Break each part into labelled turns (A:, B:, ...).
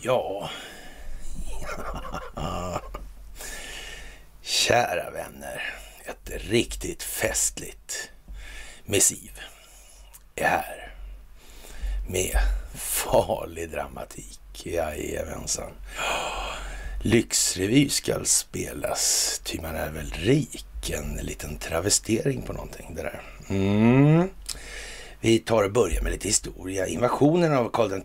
A: Ja. Kära vänner. Ett riktigt festligt missiv är här. Med farlig dramatik. Jajamensan. Lyxrevy ska spelas, ty man är väl rik. En liten travestering på någonting det där. Mm. Vi tar och börjar med lite historia. Invasionen av Karl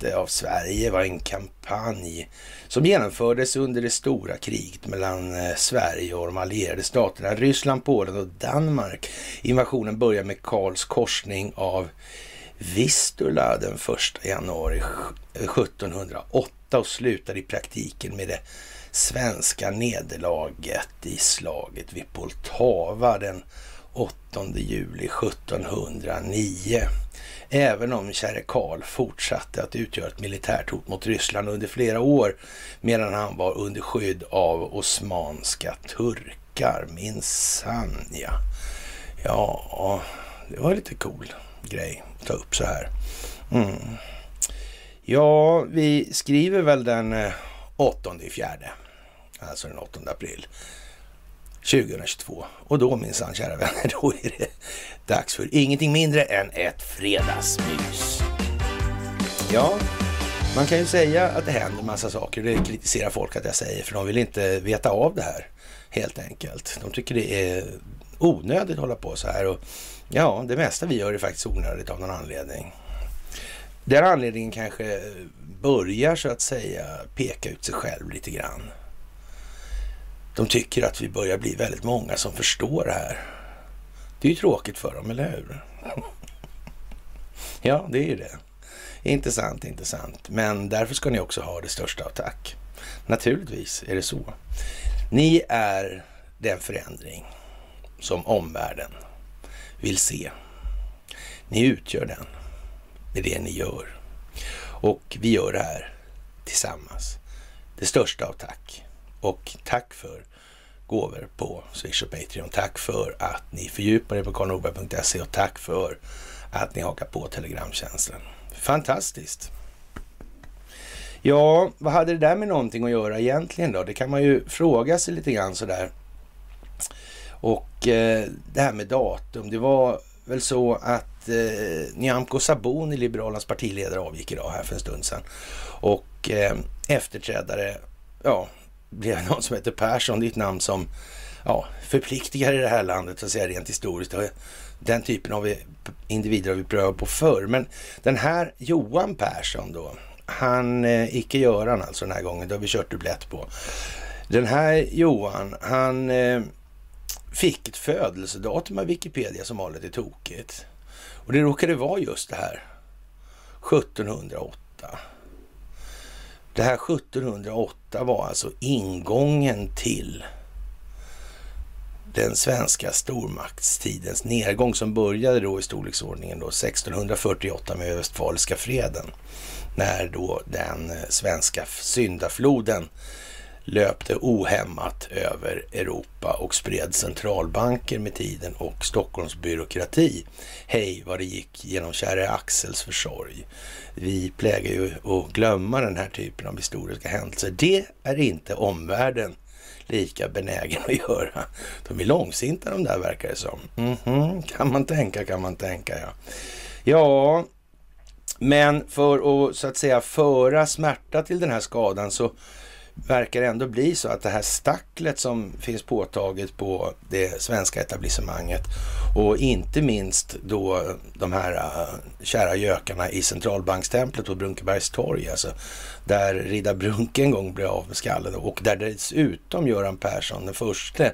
A: XII av Sverige var en kampanj som genomfördes under det stora kriget mellan eh, Sverige och de allierade staterna Ryssland, Polen och Danmark. Invasionen börjar med Karls korsning av Vistula den 1 januari 1708 och slutar i praktiken med det svenska nederlaget i slaget vid Poltava den 8 juli 1709. Även om käre Karl fortsatte att utgöra ett militärt hot mot Ryssland under flera år medan han var under skydd av osmanska turkar. Minsann ja. Ja, det var lite cool grej att ta upp så här. Mm. Ja, vi skriver väl den eh, 8 i fjärde, alltså den 8 april 2022. Och då minsann, kära vänner, då är det dags för ingenting mindre än ett fredagsmys. Ja, man kan ju säga att det händer massa saker. Det kritiserar folk att jag säger, för de vill inte veta av det här helt enkelt. De tycker det är onödigt att hålla på så här. Och ja, det mesta vi gör är faktiskt onödigt av någon anledning. Den anledningen kanske börjar så att säga peka ut sig själv lite grann. De tycker att vi börjar bli väldigt många som förstår det här. Det är ju tråkigt för dem, eller hur? ja, det är ju det. Intressant, intressant. Men därför ska ni också ha det största av tack. Naturligtvis är det så. Ni är den förändring som omvärlden vill se. Ni utgör den med det ni gör. Och vi gör det här tillsammans. Det största av tack. Och tack för gåvor på Swish och Patreon. Tack för att ni fördjupar er på karlnorberg.se och tack för att ni hakar på Telegramtjänsten. Fantastiskt! Ja, vad hade det där med någonting att göra egentligen då? Det kan man ju fråga sig lite grann sådär. Och eh, det här med datum, det var väl så att eh, Nyamko Sabuni, Liberalernas partiledare, avgick idag här för en stund sedan. Och eh, efterträdare, ja, blev någon som heter Persson. Det är ett namn som ja, förpliktigar i det här landet, så att säga, rent historiskt. Den typen av individer har vi prövat på förr. Men den här Johan Persson då, han, eh, icke-Göran alltså den här gången, det har vi kört dubblett på. Den här Johan, han eh, fick ett födelsedatum av Wikipedia som var lite tokigt. Och det råkade vara just det här, 1708. Det här 1708 var alltså ingången till den svenska stormaktstidens nedgång som började då i storleksordningen då 1648 med Östfaliska freden. När då den svenska syndafloden löpte ohämmat över Europa och spred centralbanker med tiden och Stockholms byråkrati. Hej vad det gick genom käre Axels försorg. Vi plägar ju att glömma den här typen av historiska händelser. Det är inte omvärlden lika benägen att göra. De är långsinta de där verkar det som. Mm -hmm. Kan man tänka, kan man tänka ja. Ja, men för att så att säga föra smärta till den här skadan så verkar det ändå bli så att det här stacklet som finns påtaget på det svenska etablissemanget och inte minst då de här äh, kära gökarna i centralbankstemplet på Brunkebergs torg, alltså där Rida Brunke en gång blev av med skallen och där dessutom Göran Persson den första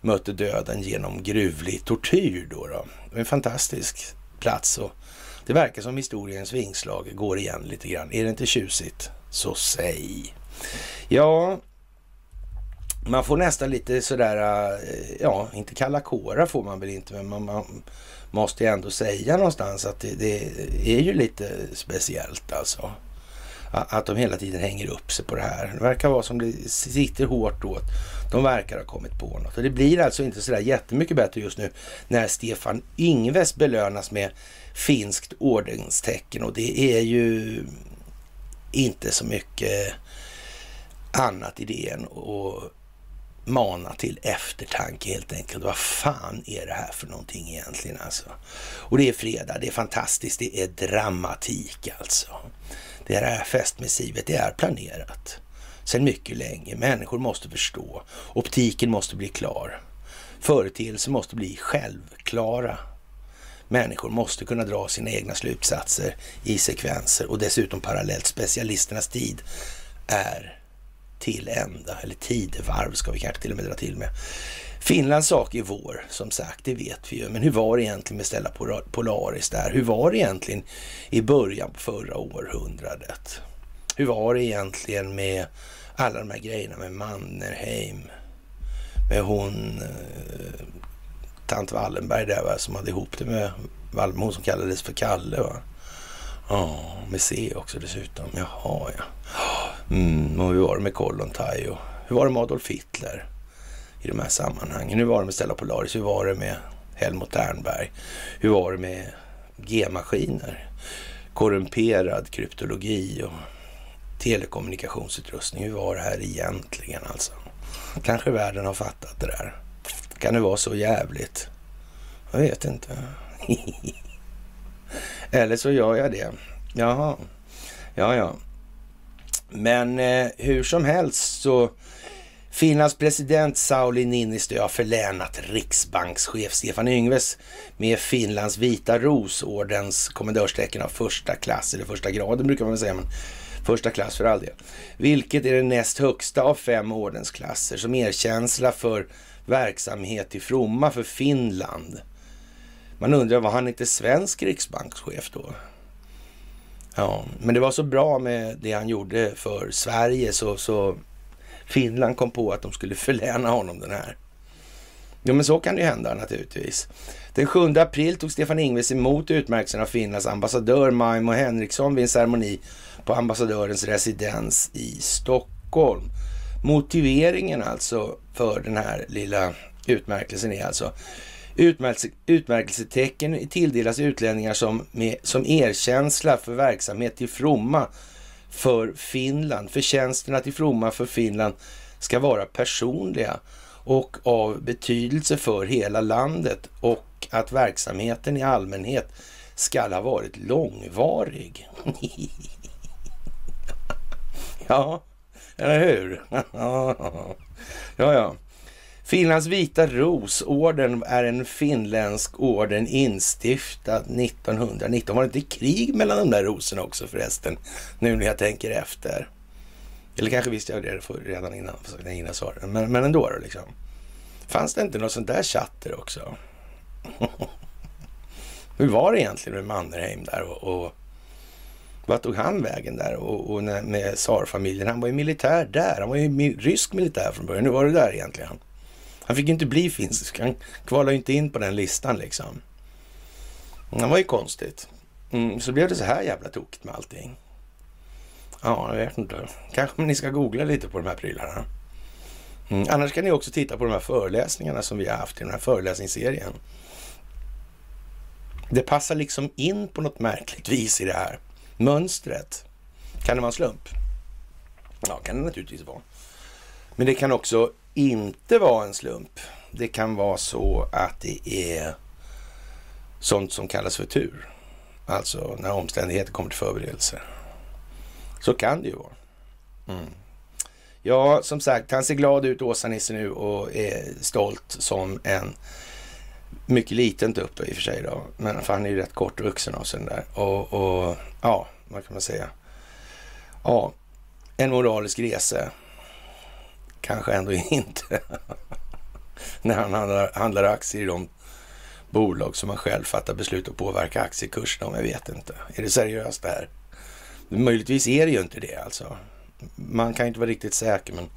A: mötte döden genom gruvlig tortyr då. då. En fantastisk plats och det verkar som historiens vingslag går igen lite grann. Är det inte tjusigt? Så säg! Ja, man får nästan lite sådär, eh, ja, inte kalla kåra får man väl inte, men man, man måste ju ändå säga någonstans att det, det, är ju lite speciellt alltså. att de hela tiden hänger upp sig på det här. Det verkar vara som det sitter hårt åt. De verkar ha kommit på något. Och det blir alltså inte sådär jättemycket bättre just nu när Stefan Ingves belönas med finskt ordenstecken. Och det är ju inte så mycket annat i DN och mana till eftertanke helt enkelt. Vad fan är det här för någonting egentligen alltså? Och det är fredag, det är fantastiskt, det är dramatik alltså. Det här festmissivet, det är planerat sedan mycket länge. Människor måste förstå. Optiken måste bli klar. Företeelser måste bli självklara. Människor måste kunna dra sina egna slutsatser i sekvenser och dessutom parallellt. Specialisternas tid är till ända, eller tidevarv ska vi kanske till och med dra till med. Finlands sak är vår, som sagt, det vet vi ju. Men hur var det egentligen med Stella Polaris där? Hur var det egentligen i början på förra århundradet? Hur var det egentligen med alla de här grejerna med Mannerheim, med hon eh, tant Wallenberg där va, som hade ihop det med Wallmo, hon som kallades för Kalle va? Ja, med C också dessutom. Jaha, ja. Mm, och hur var det med Kollontaj och hur var det med Adolf Hitler i de här sammanhangen? Hur var det med Stella Polaris? Hur var det med Helmut Ternberg? Hur var det med G-maskiner? Korrumperad kryptologi och telekommunikationsutrustning. Hur var det här egentligen alltså? Kanske världen har fattat det där. Kan det vara så jävligt? Jag vet inte. Eller så gör jag det. Jaha. Ja, ja. Men eh, hur som helst så Finlands president Sauli Niinistö har förlänat riksbankschef Stefan Yngves med Finlands vita rosordens kommendörstecken av första klass, eller första graden brukar man väl säga, men första klass för all del. Vilket är den näst högsta av fem ordensklasser som erkänsla för verksamhet i fromma för Finland. Man undrar, var han inte svensk riksbankschef då? Ja, men det var så bra med det han gjorde för Sverige så, så Finland kom på att de skulle förläna honom den här. Jo, men så kan det ju hända naturligtvis. Den 7 april tog Stefan Ingves emot utmärkelsen av Finlands ambassadör Maimo Henriksson vid en ceremoni på ambassadörens residens i Stockholm. Motiveringen alltså för den här lilla utmärkelsen är alltså Utmärkelse, utmärkelsetecken tilldelas utlänningar som, med, som erkänsla för verksamhet till fromma för Finland. Förtjänsterna till fromma för Finland ska vara personliga och av betydelse för hela landet och att verksamheten i allmänhet ska ha varit långvarig. ja, eller hur? ja, ja. Finlands vita rosorden är en finländsk orden instiftad 1919. Var det inte krig mellan de där rosorna också förresten? Nu när jag tänker efter. Eller kanske visste jag det redan innan, innan jag sa det. Men, men ändå då liksom. Fanns det inte något sånt där chatter också? Hur var det egentligen med Mannerheim där och, och vad tog han vägen där och, och med tsarfamiljen? Han var ju militär där. Han var ju rysk militär från början. Hur var det där egentligen? Han fick ju inte bli finsk. Han kvalade ju inte in på den listan liksom. Mm, det var ju konstigt. Mm, så blev det så här jävla tokigt med allting. Ja, jag vet inte. Kanske ni ska googla lite på de här prylarna. Mm, annars kan ni också titta på de här föreläsningarna som vi har haft i den här föreläsningsserien. Det passar liksom in på något märkligt vis i det här mönstret. Kan det vara en slump? Ja, kan det naturligtvis vara. Men det kan också inte vara en slump. Det kan vara så att det är sånt som kallas för tur. Alltså när omständigheter kommer till förberedelse. Så kan det ju vara. Mm. Ja, som sagt, han ser glad ut, Åsa-Nisse nu och är stolt som en mycket liten tupp i och för sig då. Men för han är ju rätt kort vuxen och sån där. Och, och ja, vad kan man säga? Ja, en moralisk resa kanske ändå inte. När han handlar, handlar aktier i de bolag som han själv fattar beslut att påverka aktiekurserna om, jag vet inte. Är det seriöst det här? Möjligtvis är det ju inte det alltså. Man kan inte vara riktigt säker, men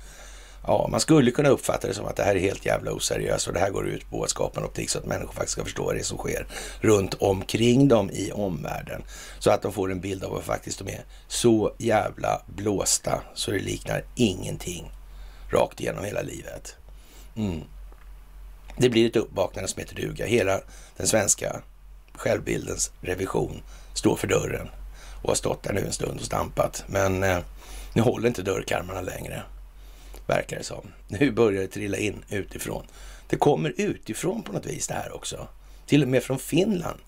A: Ja, man skulle kunna uppfatta det som att det här är helt jävla oseriöst och det här går ut på att skapa en optik så att människor faktiskt ska förstå vad det är som sker runt omkring dem i omvärlden. Så att de får en bild av att faktiskt de är så jävla blåsta så det liknar ingenting rakt igenom hela livet. Mm. Det blir ett uppvaknande som heter duga. Hela den svenska självbildens revision står för dörren och har stått där nu en stund och stampat. Men eh, nu håller inte dörrkarmarna längre, verkar det som. Nu börjar det trilla in utifrån. Det kommer utifrån på något vis det här också. Till och med från Finland.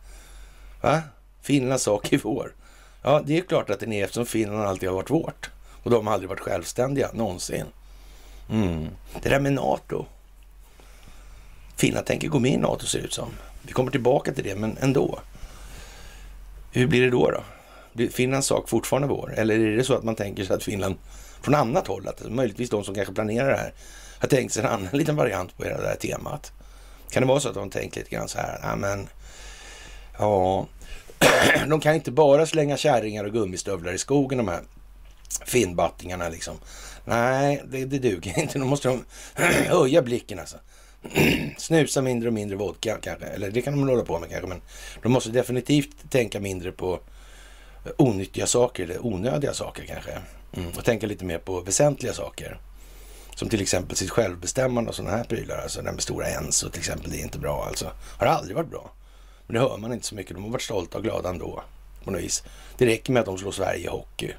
A: Va? Finlands sak i vår. Ja, det är klart att den är eftersom Finland alltid har varit vårt. Och de har aldrig varit självständiga någonsin. Mm. Det där med NATO. Finland tänker gå med i NATO ser det ut som. Vi kommer tillbaka till det, men ändå. Hur blir det då? då? Blir Finlands sak fortfarande vår? Eller är det så att man tänker sig att Finland från annat håll, att möjligtvis de som kanske planerar det här, har tänkt sig en annan liten variant på hela det här temat? Kan det vara så att de tänkt lite grann så här, ja men, ja, de kan inte bara slänga kärringar och gummistövlar i skogen de här finnbattingarna liksom. Nej, det, det duger inte. Då måste de höja blicken alltså. Snusa mindre och mindre vodka kanske. Eller det kan de hålla på med kanske. Men de måste definitivt tänka mindre på eh, onyttiga saker eller onödiga saker kanske. Mm. Och tänka lite mer på väsentliga saker. Som till exempel sitt självbestämmande och sådana här prylar. Alltså den med stora ens och till exempel, det är inte bra alltså. Har aldrig varit bra. Men det hör man inte så mycket. De har varit stolta och glada ändå. På något vis. Det räcker med att de slår Sverige i hockey.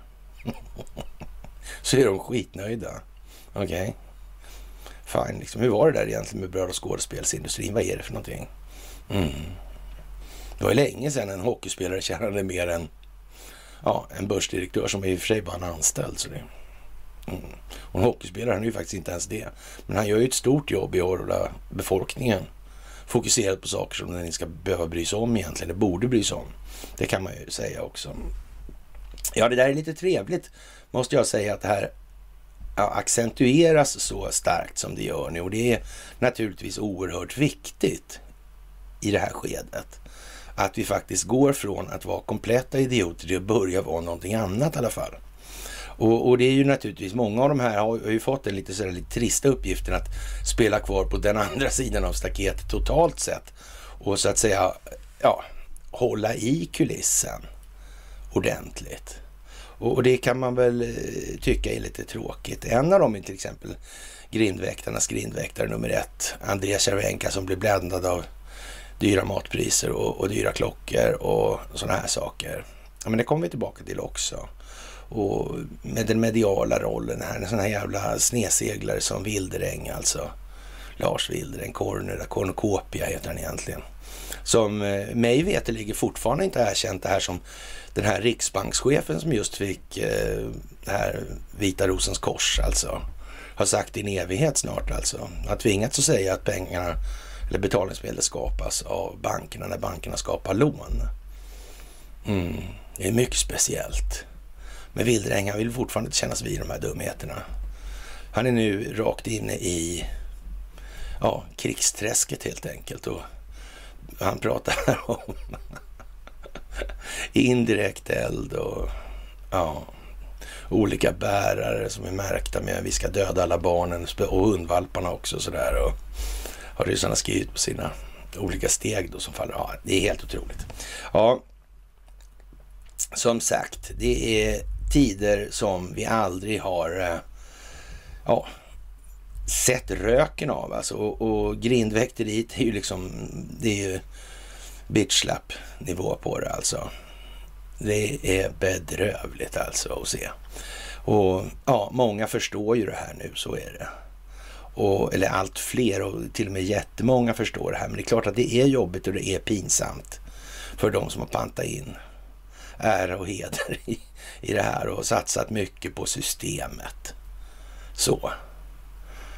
A: så är de skitnöjda. Okej. Okay. Fine, liksom. Hur var det där egentligen med bröd och skådespelsindustrin? Vad är det för någonting? Mm. Det var ju länge sedan en hockeyspelare tjänade mer än ja, en börsdirektör som i och för sig bara en anställd. Så det, mm. Och en hockeyspelare, han är ju faktiskt inte ens det. Men han gör ju ett stort jobb i att hålla befolkningen fokuserad på saker som den inte ska behöva bry sig om egentligen. Det borde bry sig om. Det kan man ju säga också. Ja, det där är lite trevligt måste jag säga att det här ja, accentueras så starkt som det gör nu. Och det är naturligtvis oerhört viktigt i det här skedet. Att vi faktiskt går från att vara kompletta idioter till att börja vara någonting annat i alla fall. Och, och, det är ju naturligtvis, många av de här har ju fått den lite, sådär, lite trista uppgiften att spela kvar på den andra sidan av staketet totalt sett. Och så att säga, ja, hålla i kulissen ordentligt. Och, och det kan man väl eh, tycka är lite tråkigt. En av dem är till exempel grindväktarnas grindväktare nummer ett, Andreas Cervenka som blir bländad av dyra matpriser och, och dyra klockor och sådana här saker. Ja, men det kommer vi tillbaka till också. Och med den mediala rollen här, en sån här jävla sneseglare som Wilderäng alltså. Lars Wilderäng, Corner, Cornucopia heter han egentligen. Som eh, mig veterligen fortfarande inte erkänt det här som den här riksbankschefen som just fick eh, det här Vita Rosens kors alltså. Har sagt i en evighet snart alltså. Har tvingats att säga att pengarna eller betalningsmedel skapas av bankerna när bankerna skapar lån. Mm. Det är mycket speciellt. Men Wildräng, han vill fortfarande inte kännas vid de här dumheterna. Han är nu rakt inne i ja, krigsträsket helt enkelt. Och han pratar om indirekt eld och ja, olika bärare som är märkta med vi ska döda alla barnen och hundvalparna också sådär. Och har ryssarna skrivit på sina olika steg då som faller. Ja, det är helt otroligt. Ja, som sagt, det är tider som vi aldrig har eh, ja, sett röken av. Alltså, och, och grindväkteriet är ju liksom, det är ju bitchlap nivå på det alltså. Det är bedrövligt alltså att se. Och ja, många förstår ju det här nu, så är det. Och, eller allt fler och till och med jättemånga förstår det här. Men det är klart att det är jobbigt och det är pinsamt för de som har pantat in ära och heder i, i det här och satsat mycket på systemet. Så.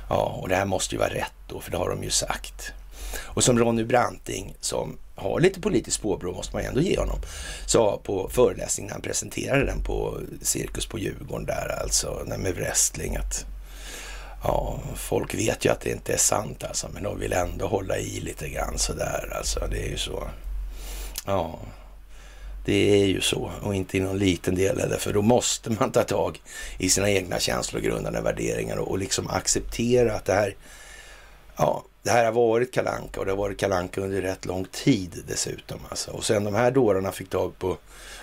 A: Ja, och det här måste ju vara rätt då, för det har de ju sagt. Och som Ronny Branting, som har lite politiskt påbrå, måste man ju ändå ge honom, sa på föreläsningen när han presenterade den på Cirkus på Djurgården där alltså, med wrestling, att ja, folk vet ju att det inte är sant alltså, men de vill ändå hålla i lite grann sådär alltså. Det är ju så. Ja, Det är ju så och inte i någon liten del heller, för då måste man ta tag i sina egna känslogrundande värderingar och, och liksom acceptera att det här, ja, det här har varit kalanka och det har varit kalanka under rätt lång tid dessutom. Alltså. Och sen de här dårarna fick tag på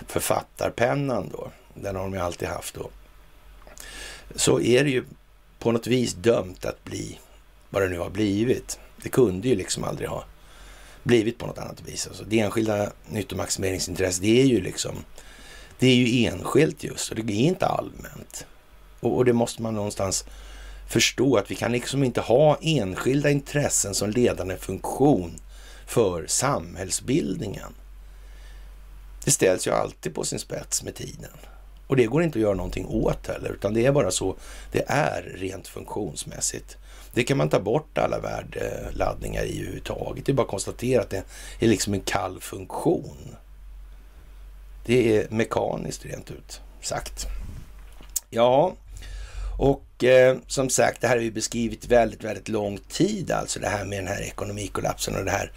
A: författarpennan då, den har de ju alltid haft då. Så är det ju på något vis dömt att bli vad det nu har blivit. Det kunde ju liksom aldrig ha blivit på något annat vis. Alltså det enskilda nyttomaximeringsintresset, det är ju liksom, det är ju enskilt just och det är inte allmänt. Och, och det måste man någonstans förstå att vi kan liksom inte ha enskilda intressen som ledande funktion för samhällsbildningen. Det ställs ju alltid på sin spets med tiden. Och det går inte att göra någonting åt heller, utan det är bara så det är rent funktionsmässigt. Det kan man ta bort alla värdeladdningar i överhuvudtaget. Det är bara att konstatera att det är liksom en kall funktion. Det är mekaniskt rent ut sagt. Ja, och eh, som sagt, det här har vi beskrivit väldigt, väldigt lång tid, alltså det här med den här ekonomikollapsen och det här,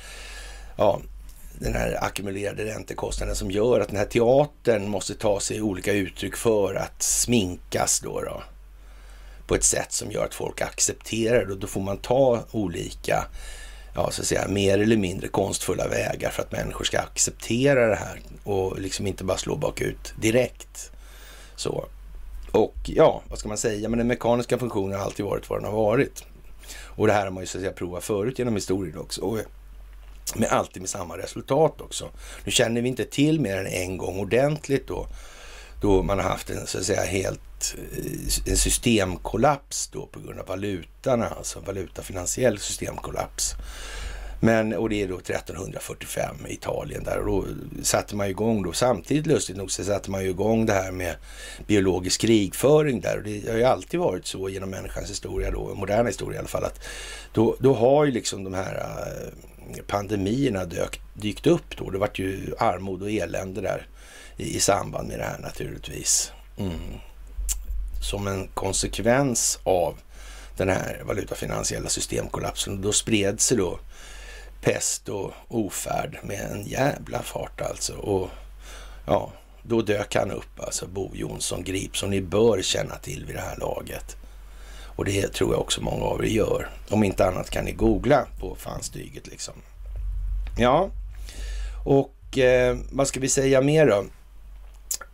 A: ja, den här ackumulerade räntekostnaden som gör att den här teatern måste ta sig olika uttryck för att sminkas då. då på ett sätt som gör att folk accepterar det. Och då får man ta olika, ja så att säga, mer eller mindre konstfulla vägar för att människor ska acceptera det här och liksom inte bara slå bakut direkt. Så. Och ja, vad ska man säga? Men den mekaniska funktionen har alltid varit vad den har varit. Och det här har man ju så att säga provat förut genom historien också. Och med alltid med samma resultat också. Nu känner vi inte till mer än en gång ordentligt då, då man har haft en så att säga helt eh, en systemkollaps då på grund av valutan, alltså valutafinansiell systemkollaps. Men, och det är då 1345 i Italien där och då satte man igång då, samtidigt lustigt nog så satte man ju igång det här med biologisk krigföring där och det har ju alltid varit så genom människans historia då, moderna historia i alla fall, att då, då har ju liksom de här eh, pandemierna dök, dykt upp då. Det vart ju armod och elände där i, i samband med det här naturligtvis. Mm som en konsekvens av den här valutafinansiella systemkollapsen. Då spred sig då pest och ofärd med en jävla fart alltså. Och ja, då dök han upp, alltså Bo Jonsson Grip, som ni bör känna till vid det här laget. Och det tror jag också många av er gör. Om inte annat kan ni googla på fanstyget liksom. Ja, och eh, vad ska vi säga mer då?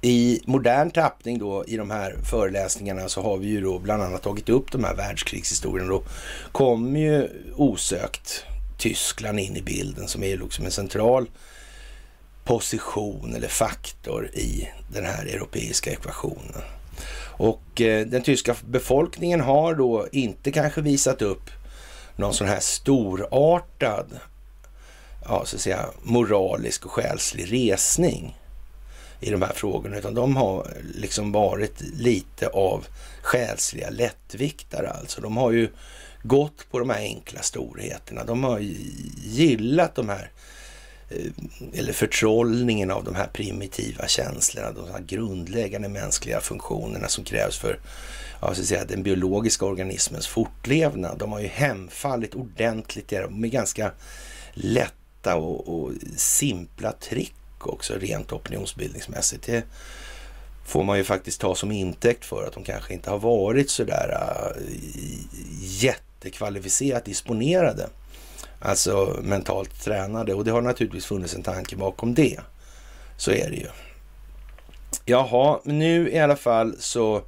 A: I modern tappning då i de här föreläsningarna så har vi ju då bland annat tagit upp de här världskrigshistorierna. Då kommer ju osökt Tyskland in i bilden som är liksom en central position eller faktor i den här europeiska ekvationen. Och eh, den tyska befolkningen har då inte kanske visat upp någon sån här storartad, ja så att säga moralisk och själslig resning i de här frågorna, utan de har liksom varit lite av själsliga lättviktare alltså. De har ju gått på de här enkla storheterna. De har gillat de här eh, eller förtrollningen av de här primitiva känslorna, de här grundläggande mänskliga funktionerna som krävs för ja, så att säga, den biologiska organismens fortlevnad. De har ju hemfallit ordentligt med ganska lätta och, och simpla trick också rent opinionsbildningsmässigt. Det får man ju faktiskt ta som intäkt för att de kanske inte har varit sådär eh, jätte jättekvalificerat disponerade. Alltså mentalt tränade och det har naturligtvis funnits en tanke bakom det. Så är det ju. Jaha, nu i alla fall så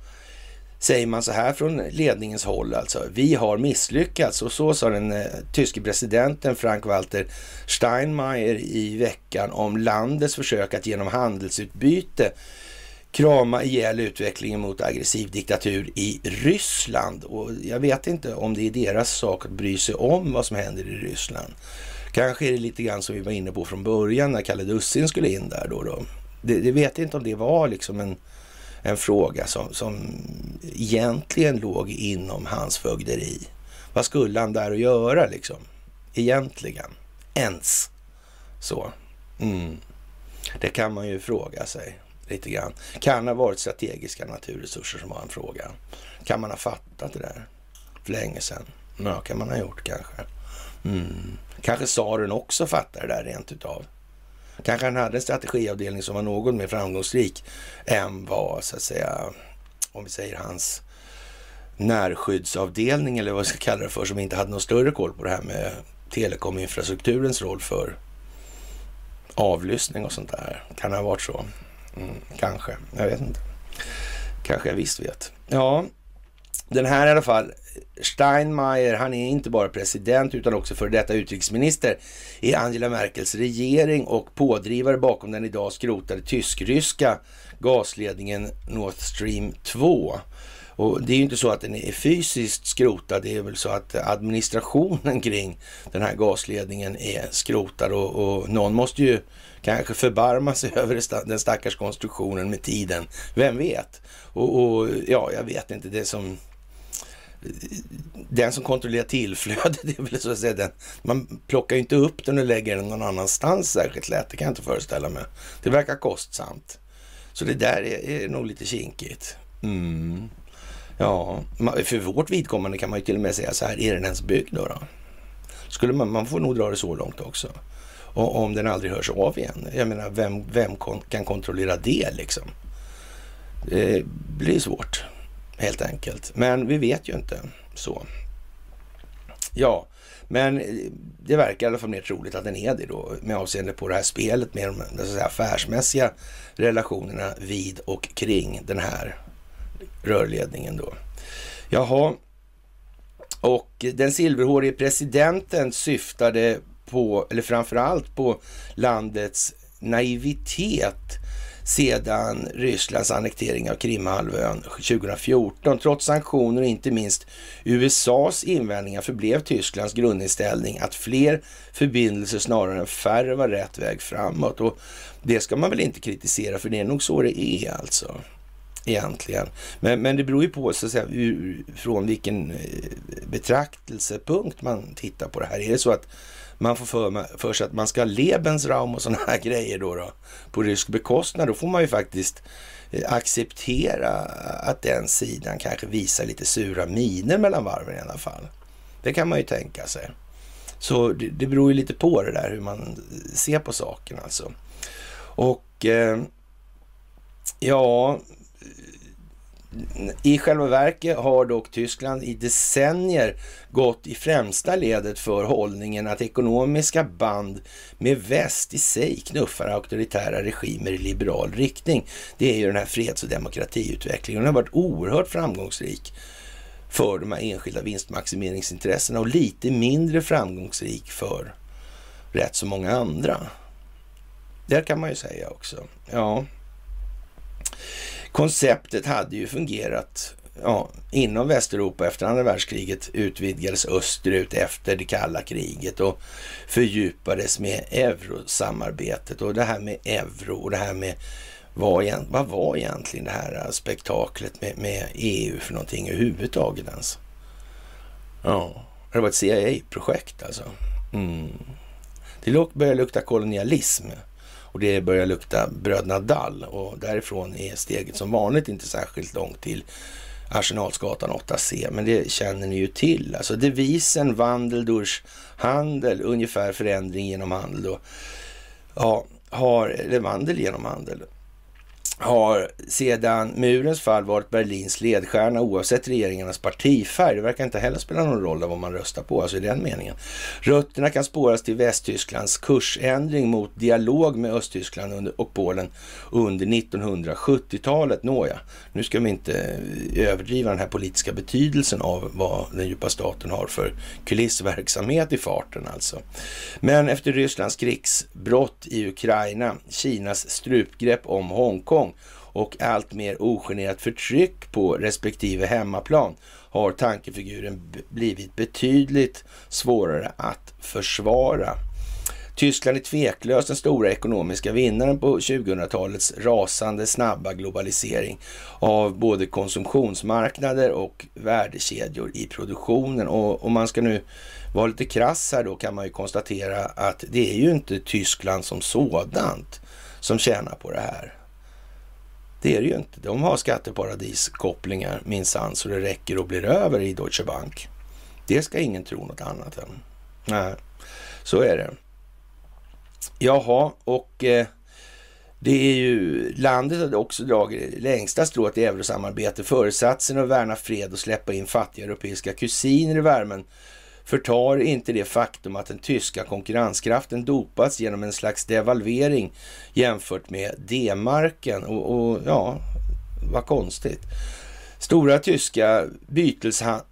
A: säger man så här från ledningens håll alltså. Vi har misslyckats och så sa den eh, tyske presidenten Frank-Walter Steinmeier i veckan om landets försök att genom handelsutbyte krama ihjäl utvecklingen mot aggressiv diktatur i Ryssland. Och jag vet inte om det är deras sak att bry sig om vad som händer i Ryssland. Kanske är det lite grann som vi var inne på från början när Kalle Dussin skulle in där då. då. Det, det vet inte om det var liksom en en fråga som, som egentligen låg inom hans fögderi. Vad skulle han där att göra liksom? Egentligen. Ens. Så. Mm. Det kan man ju fråga sig lite grann. Kan ha varit strategiska naturresurser som var en fråga. Kan man ha fattat det där för länge sedan? Ja, kan man ha gjort kanske. Mm. Kanske tsaren också fattade det där rent utav. Kanske han hade en strategiavdelning som var något mer framgångsrik än vad, så att säga, om vi säger hans närskyddsavdelning eller vad vi ska kalla det för, som inte hade någon större koll på det här med telekominfrastrukturens roll för avlyssning och sånt där. Kan det ha varit så? Mm, kanske, jag vet inte. Kanske jag visst vet. Ja, den här i alla fall, Steinmeier, han är inte bara president utan också för detta utrikesminister i Angela Merkels regering och pådrivare bakom den idag skrotade tysk-ryska gasledningen Nord Stream 2. Och det är ju inte så att den är fysiskt skrotad, det är väl så att administrationen kring den här gasledningen är skrotad och, och någon måste ju kanske förbarma sig över den stackars konstruktionen med tiden. Vem vet? Och, och ja, jag vet inte. Det som den som kontrollerar tillflödet, det är väl så att säga den. Man plockar ju inte upp den och lägger den någon annanstans särskilt lätt. Det kan jag inte föreställa mig. Det verkar kostsamt. Så det där är, är nog lite kinkigt. Mm. Ja, för vårt vidkommande kan man ju till och med säga så här, är den ens byggd då? då? Skulle man, man får nog dra det så långt också. Och om den aldrig hörs av igen. Jag menar, vem, vem kan kontrollera det liksom? Det blir svårt, helt enkelt. Men vi vet ju inte så. Ja, men det verkar i alla fall mer troligt att den är det då med avseende på det här spelet med de så att säga, affärsmässiga relationerna vid och kring den här rörledningen då. Jaha, och den silverhårige presidenten syftade på, eller framförallt på landets naivitet sedan Rysslands annektering av Krimhalvön 2014. Trots sanktioner och inte minst USAs invändningar förblev Tysklands grundinställning att fler förbindelser snarare än färre var rätt väg framåt. Och det ska man väl inte kritisera, för det är nog så det är alltså egentligen. Men, men det beror ju på så att säga, från vilken eh, betraktelsepunkt man tittar på det här. Är det så att man får för, för sig att man ska ha Lebensraum och sådana här grejer då, då på rysk bekostnad, då får man ju faktiskt eh, acceptera att den sidan kanske visar lite sura miner mellan varven i alla fall. Det kan man ju tänka sig. Så det, det beror ju lite på det där hur man eh, ser på saken alltså. Och eh, ja, i själva verket har dock Tyskland i decennier gått i främsta ledet för hållningen att ekonomiska band med väst i sig knuffar auktoritära regimer i liberal riktning. Det är ju den här freds och demokratiutvecklingen. Den har varit oerhört framgångsrik för de här enskilda vinstmaximeringsintressena och lite mindre framgångsrik för rätt så många andra. Det kan man ju säga också. Ja konceptet hade ju fungerat ja, inom Västeuropa efter andra världskriget utvidgades österut efter det kalla kriget och fördjupades med eurosamarbetet och det här med euro och det här med vad, vad var egentligen det här spektaklet med, med EU för någonting överhuvudtaget ens? Ja, det var ett CIA-projekt alltså. Mm. Det började lukta kolonialism. Och det börjar lukta Bröderna Dall och därifrån är steget som vanligt inte särskilt långt till Arsenalsgatan 8C, men det känner ni ju till. Alltså devisen vandel durch handel, ungefär förändring genom handel då. Ja, har, eller vandel genom handel har sedan murens fall varit Berlins ledstjärna oavsett regeringarnas partifärg. Det verkar inte heller spela någon roll vad man röstar på, alltså i den meningen. Rötterna kan spåras till Västtysklands kursändring mot dialog med Östtyskland och Polen under 1970-talet. Nåja, nu ska vi inte eh, överdriva den här politiska betydelsen av vad den djupa staten har för kulissverksamhet i farten alltså. Men efter Rysslands krigsbrott i Ukraina, Kinas strupgrepp om Hongkong igång och allt mer ogenerat förtryck på respektive hemmaplan har tankefiguren blivit betydligt svårare att försvara. Tyskland är tveklöst den stora ekonomiska vinnaren på 2000-talets rasande snabba globalisering av både konsumtionsmarknader och värdekedjor i produktionen. Och om man ska nu vara lite krass här då kan man ju konstatera att det är ju inte Tyskland som sådant som tjänar på det här. Det är det ju inte. De har skatteparadiskopplingar minsann så det räcker och blir över i Deutsche Bank. Det ska ingen tro något annat än. Nej, så är det. Jaha, och eh, det är ju landet har också dragit längsta strået i eurosamarbete. Föresatsen att värna fred och släppa in fattiga europeiska kusiner i värmen förtar inte det faktum att den tyska konkurrenskraften dopats genom en slags devalvering jämfört med D-marken. Och, och ja, vad konstigt. Stora tyska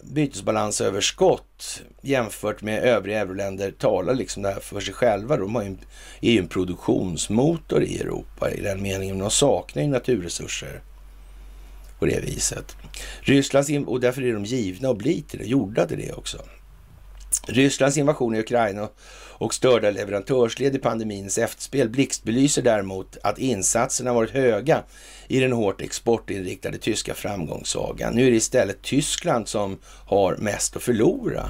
A: bytesbalansöverskott jämfört med övriga euroländer talar liksom det här för sig själva. De har ju, är ju en produktionsmotor i Europa i den meningen. De saknar ju naturresurser på det viset. Rysslands, och därför är de givna att bli till det, gjorda till det också. Rysslands invasion i Ukraina och störda leverantörsled i pandemins efterspel blixtbelyser däremot att insatserna varit höga i den hårt exportinriktade tyska framgångssagan. Nu är det istället Tyskland som har mest att förlora.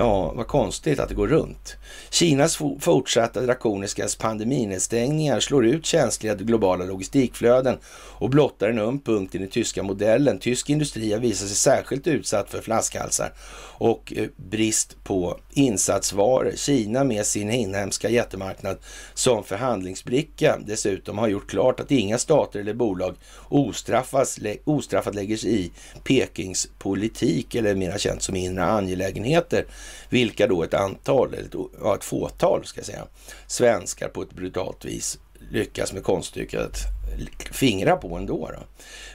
A: Ja, vad konstigt att det går runt. Kinas fortsatta drakoniska pandeminedstängningar slår ut känsliga globala logistikflöden och blottar en öm punkt i den tyska modellen. Tysk industri har visat sig särskilt utsatt för flaskhalsar och eh, brist på insatsvaror. Kina med sin inhemska jättemarknad som förhandlingsbricka dessutom har gjort klart att inga stater eller bolag ostraffat lägger sig i Pekings politik eller mer känt som inre angelägenheter, vilka då ett antal, eller ett fåtal ska jag säga, svenskar på ett brutalt vis lyckas med konststycket fingra på ändå. Då.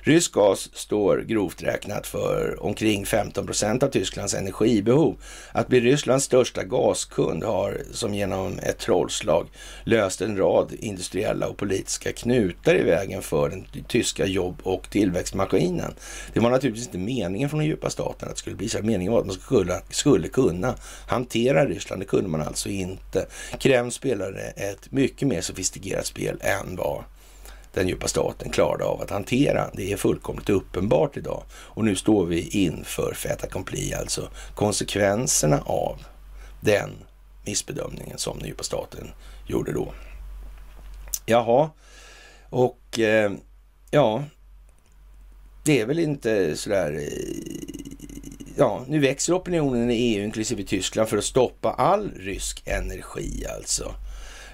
A: Rysk gas står grovt räknat för omkring 15 procent av Tysklands energibehov. Att bli Rysslands största gaskund har som genom ett trollslag löst en rad industriella och politiska knutar i vägen för den tyska jobb och tillväxtmaskinen. Det var naturligtvis inte meningen från den djupa staten att det skulle bli så. Meningen var att man skulle, skulle kunna hantera Ryssland. Det kunde man alltså inte. Kreml spelade ett mycket mer sofistikerat spel än vad den djupa staten klarade av att hantera. Det är fullkomligt uppenbart idag. Och nu står vi inför fait accompli, alltså konsekvenserna av den missbedömningen som den djupa staten gjorde då. Jaha, och eh, ja, det är väl inte sådär... Eh, ja, nu växer opinionen i EU, inklusive Tyskland, för att stoppa all rysk energi alltså.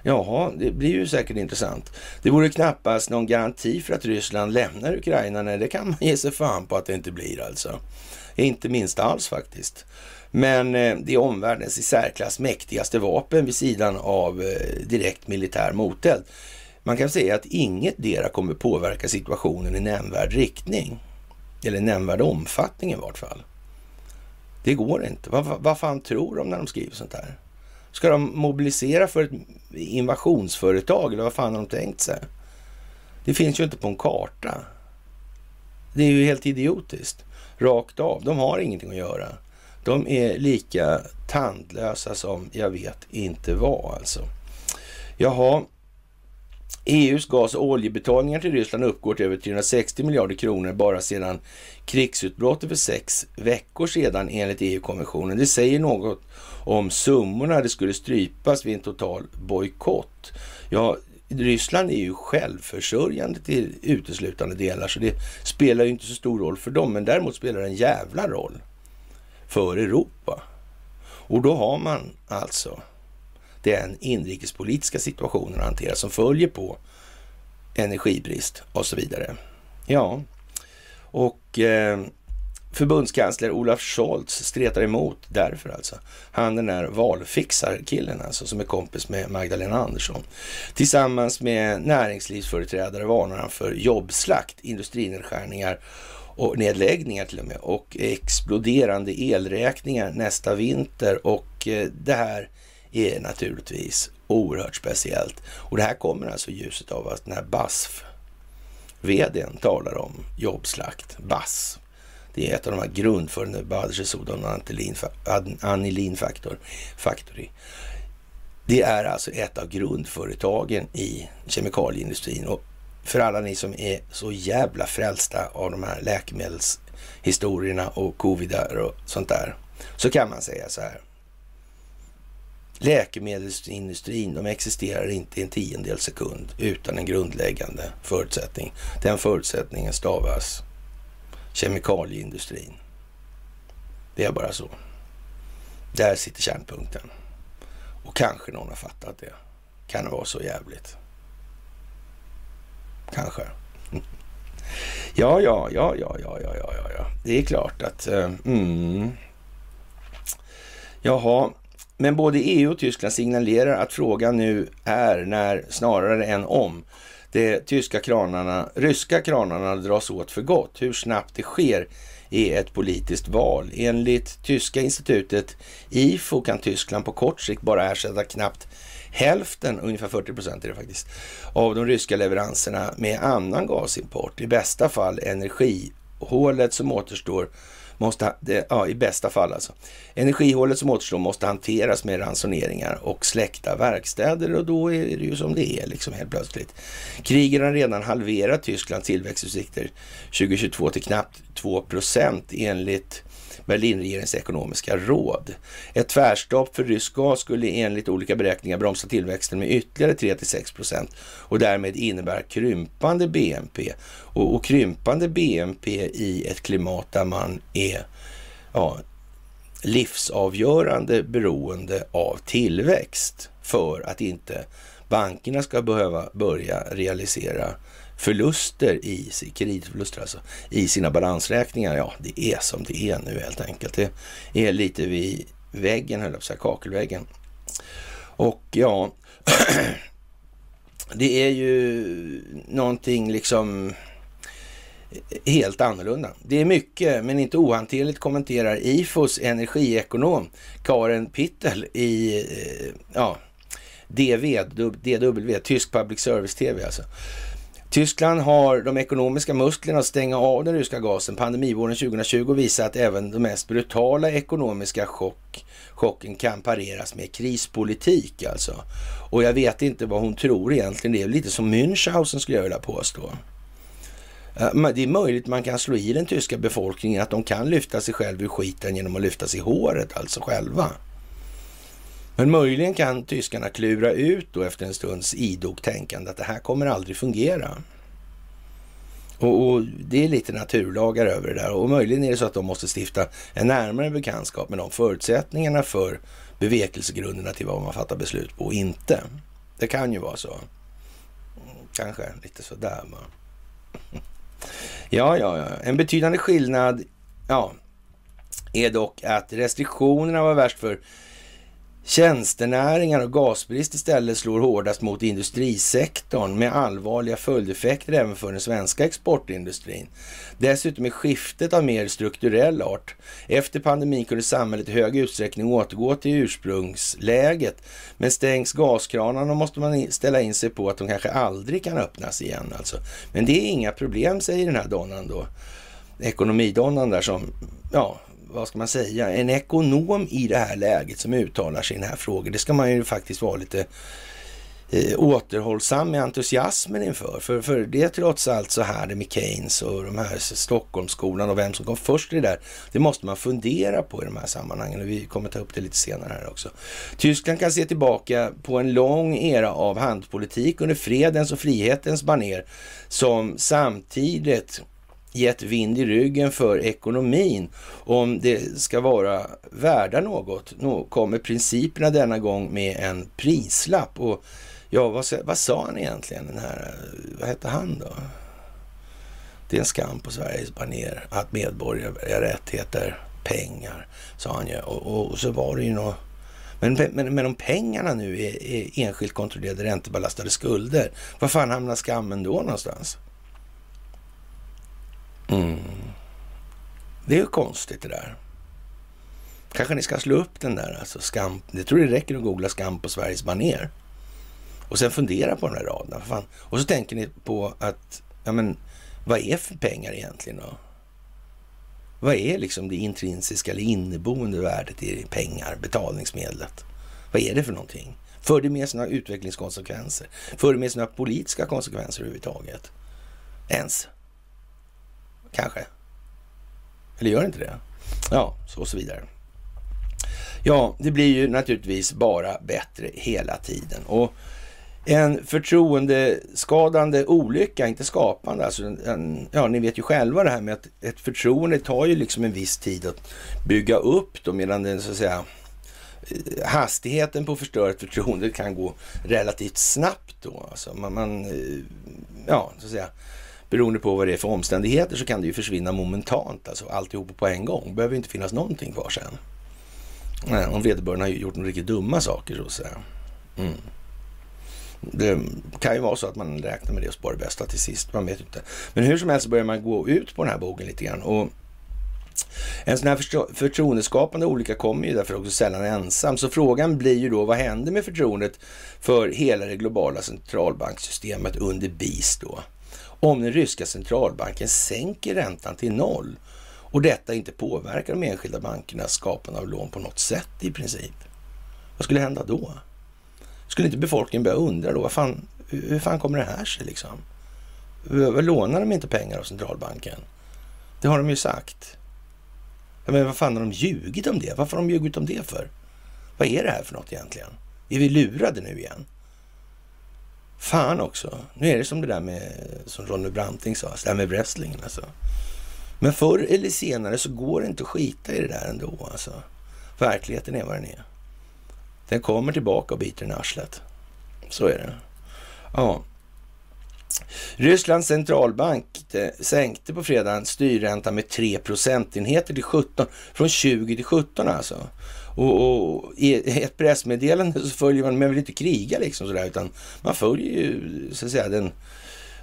A: Jaha, det blir ju säkert intressant. Det vore knappast någon garanti för att Ryssland lämnar Ukraina. Nej, det kan man ge sig fan på att det inte blir alltså. Inte minst alls faktiskt. Men eh, det är omvärldens i särklass mäktigaste vapen vid sidan av eh, direkt militär moteld. Man kan säga att inget dera kommer påverka situationen i nämnvärd riktning. Eller nämnvärd omfattning i vart fall. Det går inte. Vad, vad fan tror de när de skriver sånt här? Ska de mobilisera för ett invasionsföretag eller vad fan har de tänkt sig? Det finns ju inte på en karta. Det är ju helt idiotiskt. Rakt av. De har ingenting att göra. De är lika tandlösa som jag vet inte vad alltså. Jaha, EUs gas och oljebetalningar till Ryssland uppgår till över 360 miljarder kronor bara sedan krigsutbrottet för sex veckor sedan enligt EU-kommissionen. Det säger något om summorna det skulle strypas vid en total bojkott. Ja, Ryssland är ju självförsörjande till uteslutande delar, så det spelar ju inte så stor roll för dem, men däremot spelar det en jävla roll för Europa. Och då har man alltså den inrikespolitiska situationen att hantera som följer på energibrist och så vidare. Ja, och eh, förbundskansler Olaf Scholz stretar emot därför alltså. Han den där valfixarkillen alltså som är kompis med Magdalena Andersson. Tillsammans med näringslivsföreträdare varnar han för jobbslakt, industrinedskärningar och nedläggningar till och med och exploderande elräkningar nästa vinter och eh, det här är naturligtvis oerhört speciellt. Och det här kommer alltså i ljuset av att den här BASF vdn talar om jobbslakt, BASF. Det är ett av de här grundförande Badigesodon Anilin Factor, Factory. Det är alltså ett av grundföretagen i kemikalieindustrin. Och för alla ni som är så jävla frälsta av de här läkemedelshistorierna och covidar och sånt där, så kan man säga så här. Läkemedelsindustrin, de existerar inte i en tiondel sekund utan en grundläggande förutsättning. Den förutsättningen stavas kemikalieindustrin. Det är bara så. Där sitter kärnpunkten. Och kanske någon har fattat det. kan det vara så jävligt. Kanske. Ja, ja, ja, ja, ja, ja, ja, ja. Det är klart att... Eh, mm. Jaha, men både EU och Tyskland signalerar att frågan nu är när snarare än om de tyska kranarna, ryska kranarna dras åt för gott. Hur snabbt det sker är ett politiskt val. Enligt tyska institutet IFO kan Tyskland på kort sikt bara ersätta knappt hälften, ungefär 40 procent är det faktiskt, av de ryska leveranserna med annan gasimport. I bästa fall energihålet som återstår måste, ja, i bästa fall alltså. Energihålet som återstår måste hanteras med ransoneringar och släckta verkstäder och då är det ju som det är liksom helt plötsligt. Krigen har redan halverat Tysklands tillväxtutsikter 2022 till knappt 2 procent enligt Berlinregeringens ekonomiska råd. Ett tvärstopp för rysk gas skulle enligt olika beräkningar bromsa tillväxten med ytterligare 3 6 procent och därmed innebära krympande BNP. Och, och, krympande BNP i ett klimat där man är ja, livsavgörande beroende av tillväxt för att inte bankerna ska behöva börja realisera förluster i kreditförluster alltså, i sina balansräkningar. Ja, det är som det är nu helt enkelt. Det är lite vid väggen, höll jag på säga, kakelväggen. Och ja, det är ju någonting liksom helt annorlunda. Det är mycket, men inte ohanterligt, kommenterar IFOs energiekonom Karen Pittel i eh, ja, DW, DW, Tysk Public Service TV alltså. Tyskland har de ekonomiska musklerna att stänga av den ryska gasen. Pandemivåren 2020 visar att även de mest brutala ekonomiska chock, chocken kan pareras med krispolitik alltså. Och jag vet inte vad hon tror egentligen. Det är lite som Münchhausen skulle jag vilja påstå. Det är möjligt man kan slå i den tyska befolkningen att de kan lyfta sig själv ur skiten genom att lyfta sig i håret, alltså själva. Men möjligen kan tyskarna klura ut då efter en stunds idogt tänkande att det här kommer aldrig fungera. Och, och, det är lite naturlagar över det där och möjligen är det så att de måste stifta en närmare bekantskap med de förutsättningarna för bevekelsegrunderna till vad man fattar beslut på och inte. Det kan ju vara så. Kanske lite sådär. Va? Ja, ja, ja. En betydande skillnad ja, är dock att restriktionerna var värst för Tjänstenäringar och gasbrist istället slår hårdast mot industrisektorn med allvarliga följdeffekter även för den svenska exportindustrin. Dessutom är skiftet av mer strukturell art. Efter pandemin kunde samhället i hög utsträckning återgå till ursprungsläget. Men stängs gaskranarna måste man ställa in sig på att de kanske aldrig kan öppnas igen. Alltså. Men det är inga problem, säger den här donnan då. Ekonomidonnan där som, ja, vad ska man säga, en ekonom i det här läget som uttalar sig i den här frågan. Det ska man ju faktiskt vara lite eh, återhållsam med entusiasmen inför. För, för det är trots allt så här det med Keynes och de här Stockholmsskolan och vem som kom först i det där. Det måste man fundera på i de här sammanhangen och vi kommer ta upp det lite senare här också. Tyskland kan se tillbaka på en lång era av handpolitik under fredens och frihetens baner som samtidigt gett vind i ryggen för ekonomin. Om det ska vara värda något, nå kommer principerna denna gång med en prislapp. Och ja, vad, vad sa han egentligen, den här, vad hette han då? Det är en skam på Sveriges baner att medborgerliga rättigheter, pengar, sa han ju. Och, och, och så var det ju något men, men, men om pengarna nu är, är enskilt kontrollerade räntebelastade skulder, var fan hamnar skammen då någonstans? Mm. Det är ju konstigt det där. Kanske ni ska slå upp den där, alltså skam. Jag tror det räcker att googla skam på Sveriges baner. Och sen fundera på de där raderna. Fan. Och så tänker ni på att, ja men, vad är för pengar egentligen då? Vad är liksom det intrinsiska eller inneboende värdet i pengar, betalningsmedlet? Vad är det för någonting? För det med sig några utvecklingskonsekvenser? För det med sig några politiska konsekvenser överhuvudtaget? Ens? Kanske. Eller gör inte det? Ja, så och så vidare. Ja, det blir ju naturligtvis bara bättre hela tiden. Och en förtroendeskadande olycka, inte skapande. Alltså en, ja, ni vet ju själva det här med att ett förtroende tar ju liksom en viss tid att bygga upp då medan den, så att säga eh, hastigheten på förstört förtroende kan gå relativt snabbt då. Alltså man, man, eh, ja, så att säga, beroende på vad det är för omständigheter så kan det ju försvinna momentant, alltså alltihop på en gång. Det behöver inte finnas någonting kvar sen. Nej, om vederbörande har gjort några riktigt dumma saker så att säga. Mm. Det kan ju vara så att man räknar med det och sparar det bästa till sist. Man vet inte. Men hur som helst börjar man gå ut på den här bogen lite grann. Och en sån här förtroendeskapande olycka kommer ju därför också sällan ensam. Så frågan blir ju då, vad händer med förtroendet för hela det globala centralbanksystemet under BIS då? Om den ryska centralbanken sänker räntan till noll och detta inte påverkar de enskilda bankernas skapande av lån på något sätt i princip. Vad skulle hända då? Skulle inte befolkningen börja undra då, vad fan, hur fan kommer det här sig liksom? Vad lånar de inte pengar av centralbanken? Det har de ju sagt. Men vad fan har de ljugit om det? Varför har de ljugit om det för? Vad är det här för något egentligen? Är vi lurade nu igen? Fan också. Nu är det som det där med, som Ronny Branting sa, det där med wrestlingen alltså. Men förr eller senare så går det inte att skita i det där ändå alltså. Verkligheten är vad den är. Den kommer tillbaka och biter den i arslet. Så är det. Ja. Rysslands centralbank eh, sänkte på fredagen styrräntan med 3 procentenheter till 17, från 20 till 17 alltså. Och, och, i ett pressmeddelande så följer man, man vill inte kriga liksom sådär, utan man följer ju så att säga den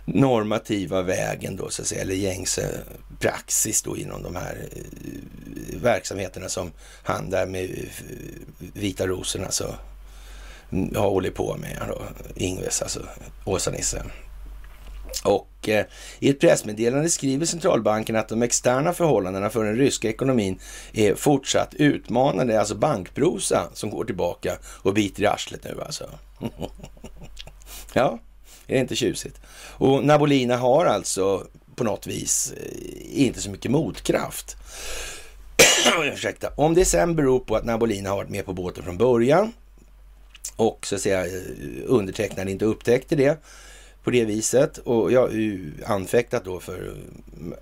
A: normativa vägen då, så att säga, eller gängse praxis då inom de här eh, verksamheterna som han där med eh, Vita rosorna alltså har hållit på med, då, Ingves, alltså Åsa-Nisse. Och eh, i ett pressmeddelande skriver centralbanken att de externa förhållandena för den ryska ekonomin är fortsatt utmanande, alltså bankprosa som går tillbaka och biter i arslet nu alltså. ja, är det inte tjusigt? Och Nabolina har alltså på något vis eh, inte så mycket motkraft. Ursäkta. Om det sen beror på att Nabolina har varit med på båten från början och så att säga eh, undertecknade inte upptäckte det på det viset. Och jag har ju anfäktat då för,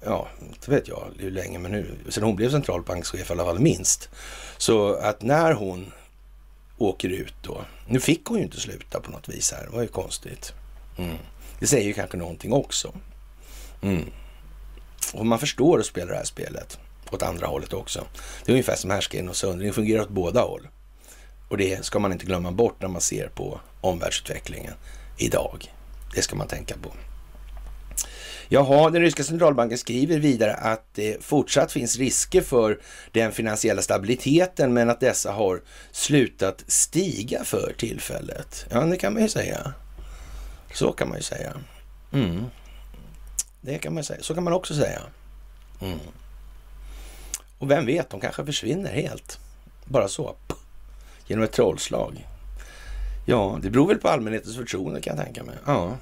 A: ja, inte vet jag hur länge, men nu, sen hon blev centralbankschef i alla fall minst. Så att när hon åker ut då, nu fick hon ju inte sluta på något vis här, det var ju konstigt. Mm. Det säger ju kanske någonting också. Mm. Och man förstår att spela det här spelet åt andra hållet också. Det är ungefär som härskaren och söndring, fungerar åt båda håll. Och det ska man inte glömma bort när man ser på omvärldsutvecklingen idag. Det ska man tänka på. Jaha, den ryska centralbanken skriver vidare att det fortsatt finns risker för den finansiella stabiliteten men att dessa har slutat stiga för tillfället. Ja, det kan man ju säga. Så kan man ju säga. Mm. Det kan man säga. Så kan man också säga. Mm. Och vem vet, de kanske försvinner helt. Bara så. Genom ett trollslag. Ja, det beror väl på allmänhetens förtroende kan jag tänka mig. Ja.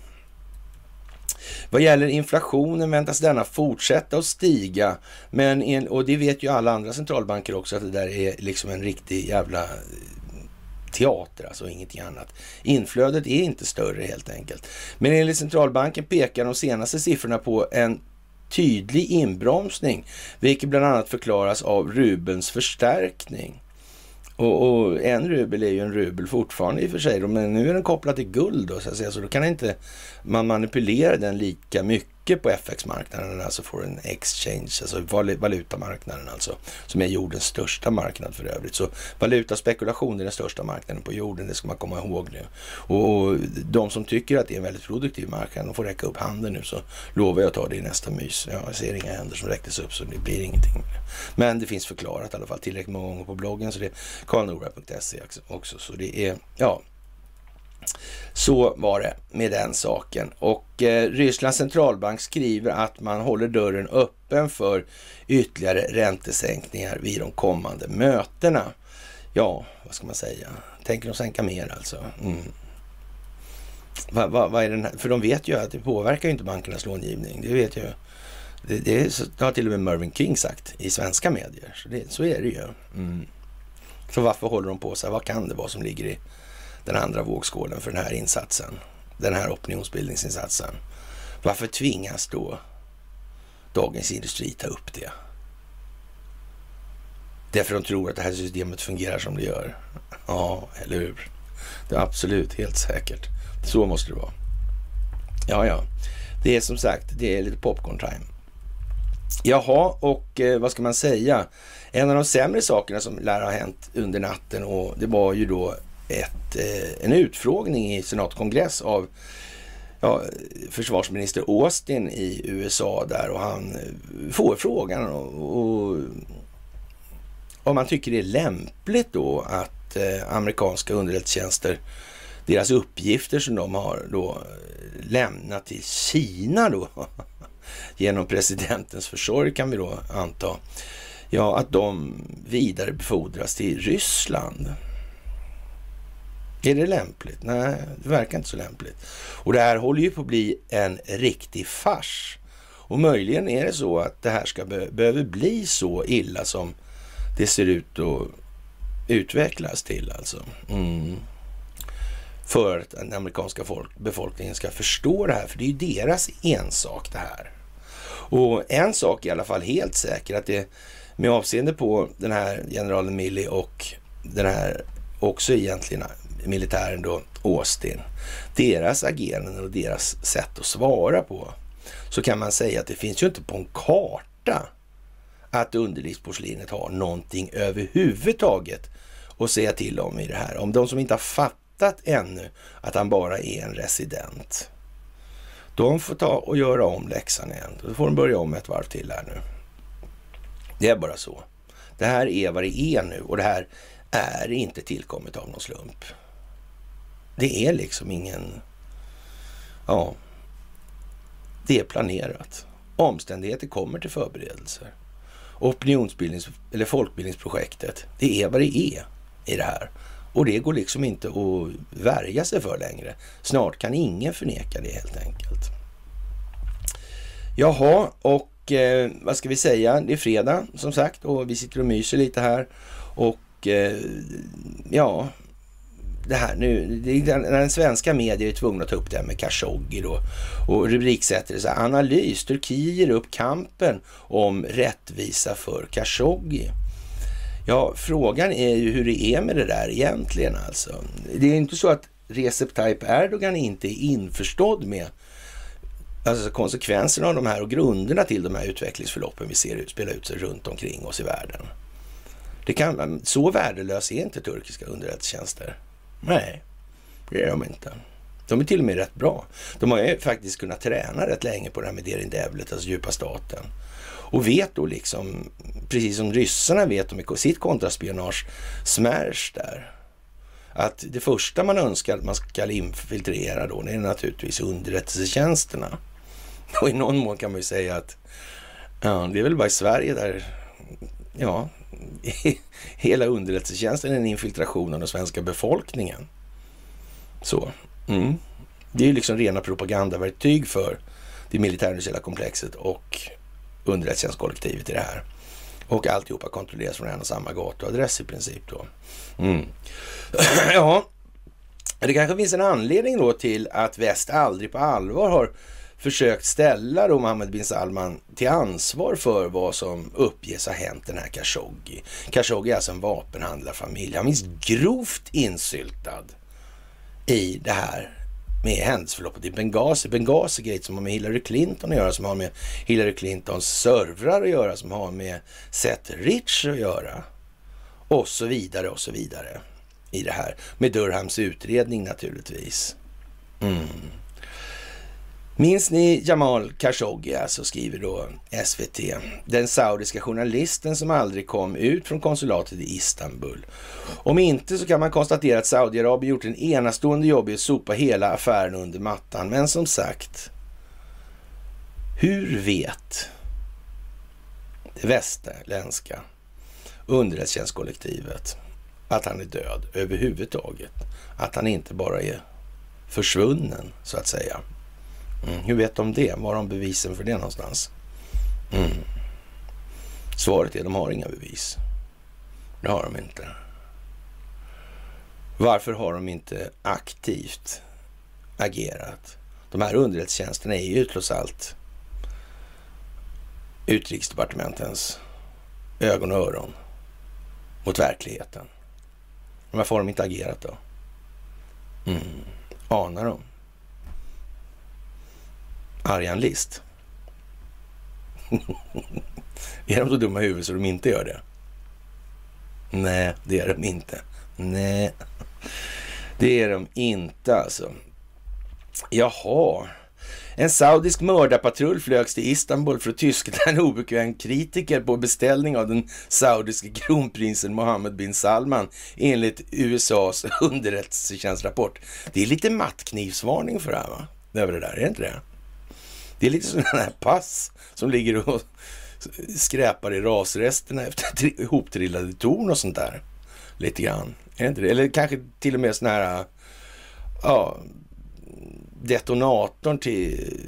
A: Vad gäller inflationen väntas denna fortsätta att stiga. Men, och det vet ju alla andra centralbanker också att det där är liksom en riktig jävla teater, alltså ingenting annat. Inflödet är inte större helt enkelt. Men enligt centralbanken pekar de senaste siffrorna på en tydlig inbromsning, vilket bland annat förklaras av rubelns förstärkning. Och, och, en rubel är ju en rubel fortfarande i och för sig, men nu är den kopplad till guld då, så att säga, så då kan inte man manipulera den lika mycket mycket på FX-marknaden, alltså foreign exchange, alltså valutamarknaden alltså, som är jordens största marknad för övrigt. Så valutaspekulation är den största marknaden på jorden, det ska man komma ihåg nu. Och, och de som tycker att det är en väldigt produktiv marknad, de får räcka upp handen nu så lovar jag att ta det i nästa mys. Jag ser inga händer som räcktes upp så det blir ingenting. Men det finns förklarat i alla fall tillräckligt många gånger på bloggen så det är karlnora.se också. Så det är, ja, så var det med den saken. Och eh, Rysslands centralbank skriver att man håller dörren öppen för ytterligare räntesänkningar vid de kommande mötena. Ja, vad ska man säga? Tänker de sänka mer alltså? Mm. Va, va, va är den här? För de vet ju att det påverkar ju inte bankernas långivning. Det vet ju. Det, det, det har till och med Mervyn King sagt i svenska medier. Så, det, så är det ju. Mm. Så varför håller de på så här? Vad kan det vara som ligger i den andra vågskålen för den här insatsen, den här opinionsbildningsinsatsen. Varför tvingas då Dagens Industri ta upp det? Därför de tror att det här systemet fungerar som det gör. Ja, eller hur? Det är absolut, helt säkert. Så måste det vara. Ja, ja. Det är som sagt, det är lite popcorn time. Jaha, och eh, vad ska man säga? En av de sämre sakerna som lär ha hänt under natten och det var ju då ett, eh, en utfrågning i senatkongress av ja, försvarsminister Austin i USA där och han eh, får frågan och, och om man tycker det är lämpligt då att eh, amerikanska underrättelsetjänster, deras uppgifter som de har då eh, lämnat till Kina då genom presidentens försorg kan vi då anta. Ja, att de vidarebefordras till Ryssland. Är det lämpligt? Nej, det verkar inte så lämpligt. Och det här håller ju på att bli en riktig fars. Och möjligen är det så att det här ska be behöver bli så illa som det ser ut att utvecklas till alltså. Mm. För att den amerikanska folk, befolkningen ska förstå det här, för det är ju deras ensak det här. Och en sak är i alla fall helt säker, att det med avseende på den här generalen Milley och den här också egentligen militären då, Austin, deras agerande och deras sätt att svara på, så kan man säga att det finns ju inte på en karta att underlivsporslinet har någonting överhuvudtaget att säga till om i det här. Om de som inte har fattat ännu att han bara är en resident, de får ta och göra om läxan igen. Då får de börja om ett varv till här nu. Det är bara så. Det här är vad det är nu och det här är inte tillkommet av någon slump. Det är liksom ingen... Ja, det är planerat. Omständigheter kommer till förberedelser. Opinionsbildnings eller folkbildningsprojektet, det är vad det är i det här. Och det går liksom inte att värja sig för längre. Snart kan ingen förneka det helt enkelt. Jaha, och eh, vad ska vi säga? Det är fredag som sagt och vi sitter och myser lite här. Och eh, ja, det här nu, den svenska medier är tvungna att ta upp det här med Khashoggi då och rubriksätter det så här, analys, Turkiet ger upp kampen om rättvisa för Khashoggi. Ja, frågan är ju hur det är med det där egentligen alltså. Det är inte så att Recep Tayyip Erdogan inte är införstådd med alltså konsekvenserna av de här och grunderna till de här utvecklingsförloppen vi ser spela ut sig runt omkring oss i världen. Det kan, så värdelös är inte turkiska underrättelsetjänster. Nej, det är de inte. De är till och med rätt bra. De har ju faktiskt kunnat träna rätt länge på det här med Derin Devlet, alltså djupa staten. Och vet då liksom, precis som ryssarna vet om sitt kontraspionage, smärs där, att det första man önskar att man ska infiltrera då, det är naturligtvis underrättelsetjänsterna. Och i någon mån kan man ju säga att ja, det är väl bara i Sverige där, ja, hela underrättelsetjänsten är en infiltration av den svenska befolkningen. Så. Mm. Det är ju liksom rena propagandaverktyg för det militärindustriella komplexet och underrättelsetjänstkollektivet i det här. Och alltihopa kontrolleras från en och samma gatuadress i princip då. Mm. ja, det kanske finns en anledning då till att väst aldrig på allvar har försökt ställa då Mohammed bin Salman till ansvar för vad som uppges ha hänt den här Khashoggi. Khashoggi är alltså en vapenhandlarfamilj. Han finns grovt insyltad i det här med händelseförloppet i Benghazi. Benghazi är som har med Hillary Clinton att göra, som har med Hillary Clintons servrar att göra, som har med Seth Rich att göra. Och så vidare och så vidare i det här. Med Durhams utredning naturligtvis. Mm. Minns ni Jamal Khashoggi, alltså skriver då SVT, den saudiska journalisten som aldrig kom ut från konsulatet i Istanbul. Om inte så kan man konstatera att Saudiarabien gjort en enastående jobb i att sopa hela affären under mattan. Men som sagt, hur vet det västerländska underrättelsetjänstkollektivet att han är död överhuvudtaget? Att han inte bara är försvunnen, så att säga. Mm. Hur vet de det? Var har de bevisen för det någonstans? Mm. Svaret är de har inga bevis. Det har de inte. Varför har de inte aktivt agerat? De här underrättelsetjänsterna är ju trots allt utrikesdepartementens ögon och öron. mot verkligheten. Varför har de inte agerat då? Mm. Anar de? Arjan List? är de så dumma i huvudet så de inte gör det? Nej, det är de inte. Nej, det är de inte alltså. Jaha. En saudisk mördarpatrull flögs till Istanbul för att tyskta en obekväm kritiker på beställning av den saudiske kronprinsen Mohammed bin Salman enligt USAs underrättelsetjänstrapport. Det är lite mattknivsvarning för det här va? Över det där, är det inte det? Det är lite sådana här pass som ligger och skräpar i rasresterna efter ihoptrillade torn och sånt där. Lite grann. Är det inte det? Eller kanske till och med sådana här äh, ja, detonatorn till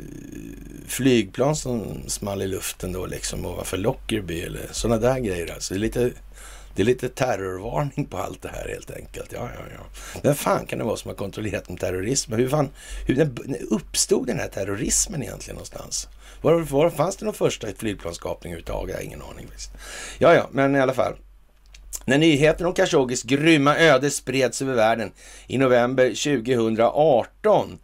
A: flygplan som small i luften då liksom ovanför Lockerby eller sådana där grejer. Alltså det är lite, det är lite terrorvarning på allt det här helt enkelt. Ja, ja, ja. Vem fan kan det vara som har kontrollerat med terrorismen? Hur, fan, hur uppstod den här terrorismen egentligen någonstans? Var, var fanns det någon första flygplanskapning överhuvudtaget? Jag har ingen aning. Visst. Ja, ja, men i alla fall. När nyheten om Khashoggis grymma öde spreds över världen i november 2018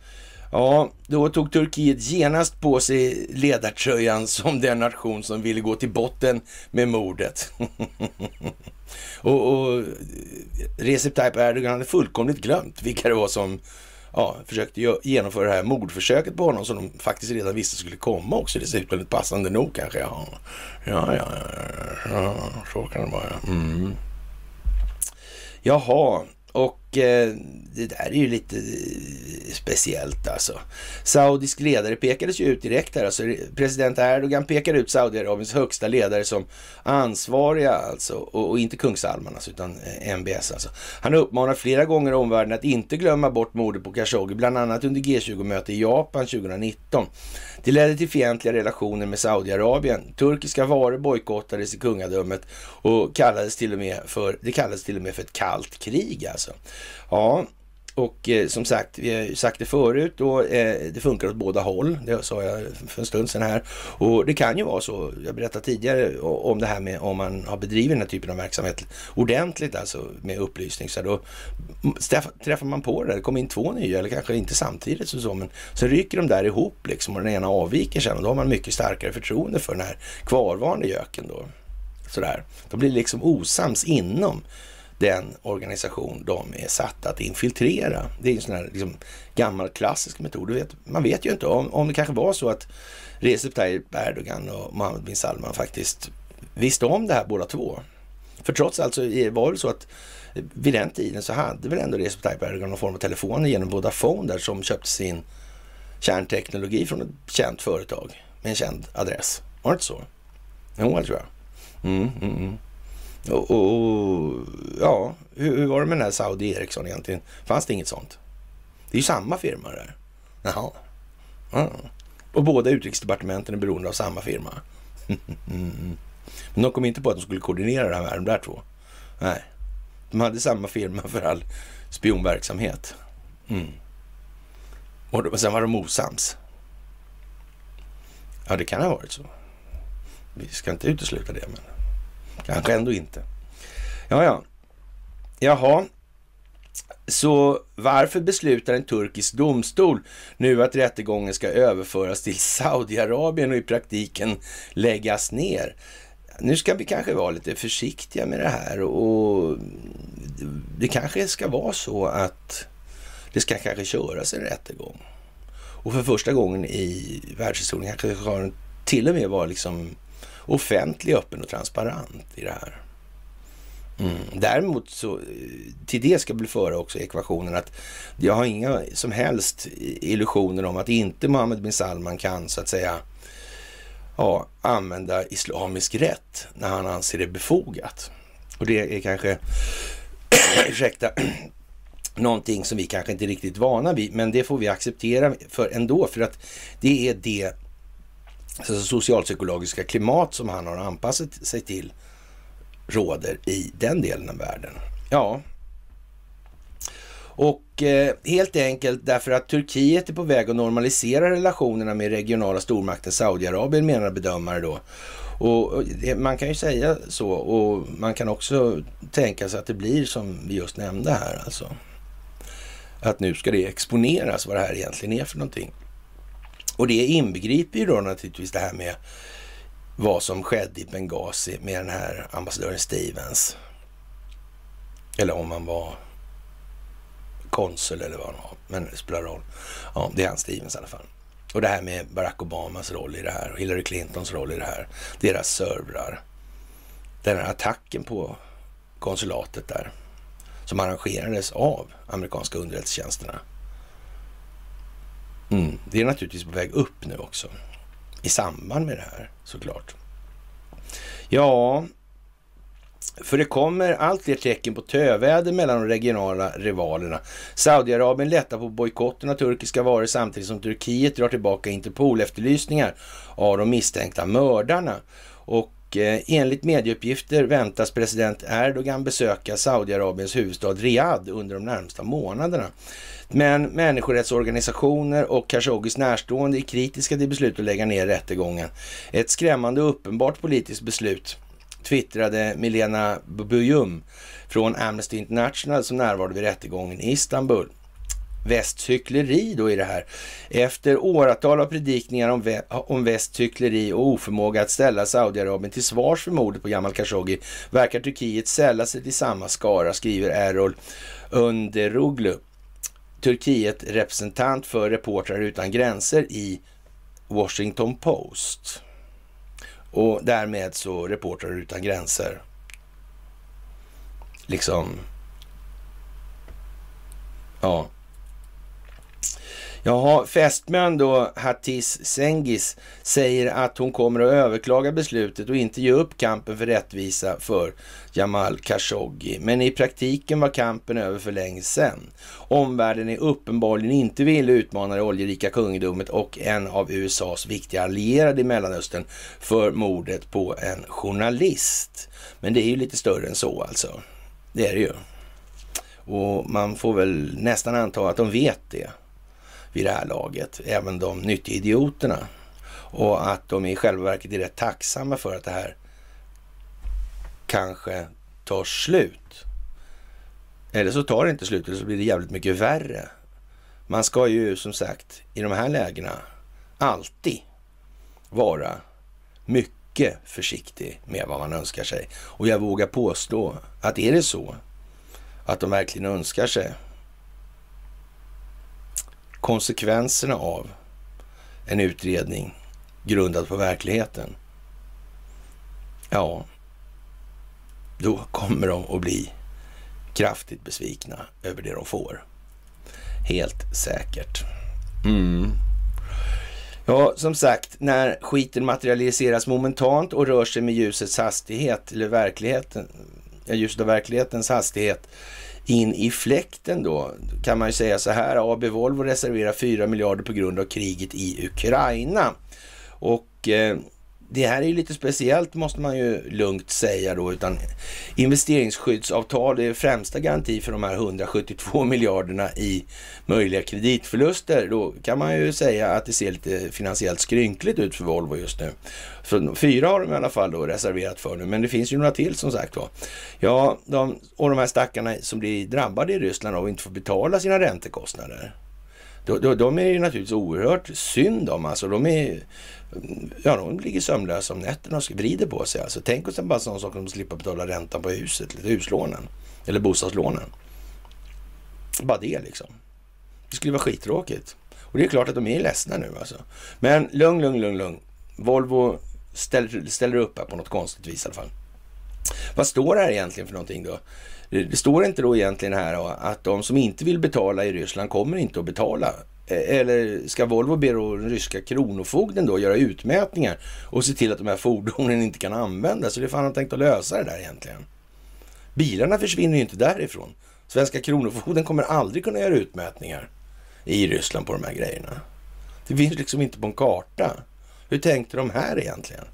A: Ja, då tog Turkiet genast på sig ledartröjan som den nation som ville gå till botten med mordet. och, och Recep Tayyip Erdogan hade fullkomligt glömt vilka det var som ja, försökte genomföra det här mordförsöket på honom som de faktiskt redan visste skulle komma också dessutom. Lite passande nog kanske. Ja, ja, ja, ja, ja så kan det vara. Mm. Jaha, och eh, det där är ju lite eh, speciellt alltså. Saudisk ledare pekades ju ut direkt här. Alltså, president Erdogan pekade ut Saudiarabiens högsta ledare som ansvariga alltså. Och, och inte kung Salman alltså, utan eh, MBS alltså. Han uppmanar flera gånger omvärlden att inte glömma bort mordet på Khashoggi, bland annat under G20-möte i Japan 2019. Det ledde till fientliga relationer med Saudiarabien. Turkiska varor bojkottades i kungadömet och kallades till och med för, det kallades till och med för ett kallt krig alltså. Ja, och eh, som sagt, vi har ju sagt det förut och eh, det funkar åt båda håll. Det sa jag för en stund sedan här. Och det kan ju vara så, jag berättade tidigare om det här med om man har bedrivit den här typen av verksamhet ordentligt, alltså med upplysning. Så då träffar man på det, det kommer in två nya, eller kanske inte samtidigt så, så men så rycker de där ihop liksom och den ena avviker sen och då har man mycket starkare förtroende för den här kvarvarande göken då. Sådär. De blir liksom osams inom den organisation de är satta att infiltrera. Det är en sån här liksom, gammal klassisk metod. Vet, man vet ju inte om, om det kanske var så att Recep Tayyip Erdogan och Mohammed bin Salman faktiskt visste om det här båda två. För trots allt så var det så att vid den tiden så hade väl ändå Recep Tayyip Erdogan någon form av telefoner genom Vodafone där som köpte sin kärnteknologi från ett känt företag med en känd adress. Var det inte så? Jo, det tror jag. Mm, mm, mm. Och, och, ja, hur, hur, var det med den här Saudi Ericsson egentligen? Fanns det inget sånt? Det är ju samma firma där. Jaha. Ja. Och båda utrikesdepartementen är beroende av samma firma. Men de kom inte på att de skulle koordinera det här med de där två. Nej. De hade samma firma för all spionverksamhet. Mm. Och sen var de osams. Ja, det kan ha varit så. Vi ska inte utesluta det, men Kanske ändå inte. Ja, ja. Jaha. Så varför beslutar en turkisk domstol nu att rättegången ska överföras till Saudiarabien och i praktiken läggas ner? Nu ska vi kanske vara lite försiktiga med det här och det kanske ska vara så att det ska kanske köras en rättegång. Och för första gången i världshistorien kanske det till och med var liksom offentlig, öppen och transparent i det här. Mm. Däremot så, eh, till det ska bli föra också ekvationen att jag har inga som helst illusioner om att inte Mohammed bin Salman kan så att säga ja, använda islamisk rätt när han anser det befogat. Och det är kanske, ursäkta, någonting som vi kanske inte är riktigt vana vid, men det får vi acceptera för ändå, för att det är det alltså socialpsykologiska klimat som han har anpassat sig till råder i den delen av världen. Ja, Och eh, helt enkelt därför att Turkiet är på väg att normalisera relationerna med regionala stormakten Saudiarabien menar bedömare då. Och man kan ju säga så och man kan också tänka sig att det blir som vi just nämnde här alltså. Att nu ska det exponeras vad det här egentligen är för någonting. Och det inbegriper ju då naturligtvis det här med vad som skedde i Benghazi med den här ambassadören Stevens. Eller om han var konsul eller vad han var. Men det spelar roll. Ja, det är han Stevens i alla fall. Och det här med Barack Obamas roll i det här och Hillary Clintons roll i det här. Deras servrar. Den här attacken på konsulatet där som arrangerades av amerikanska underrättelsetjänsterna. Mm, det är naturligtvis på väg upp nu också i samband med det här såklart. Ja, för det kommer allt fler tecken på töväder mellan de regionala rivalerna. Saudiarabien lättar på bojkotten av turkiska varor samtidigt som Turkiet drar tillbaka Interpol-efterlysningar av de misstänkta mördarna. Och eh, enligt medieuppgifter väntas president Erdogan besöka Saudiarabiens huvudstad Riyadh under de närmsta månaderna. Men människorättsorganisationer och Khashoggis närstående är kritiska till beslutet att lägga ner rättegången. Ett skrämmande och uppenbart politiskt beslut twittrade Milena Bujum från Amnesty International som närvarade vid rättegången i Istanbul. Västcykleri då i det här. Efter åratal av predikningar om, vä om västcykleri och oförmåga att ställa Saudiarabien till svars för mordet på Jamal Khashoggi verkar Turkiet sälla sig till samma skara, skriver Errol Underoglu. Turkiet representant för Reportrar utan gränser i Washington Post. Och därmed så Reportrar utan gränser. Liksom. Ja. Jaha, fästmön då, Hatis Sengis, säger att hon kommer att överklaga beslutet och inte ge upp kampen för rättvisa för Jamal Khashoggi. Men i praktiken var kampen över för länge sedan. Omvärlden är uppenbarligen inte villig utmana det oljerika kungadömet och en av USAs viktiga allierade i Mellanöstern för mordet på en journalist. Men det är ju lite större än så alltså. Det är det ju. Och man får väl nästan anta att de vet det vid det här laget, även de nyttiga idioterna. Och att de i själva verket är rätt tacksamma för att det här kanske tar slut. Eller så tar det inte slut, eller så blir det jävligt mycket värre. Man ska ju som sagt i de här lägena alltid vara mycket försiktig med vad man önskar sig. Och jag vågar påstå att är det så att de verkligen önskar sig konsekvenserna av en utredning grundad på verkligheten, ja, då kommer de att bli kraftigt besvikna över det de får. Helt säkert. Mm. Ja, som sagt, när skiten materialiseras momentant och rör sig med ljusets hastighet, eller verkligheten, ja, ljuset av verklighetens hastighet, in i fläkten då kan man ju säga så här. AB Volvo reserverar 4 miljarder på grund av kriget i Ukraina. Och eh, det här är ju lite speciellt måste man ju lugnt säga då, utan investeringsskyddsavtal är främsta garanti för de här 172 miljarderna i möjliga kreditförluster. Då kan man ju säga att det ser lite finansiellt skrynkligt ut för Volvo just nu. Så fyra har de i alla fall då reserverat för nu, men det finns ju några till som sagt var. Ja, de, och de här stackarna som blir drabbade i Ryssland av att inte få betala sina räntekostnader. De, de, de är ju naturligtvis oerhört synd om. Alltså, de är ja, de ligger sömnlösa om nätterna och vrider på sig. Alltså, tänk oss bara sån sak som att slippa betala räntan på huset, huslånen eller bostadslånen. Bara det liksom. Det skulle vara skittråkigt. Och det är klart att de är ledsna nu alltså. Men lugn, lugn, lugn, lugn. Volvo ställer, ställer upp här på något konstigt vis i alla fall. Vad står det här egentligen för någonting då? Det står inte då egentligen här att de som inte vill betala i Ryssland kommer inte att betala e, eller ska Volvo be den ryska kronofogden då göra utmätningar och se till att de här fordonen inte kan användas? Så det är fan han tänkt att lösa det där egentligen. Bilarna försvinner ju inte därifrån. Svenska kronofogden kommer aldrig kunna göra utmätningar i Ryssland på de här grejerna. Det finns liksom inte på en karta. Hur tänkte de här egentligen?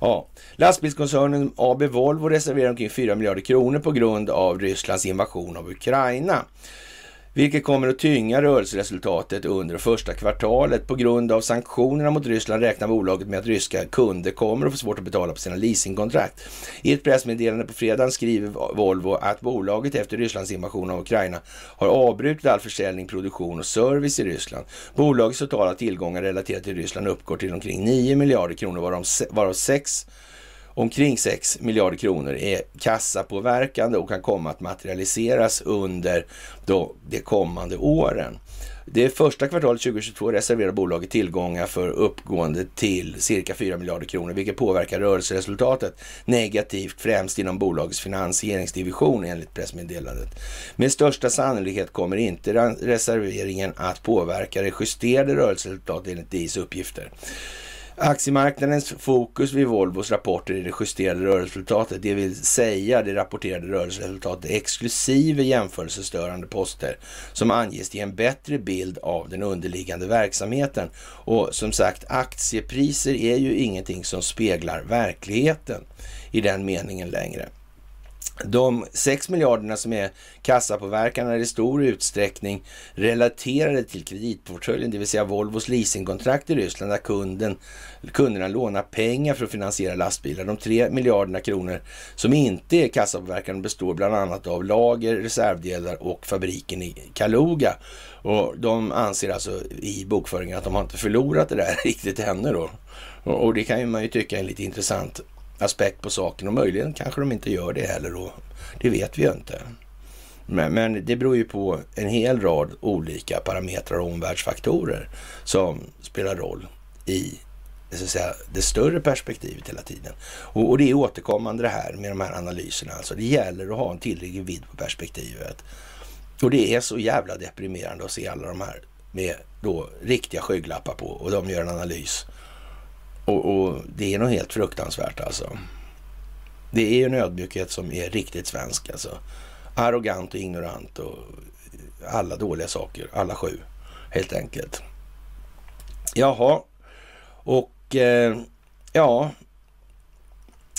A: Ja, lastbilskoncernen AB Volvo reserverar omkring 4 miljarder kronor på grund av Rysslands invasion av Ukraina vilket kommer att tynga rörelseresultatet under första kvartalet. På grund av sanktionerna mot Ryssland räknar bolaget med att ryska kunder kommer att få svårt att betala på sina leasingkontrakt. I ett pressmeddelande på fredagen skriver Volvo att bolaget efter Rysslands invasion av Ukraina har avbrutit all försäljning, produktion och service i Ryssland. Bolagets totala tillgångar relaterat till Ryssland uppgår till omkring 9 miljarder kronor, varav 6 Omkring 6 miljarder kronor är kassapåverkande och kan komma att materialiseras under då de kommande åren. Det första kvartalet 2022 reserverar bolaget tillgångar för uppgående till cirka 4 miljarder kronor, vilket påverkar rörelseresultatet negativt, främst inom bolagets finansieringsdivision enligt pressmeddelandet. Med största sannolikhet kommer inte reserveringen att påverka det justerade rörelseresultatet enligt DIs uppgifter. Aktiemarknadens fokus vid Volvos rapporter är det justerade rörelseresultatet, det vill säga det rapporterade rörelseresultatet exklusive jämförelsestörande poster som anges ge en bättre bild av den underliggande verksamheten. Och som sagt, aktiepriser är ju ingenting som speglar verkligheten i den meningen längre. De 6 miljarderna som är kassapåverkan är i stor utsträckning relaterade till kreditportföljen, det vill säga Volvos leasingkontrakt i Ryssland där kunden, kunderna lånar pengar för att finansiera lastbilar. De 3 miljarderna kronor som inte är kassapåverkan består bland annat av lager, reservdelar och fabriken i Kaluga. Och de anser alltså i bokföringen att de har inte förlorat det där riktigt ännu då. Och det kan man ju tycka är lite intressant aspekt på saken och möjligen kanske de inte gör det heller då. Det vet vi ju inte. Men, men, det beror ju på en hel rad olika parametrar och omvärldsfaktorer som spelar roll i så att säga, det större perspektivet hela tiden. Och, och, det är återkommande det här med de här analyserna. Alltså det gäller att ha en tillräcklig vidd på perspektivet. Och det är så jävla deprimerande att se alla de här med då riktiga skygglappar på och de gör en analys och, och, det är nog helt fruktansvärt alltså. Det är en ödmjukhet som är riktigt svensk alltså. Arrogant och ignorant och alla dåliga saker, alla sju helt enkelt. Jaha, och eh, ja,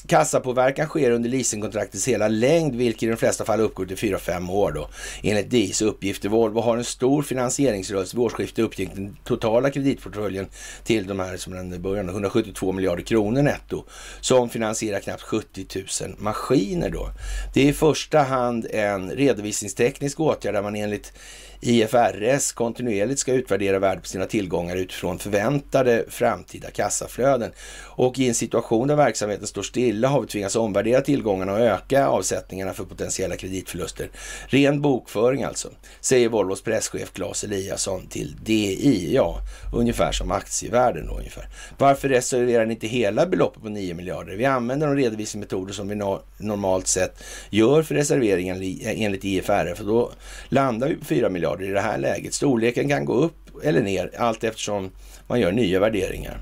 A: Kassapåverkan sker under leasingkontraktets hela längd, vilket i de flesta fall uppgår till 4-5 år då. Enligt DIs uppgifter. Volvo har en stor finansieringsrörelse. Vid årsskiftet uppgick den totala kreditportföljen till de här som den början, 172 miljarder kronor netto, som finansierar knappt 70 000 maskiner då. Det är i första hand en redovisningsteknisk åtgärd där man enligt IFRS kontinuerligt ska utvärdera värdet på sina tillgångar utifrån förväntade framtida kassaflöden. Och i en situation där verksamheten står still stilla har vi tvingats omvärdera tillgångarna och öka avsättningarna för potentiella kreditförluster. Ren bokföring alltså, säger Volvos presschef Claes Eliasson till DI. Ja, ungefär som aktievärden då ungefär. Varför reserverar ni inte hela beloppet på 9 miljarder? Vi använder de redovisningsmetoder som vi no normalt sett gör för reserveringen enligt IFRF för då landar vi på 4 miljarder miljarder i det här läget. Storleken kan gå upp eller ner allt eftersom man gör nya värderingar.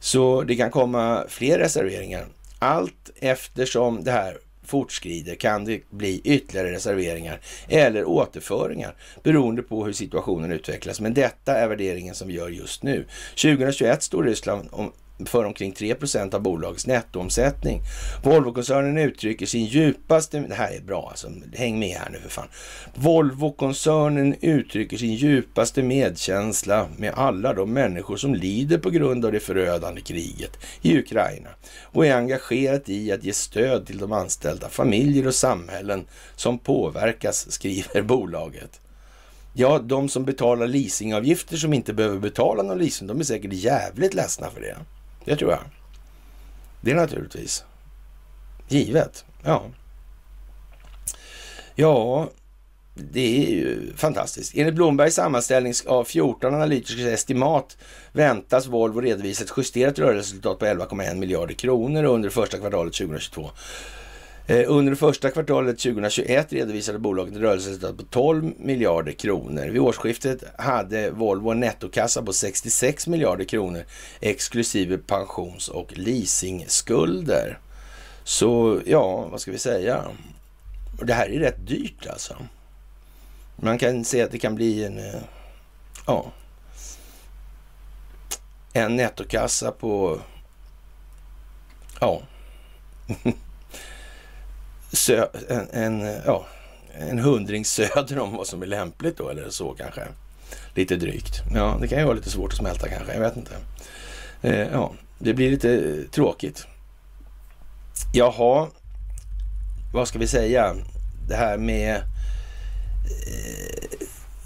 A: Så det kan komma fler reserveringar. Allt eftersom det här fortskrider kan det bli ytterligare reserveringar eller återföringar beroende på hur situationen utvecklas. Men detta är värderingen som vi gör just nu. 2021 står Ryssland om för omkring 3% av bolagets nettoomsättning. Volvo-koncernen uttrycker sin djupaste... Det här är bra alltså. Häng med här nu för fan. Volvo-koncernen uttrycker sin djupaste medkänsla med alla de människor som lider på grund av det förödande kriget i Ukraina och är engagerat i att ge stöd till de anställda, familjer och samhällen som påverkas, skriver bolaget. Ja, de som betalar leasingavgifter som inte behöver betala någon leasing, de är säkert jävligt ledsna för det. Det tror jag. Det är naturligtvis givet. Ja. Ja, det är ju fantastiskt. Enligt Blombergs sammanställning av 14 analytiska estimat väntas Volvo redovisa ett justerat rörelseresultat på 11,1 miljarder kronor under första kvartalet 2022. Eh, under det första kvartalet 2021 redovisade bolaget ett rörelseresultat på 12 miljarder kronor. Vid årsskiftet hade Volvo en nettokassa på 66 miljarder kronor exklusive pensions och leasingskulder. Så ja, vad ska vi säga? Det här är rätt dyrt alltså. Man kan säga att det kan bli en, eh, ja, en nettokassa på, ja, sö, en, en, ja, en hundring söder om vad som är lämpligt då, eller så kanske. Lite drygt. Ja, det kan ju vara lite svårt att smälta kanske, jag vet inte. Eh, ja, det blir lite tråkigt. Jaha, vad ska vi säga? Det här med eh,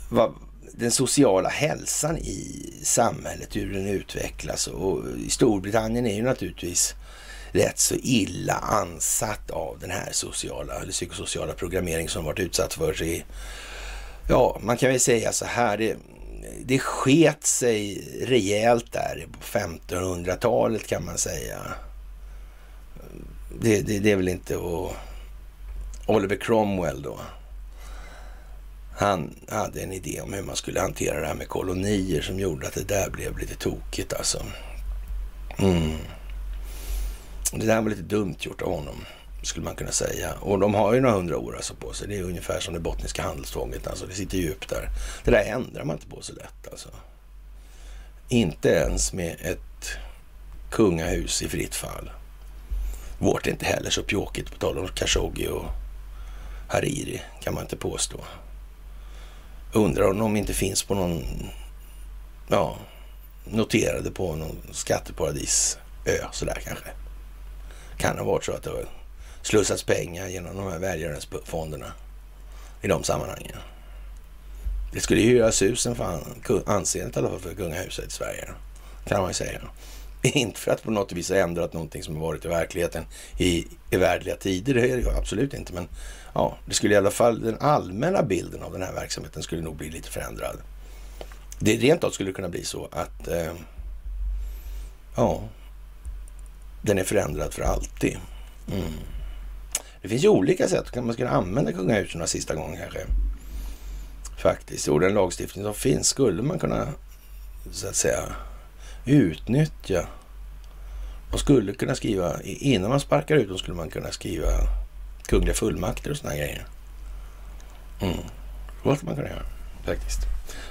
A: vad, den sociala hälsan i samhället, hur den utvecklas. Och i Storbritannien är ju naturligtvis rätt så illa ansatt av den här sociala eller psykosociala programmering som varit utsatt för sig. Ja, man kan väl säga så här. Det, det sket sig rejält där på 1500-talet kan man säga. Det, det, det är väl inte att... Oliver Cromwell då. Han hade en idé om hur man skulle hantera det här med kolonier som gjorde att det där blev lite tokigt alltså. Mm. Det där var lite dumt gjort av honom, skulle man kunna säga. Och de har ju några hundra år alltså på sig. Det är ungefär som det bottniska handelstvånget. Alltså, det sitter djupt där. Det där ändrar man inte på så lätt alltså. Inte ens med ett kungahus i fritt fall. Vårt är inte heller så pjåkigt, på tal om Khashoggi och Hariri, kan man inte påstå. Undrar om de inte finns på någon, ja, noterade på någon skatteparadisö sådär kanske. Kan ha varit så att det har slussats pengar genom de här välgörenhetsfonderna i de sammanhangen. Det skulle ju göra susen för anseendet i alla fall för kungahuset i Sverige. Kan man ju säga. Inte för att på något vis ha ändrat någonting som har varit i verkligheten i, i tider, det är det absolut inte. Men ja, det skulle i alla fall, den allmänna bilden av den här verksamheten skulle nog bli lite förändrad. Det rent av skulle kunna bli så att eh, ja, den är förändrad för alltid. Mm. Det finns ju olika sätt man skulle använda kungahuset några sista gånger. kanske. Faktiskt, och den lagstiftning som finns skulle man kunna så att säga utnyttja. Man skulle kunna skriva, innan man sparkar ut dem skulle man kunna skriva kungliga fullmakter och sådana grejer. Mm. Det man kunna göra faktiskt.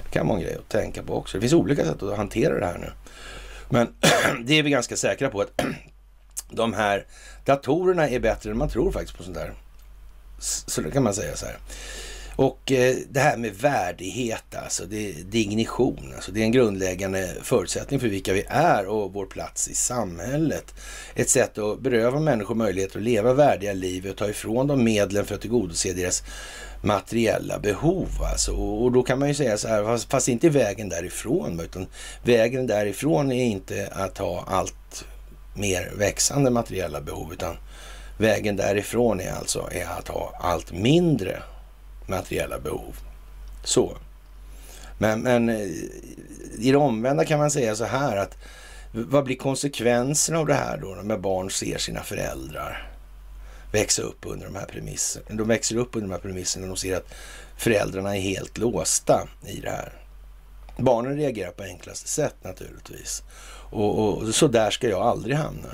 A: Det kan vara en grej att tänka på också. Det finns olika sätt att hantera det här nu. Men det är vi ganska säkra på att de här datorerna är bättre än man tror faktiskt på sånt där. Så det kan man säga så här. Och eh, det här med värdighet, alltså det, är dignition, alltså det är en grundläggande förutsättning för vilka vi är och vår plats i samhället. Ett sätt att beröva människor möjligheter att leva värdiga liv och ta ifrån dem medlen för att tillgodose deras materiella behov. Alltså. Och då kan man ju säga så här, fast, fast inte vägen därifrån, utan vägen därifrån är inte att ha allt mer växande materiella behov, utan vägen därifrån är alltså är att ha allt mindre materiella behov. Så. Men, men eh, i det omvända kan man säga så här att vad blir konsekvenserna av det här då när barn ser sina föräldrar växa upp under de här premisserna? De växer upp under de här premisserna och de ser att föräldrarna är helt låsta i det här. Barnen reagerar på enklaste sätt naturligtvis. Och, och så där ska jag aldrig hamna.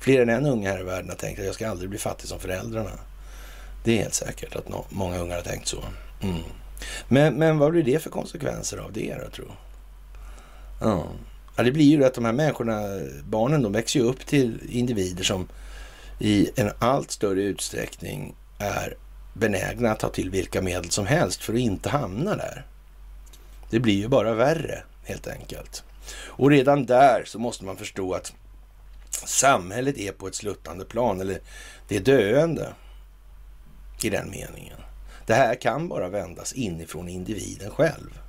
A: Fler än en unge här i världen har tänkt att jag ska aldrig bli fattig som föräldrarna. Det är helt säkert att no många ungar har tänkt så. Mm. Men, men vad blir det för konsekvenser av det då, tror Ja. ja, det blir ju att de här människorna, barnen, de växer ju upp till individer som i en allt större utsträckning är benägna att ta till vilka medel som helst för att inte hamna där. Det blir ju bara värre helt enkelt. Och redan där så måste man förstå att samhället är på ett sluttande plan, eller det är döende i den meningen. Det här kan bara vändas inifrån individen själv.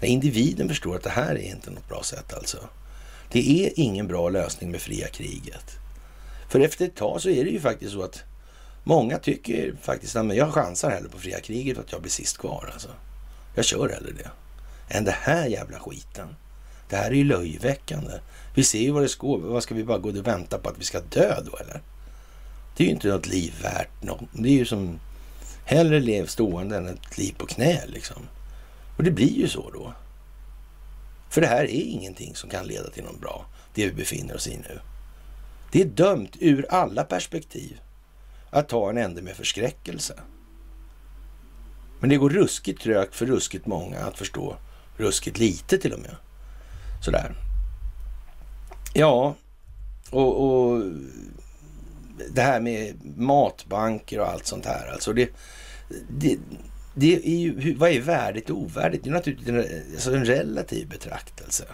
A: När individen förstår att det här är inte något bra sätt alltså. Det är ingen bra lösning med fria kriget. För efter ett tag så är det ju faktiskt så att många tycker faktiskt att jag chansar hellre på fria kriget för att jag blir sist kvar alltså. Jag kör hellre det. Än det här jävla skiten. Det här är ju löjeväckande. Vi ser ju vad det ska Vad ska vi bara gå och vänta på att vi ska dö då eller? Det är ju inte något liv värt något. Det är ju som hellre lev stående än ett liv på knä liksom. Och det blir ju så då. För det här är ingenting som kan leda till något bra, det vi befinner oss i nu. Det är dömt ur alla perspektiv att ta en ände med förskräckelse. Men det går ruskigt trögt för ruskigt många att förstå ruskigt lite till och med. Sådär. Ja, och, och det här med matbanker och allt sånt här. Alltså det, det, det är ju, vad är värdigt och ovärdigt? Det är naturligtvis en, alltså en relativ betraktelse.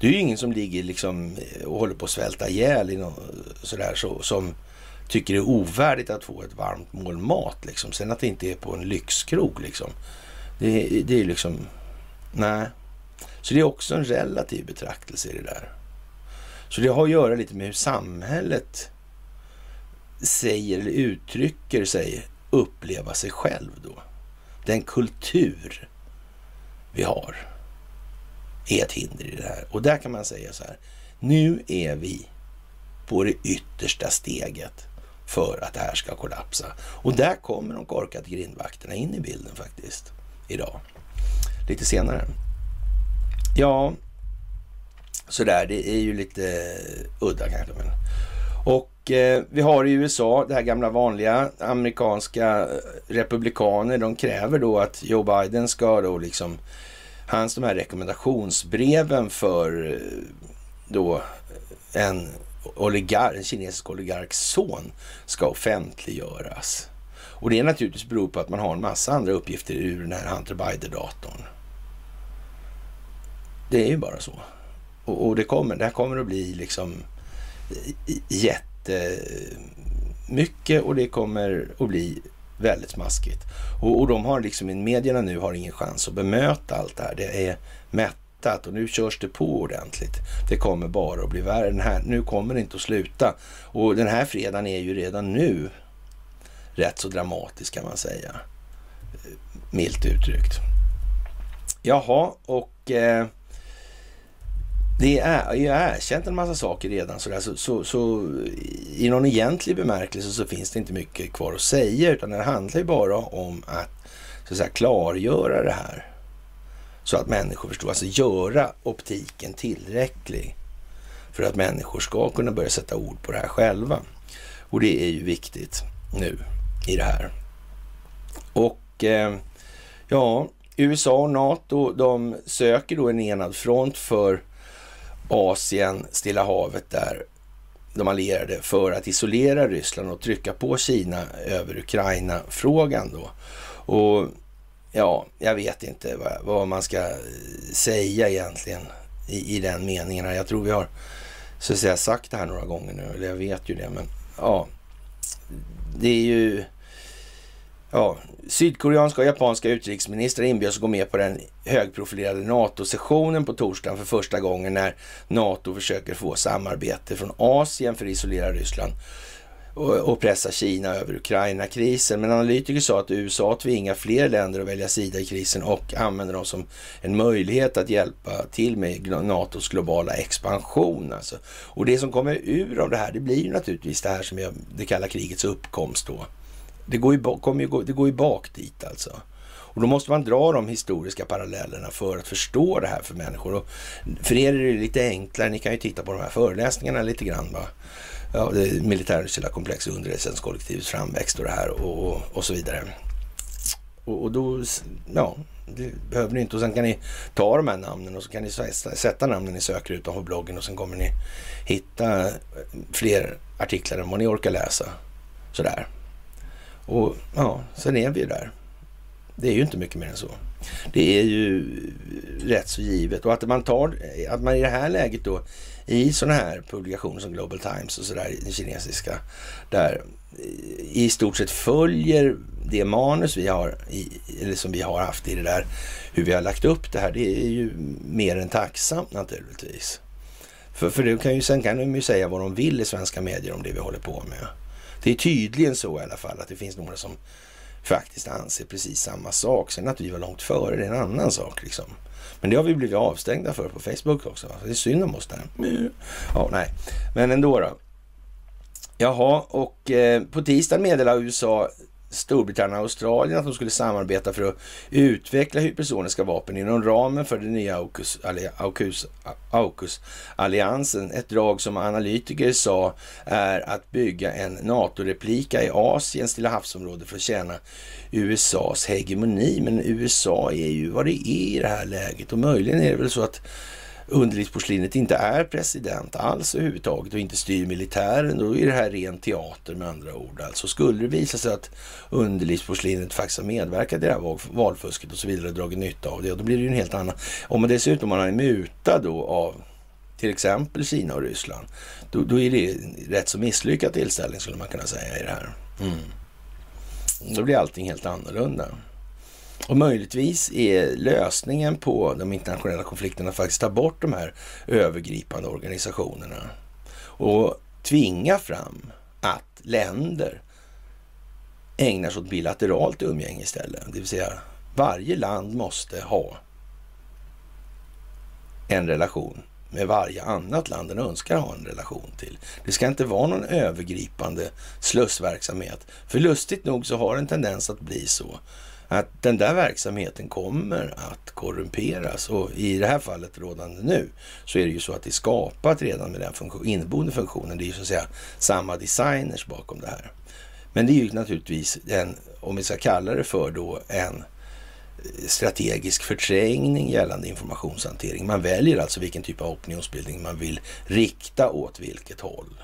A: Det är ju ingen som ligger liksom eh, och håller på att svälta ihjäl i något, sådär, så, som tycker det är ovärdigt att få ett varmt mål mat. Liksom. Sen att det inte är på en lyxkrog. Liksom. Det, det är liksom... Nej. Så det är också en relativ betraktelse i det där. Så det har att göra lite med hur samhället säger eller uttrycker sig uppleva sig själv då. Den kultur vi har är ett hinder i det här. Och där kan man säga så här. Nu är vi på det yttersta steget för att det här ska kollapsa. Och där kommer de korkade grindvakterna in i bilden faktiskt idag. Lite senare. Ja, sådär. Det är ju lite udda kanske. Men. Och eh, vi har i USA det här gamla vanliga amerikanska eh, republikaner. De kräver då att Joe Biden ska då liksom hans de här rekommendationsbreven för eh, då eh, en oligark, en kinesisk oligarks son ska offentliggöras. Och det är naturligtvis beror på att man har en massa andra uppgifter ur den här Hunter Biden-datorn. Det är ju bara så. Och, och, det, kommer, det här kommer att bli liksom jättemycket och det kommer att bli väldigt smaskigt. Och, och de har liksom, medierna nu har ingen chans att bemöta allt det här. Det är mättat och nu körs det på ordentligt. Det kommer bara att bli värre. Den här, nu kommer det inte att sluta. Och den här fredagen är ju redan nu rätt så dramatisk kan man säga. Milt uttryckt. Jaha, och eh, det är ju erkänt en massa saker redan så, så, så, så, i någon egentlig bemärkelse så finns det inte mycket kvar att säga utan det handlar ju bara om att, så att säga, klargöra det här. Så att människor förstår, alltså göra optiken tillräcklig för att människor ska kunna börja sätta ord på det här själva. Och det är ju viktigt nu i det här. Och eh, ja, USA och NATO de söker då en enad front för Asien, Stilla havet där, de allierade, för att isolera Ryssland och trycka på Kina över Ukraina-frågan då. Och ja, jag vet inte vad, vad man ska eh, säga egentligen i, i, den meningen. Jag tror vi har så att säga sagt det här några gånger nu, eller jag vet ju det, men ja, det är ju Ja, sydkoreanska och japanska utrikesministrar inbjöds att gå med på den högprofilerade NATO-sessionen på torsdagen för första gången när NATO försöker få samarbete från Asien för att isolera Ryssland och pressa Kina över Ukraina-krisen. Men analytiker sa att USA tvingar fler länder att välja sida i krisen och använder dem som en möjlighet att hjälpa till med NATOs globala expansion. Alltså. Och det som kommer ur av det här, det blir ju naturligtvis det här som är det kalla krigets uppkomst då. Det går ju, kommer ju, det går ju bak dit alltså. Och då måste man dra de historiska parallellerna för att förstå det här för människor. Och för er är det lite enklare. Ni kan ju titta på de här föreläsningarna lite grann. Va? Ja, det militärindustriella komplex underrättelsetjänstkollektivets underrättelsekollektivets framväxt och det här och, och, och så vidare. Och, och, då, ja, det behöver ni inte. Och sen kan ni ta de här namnen och så kan ni sätta namnen i sökrutan på bloggen och sen kommer ni hitta fler artiklar än vad ni orkar läsa. Sådär. Och ja, sen är vi ju där. Det är ju inte mycket mer än så. Det är ju rätt så givet. Och att man tar, att man i det här läget då i sådana här publikationer som Global Times och sådär, den kinesiska, där i stort sett följer det manus vi har, i, eller som vi har haft i det där, hur vi har lagt upp det här, det är ju mer än tacksamt naturligtvis. För, för det kan ju, sen kan de ju säga vad de vill i svenska medier om det vi håller på med. Det är tydligen så i alla fall att det finns några som faktiskt anser precis samma sak. Sen att vi var långt före, det är en annan sak liksom. Men det har vi blivit avstängda för på Facebook också. Det är synd om oss där. Ja, nej. Men ändå då. Jaha, och eh, på tisdag meddelade USA Storbritannien och Australien att de skulle samarbeta för att utveckla hypersoniska vapen inom ramen för den nya AUKUS-alliansen. Ett drag som analytiker sa är att bygga en NATO-replika i Asiens Stilla havsområde för att tjäna USAs hegemoni. Men USA är ju vad det är i det här läget och möjligen är det väl så att underlivsporslinet inte är president alls överhuvudtaget och inte styr militären, då är det här ren teater med andra ord. Alltså skulle det visa sig att underlivsporslinet faktiskt har medverkat i det här valfusket och så vidare och dragit nytta av det, då blir det ju en helt annan. Om man dessutom man är mutad då av till exempel Kina och Ryssland, då, då är det rätt så misslyckad tillställning skulle man kunna säga i det här. Mm. Då blir allting helt annorlunda. Och möjligtvis är lösningen på de internationella konflikterna faktiskt ta bort de här övergripande organisationerna och tvinga fram att länder ägnar sig åt bilateralt umgänge istället. Det vill säga varje land måste ha en relation med varje annat land den önskar ha en relation till. Det ska inte vara någon övergripande slussverksamhet. För lustigt nog så har det en tendens att bli så att den där verksamheten kommer att korrumperas och i det här fallet rådande nu så är det ju så att det är skapat redan med den funktion, inneboende funktionen. Det är ju så att säga samma designers bakom det här. Men det är ju naturligtvis en, om vi ska kalla det för då en eh, strategisk förträngning gällande informationshantering. Man väljer alltså vilken typ av opinionsbildning man vill rikta åt vilket håll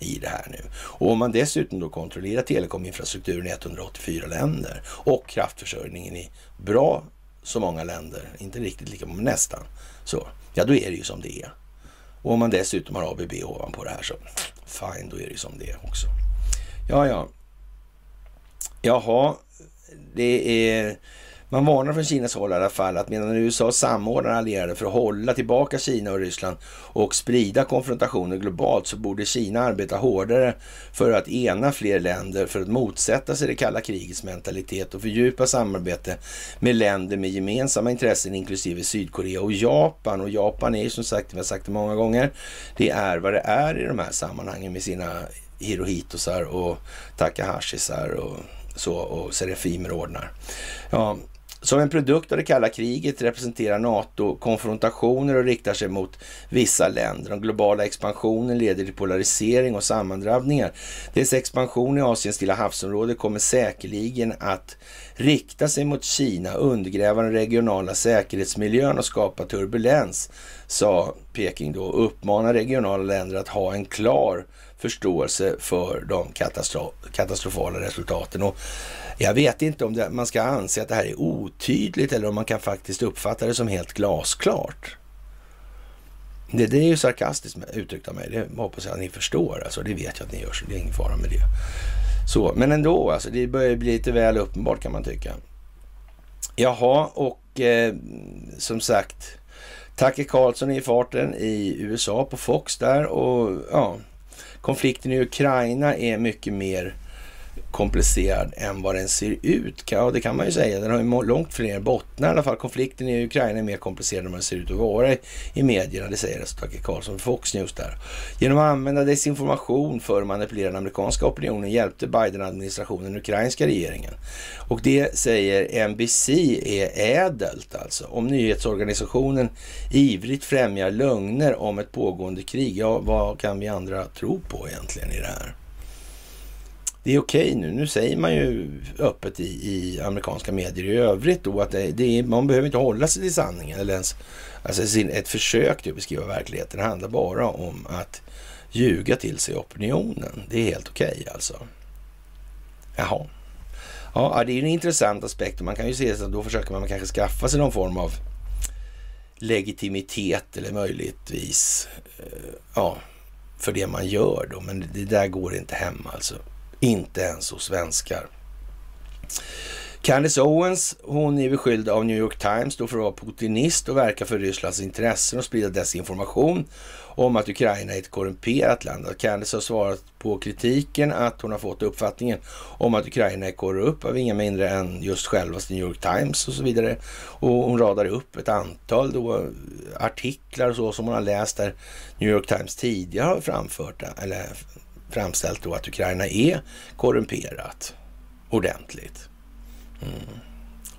A: i det här nu. Och om man dessutom då kontrollerar telekominfrastrukturen i 184 länder och kraftförsörjningen i bra så många länder, inte riktigt lika många, men nästan så, ja då är det ju som det är. Och om man dessutom har ABB ovanpå det här så fine, då är det ju som det är också. Ja, ja. Jaha, det är man varnar från Kinas håll i alla fall att medan USA samordnar allierade för att hålla tillbaka Kina och Ryssland och sprida konfrontationer globalt så borde Kina arbeta hårdare för att ena fler länder för att motsätta sig det kalla krigets mentalitet och fördjupa samarbete med länder med gemensamma intressen inklusive Sydkorea och Japan. Och Japan är ju som sagt, vi har sagt det många gånger, det är vad det är i de här sammanhangen med sina Hirohitosar och Takahashisar och så och Serafimerordnar. Ja, som en produkt av det kalla kriget representerar NATO konfrontationer och riktar sig mot vissa länder. Den globala expansionen leder till polarisering och sammandrabbningar. Dess expansion i Asiens Stilla havsområde kommer säkerligen att rikta sig mot Kina, undergräva den regionala säkerhetsmiljön och skapa turbulens, sa Peking då och uppmanar regionala länder att ha en klar förståelse för de katastrof katastrofala resultaten. Och jag vet inte om det, man ska anse att det här är otydligt eller om man kan faktiskt uppfatta det som helt glasklart. Det, det är ju sarkastiskt uttryckt av mig. Det hoppas jag att ni förstår. Alltså, det vet jag att ni gör, så det är ingen fara med det. Så, men ändå, alltså, det börjar bli lite väl uppenbart kan man tycka. Jaha, och eh, som sagt, Tucker Carlson är i farten i USA på Fox där och ja, konflikten i Ukraina är mycket mer komplicerad än vad den ser ut. Ja, det kan man ju säga. Den har ju långt fler bottnar i alla fall. Konflikten i Ukraina är mer komplicerad än vad den ser ut att vara i medierna. Det säger alltså Tucker Carlson för Fox News där. Genom att använda desinformation för att manipulera den amerikanska opinionen hjälpte Biden-administrationen den ukrainska regeringen. Och det säger NBC är ädelt alltså. Om nyhetsorganisationen ivrigt främjar lögner om ett pågående krig, ja vad kan vi andra tro på egentligen i det här? Det är okej okay nu. Nu säger man ju öppet i, i amerikanska medier i övrigt då att det, det är, man behöver inte hålla sig till sanningen eller ens alltså ett försök till att beskriva verkligheten. Det handlar bara om att ljuga till sig opinionen. Det är helt okej okay, alltså. Jaha. Ja, det är en intressant aspekt och man kan ju se att då försöker man kanske skaffa sig någon form av legitimitet eller möjligtvis eh, ja, för det man gör då. Men det där går inte hem alltså. Inte ens hos svenskar. Candice Owens, hon är beskylld av New York Times då för att vara putinist och verka för Rysslands intressen och sprida desinformation om att Ukraina är ett korrumperat land. Candice har svarat på kritiken att hon har fått uppfattningen om att Ukraina är korrupt av inga mindre än just självaste New York Times och så vidare. Och hon radar upp ett antal då artiklar och så som hon har läst där New York Times tidigare har framfört eller framställt då att Ukraina är korrumperat ordentligt. Mm.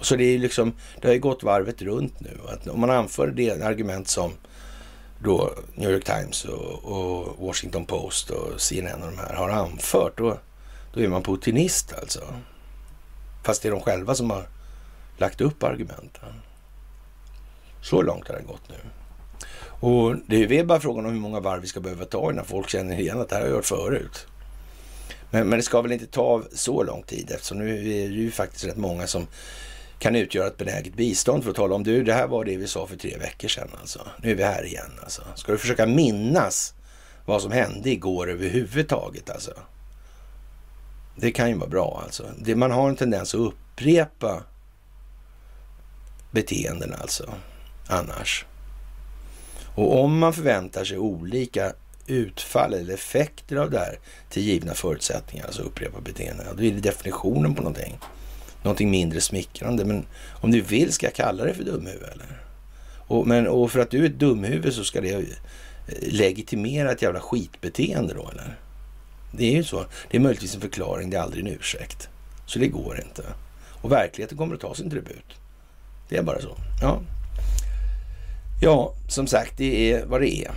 A: Så det är liksom, det har ju gått varvet runt nu. Att om man anför det argument som då New York Times och, och, Washington Post och CNN och de här har anfört, då, då är man putinist alltså. Fast det är de själva som har lagt upp argumenten. Så långt har det gått nu. Och det är bara frågan om hur många varv vi ska behöva ta innan folk känner igen att det här har jag gjort förut. Men, men det ska väl inte ta så lång tid eftersom nu är det ju faktiskt rätt många som kan utgöra ett benäget bistånd för att tala om du, det här var det vi sa för tre veckor sedan alltså. Nu är vi här igen alltså. Ska du försöka minnas vad som hände igår överhuvudtaget alltså? Det kan ju vara bra alltså. Det, man har en tendens att upprepa beteenden alltså, annars. Och om man förväntar sig olika utfall eller effekter av det här till givna förutsättningar, alltså upprepa beteenden, då är det definitionen på någonting. Någonting mindre smickrande. Men om du vill ska jag kalla det för dumhuvud eller? Och, men, och för att du är ett dumhuvud så ska det eh, legitimera ett jävla skitbeteende då eller? Det är ju så. Det är möjligtvis en förklaring, det är aldrig en ursäkt. Så det går inte. Och verkligheten kommer att ta sin tribut. Det är bara så. Ja, ja som sagt, det är vad det är.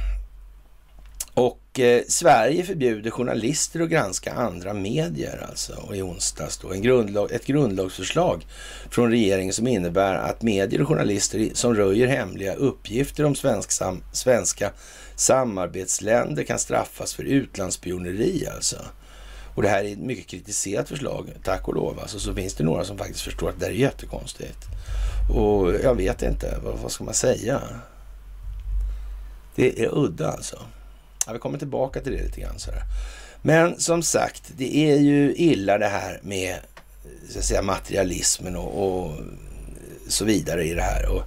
A: Och eh, Sverige förbjuder journalister att granska andra medier alltså. Och i onsdags då en grundlag, ett grundlagsförslag från regeringen som innebär att medier och journalister som röjer hemliga uppgifter om svensk sam, svenska samarbetsländer kan straffas för utlandsspioneri alltså. Och det här är ett mycket kritiserat förslag, tack och lov. Alltså, så finns det några som faktiskt förstår att det här är jättekonstigt. Och jag vet inte, vad, vad ska man säga? Det är udda alltså. Ja, vi kommer tillbaka till det lite grann. Så här. Men som sagt, det är ju illa det här med så att säga, materialismen och, och så vidare i det här. Och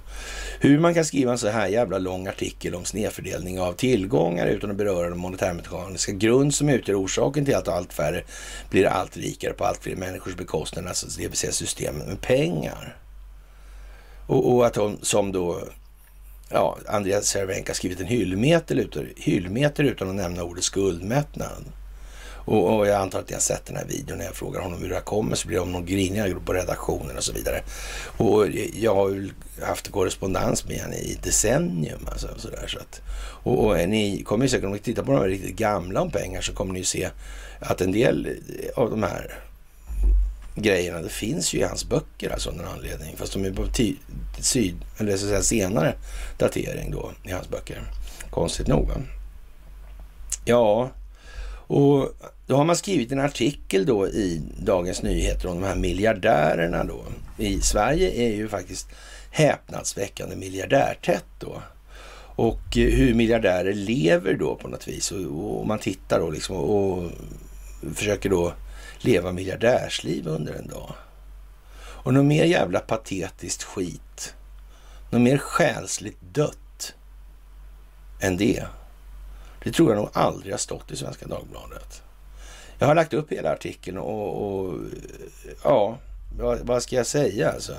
A: hur man kan skriva en så här jävla lång artikel om snedfördelning av tillgångar utan att beröra den monetärmekaniska grund som utgör orsaken till att allt färre blir allt rikare på allt fler människors bekostnad, alltså det vill säga systemet med pengar. Och, och att de som då ja, Andreas Cervenka skrivit en hyllmeter utan, hyllmeter utan att nämna ordet skuldmättnad. Och, och, jag antar att ni har sett den här videon när jag frågar honom hur det här kommer så blir de någon griniga på redaktionen och så vidare. Och jag har ju haft korrespondens med honom i decennium. Alltså, så där, så att, och, och ni kommer ju säkert, om ni tittar på de här riktigt gamla om pengar så kommer ni ju se att en del av de här grejerna, det finns ju i hans böcker alltså av någon anledning. Fast de är på syd, eller så att säga senare datering då i hans böcker. Konstigt nog. Va? Ja, och då har man skrivit en artikel då i Dagens Nyheter om de här miljardärerna då. I Sverige är ju faktiskt häpnadsväckande miljardärtätt då. Och eh, hur miljardärer lever då på något vis. Och, och man tittar då liksom och, och försöker då leva miljardärsliv under en dag. Och något mer jävla patetiskt skit, något mer själsligt dött än det, det tror jag nog aldrig har stått i Svenska Dagbladet. Jag har lagt upp hela artikeln och, och ja, vad, vad, ska jag säga alltså?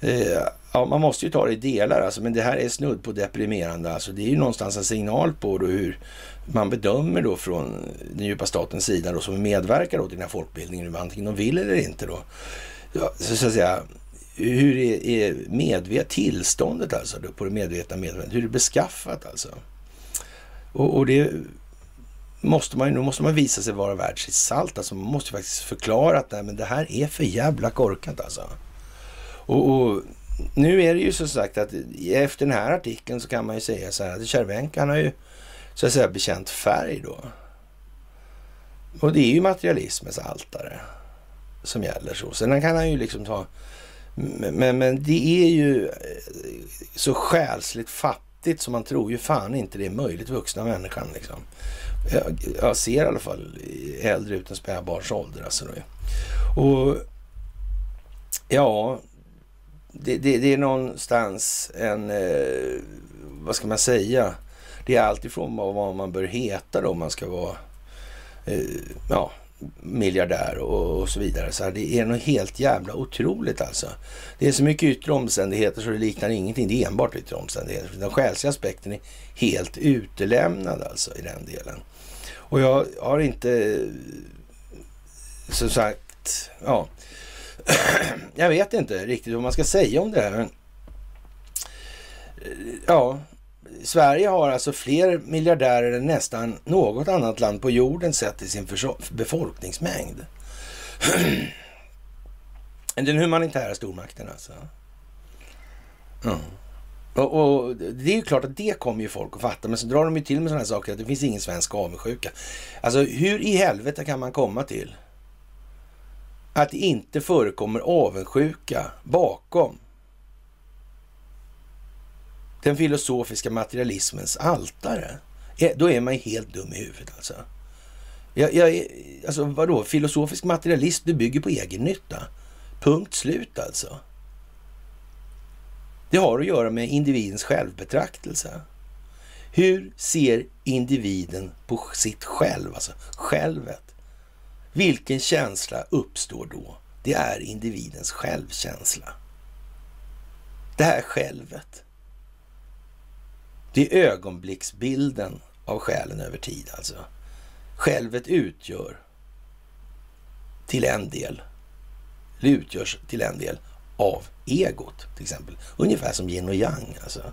A: Eh, ja, man måste ju ta det i delar alltså, men det här är snudd på deprimerande. Alltså, det är ju någonstans en signal på då hur man bedömer då från den djupa statens sida då, som medverkar då till den här folkbildningen, antingen de vill eller inte då. Ja, så, så att säga, hur är, är medvet tillståndet alltså då, på det medvetna medvetandet? Hur är det beskaffat alltså? Och, och det måste man ju, nu måste man visa sig vara värd sitt salt. Alltså man måste faktiskt förklara att nej, men det här är för jävla korkat alltså. Och, och, nu är det ju så sagt att efter den här artikeln så kan man ju säga så här att Cervenka han har ju så att säga bekänt färg då. Och det är ju materialismens altare som gäller så. Sen kan han ju liksom ta... Men, men det är ju eh, så själsligt fattigt som man tror ju fan inte det är möjligt vuxna människan liksom. Jag, jag ser i alla fall äldre ut än spädbarns ålder alltså. Då. Och ja, det, det, det, är någonstans en, eh, vad ska man säga, det är alltifrån vad man bör heta då om man ska vara eh, ja, miljardär och, och, så vidare. Så här, det är något helt jävla otroligt alltså. Det är så mycket yttre omständigheter så det liknar ingenting. Det är enbart yttre omständigheter. Den själsliga aspekten är helt utelämnad alltså i den delen. Och jag har inte, som sagt, ja, jag vet inte riktigt vad man ska säga om det här. Men, eh, ja, Sverige har alltså fler miljardärer än nästan något annat land på jorden sett till sin befolkningsmängd. Den humanitära stormakten alltså. Mm. Och, och, Det är ju klart att det kommer ju folk att fatta, men så drar de ju till med sådana här saker att det finns ingen svensk avundsjuka. Alltså hur i helvete kan man komma till att det inte förekommer avundsjuka bakom den filosofiska materialismens altare? Eh, då är man ju helt dum i huvudet alltså. Jag, jag, alltså vadå, filosofisk materialist, du bygger på egen nytta. Punkt slut alltså. Det har att göra med individens självbetraktelse. Hur ser individen på sitt själv, alltså självet? Vilken känsla uppstår då? Det är individens självkänsla. Det här självet. Det är ögonblicksbilden av själen över tid alltså. Självet utgör till en del, eller utgörs till en del av egot till exempel. Ungefär som yin och yang. Alltså.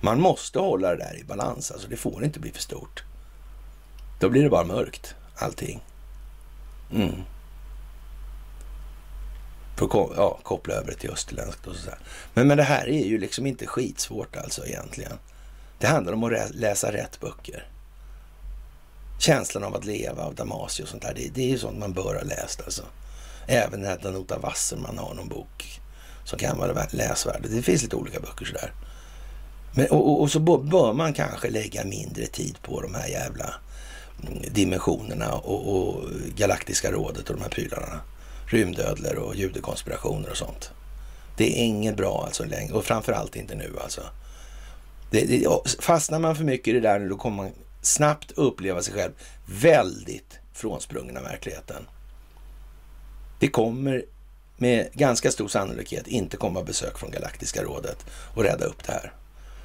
A: Man måste hålla det där i balans. Alltså. Det får inte bli för stort. Då blir det bara mörkt, allting. Mm. För att ja, koppla över det till österländskt och sådär. Men, men det här är ju liksom inte skitsvårt alltså egentligen. Det handlar om att läsa rätt böcker. Känslan av att leva av Damasio och sånt där. Det, det är ju sånt man bör ha läst alltså. Även den här Danuta Wasserman har någon bok som kan vara läsvärd. Det finns lite olika böcker sådär. Men, och, och, och, så bör man kanske lägga mindre tid på de här jävla mm, dimensionerna och, och Galaktiska rådet och de här prylarna. Rymdödlor och judekonspirationer och sånt. Det är inget bra alltså längre och framförallt inte nu alltså. Det, det, fastnar man för mycket i det där nu då kommer man snabbt uppleva sig själv väldigt frånsprungen av verkligheten. Det kommer med ganska stor sannolikhet inte komma besök från Galaktiska rådet och rädda upp det här.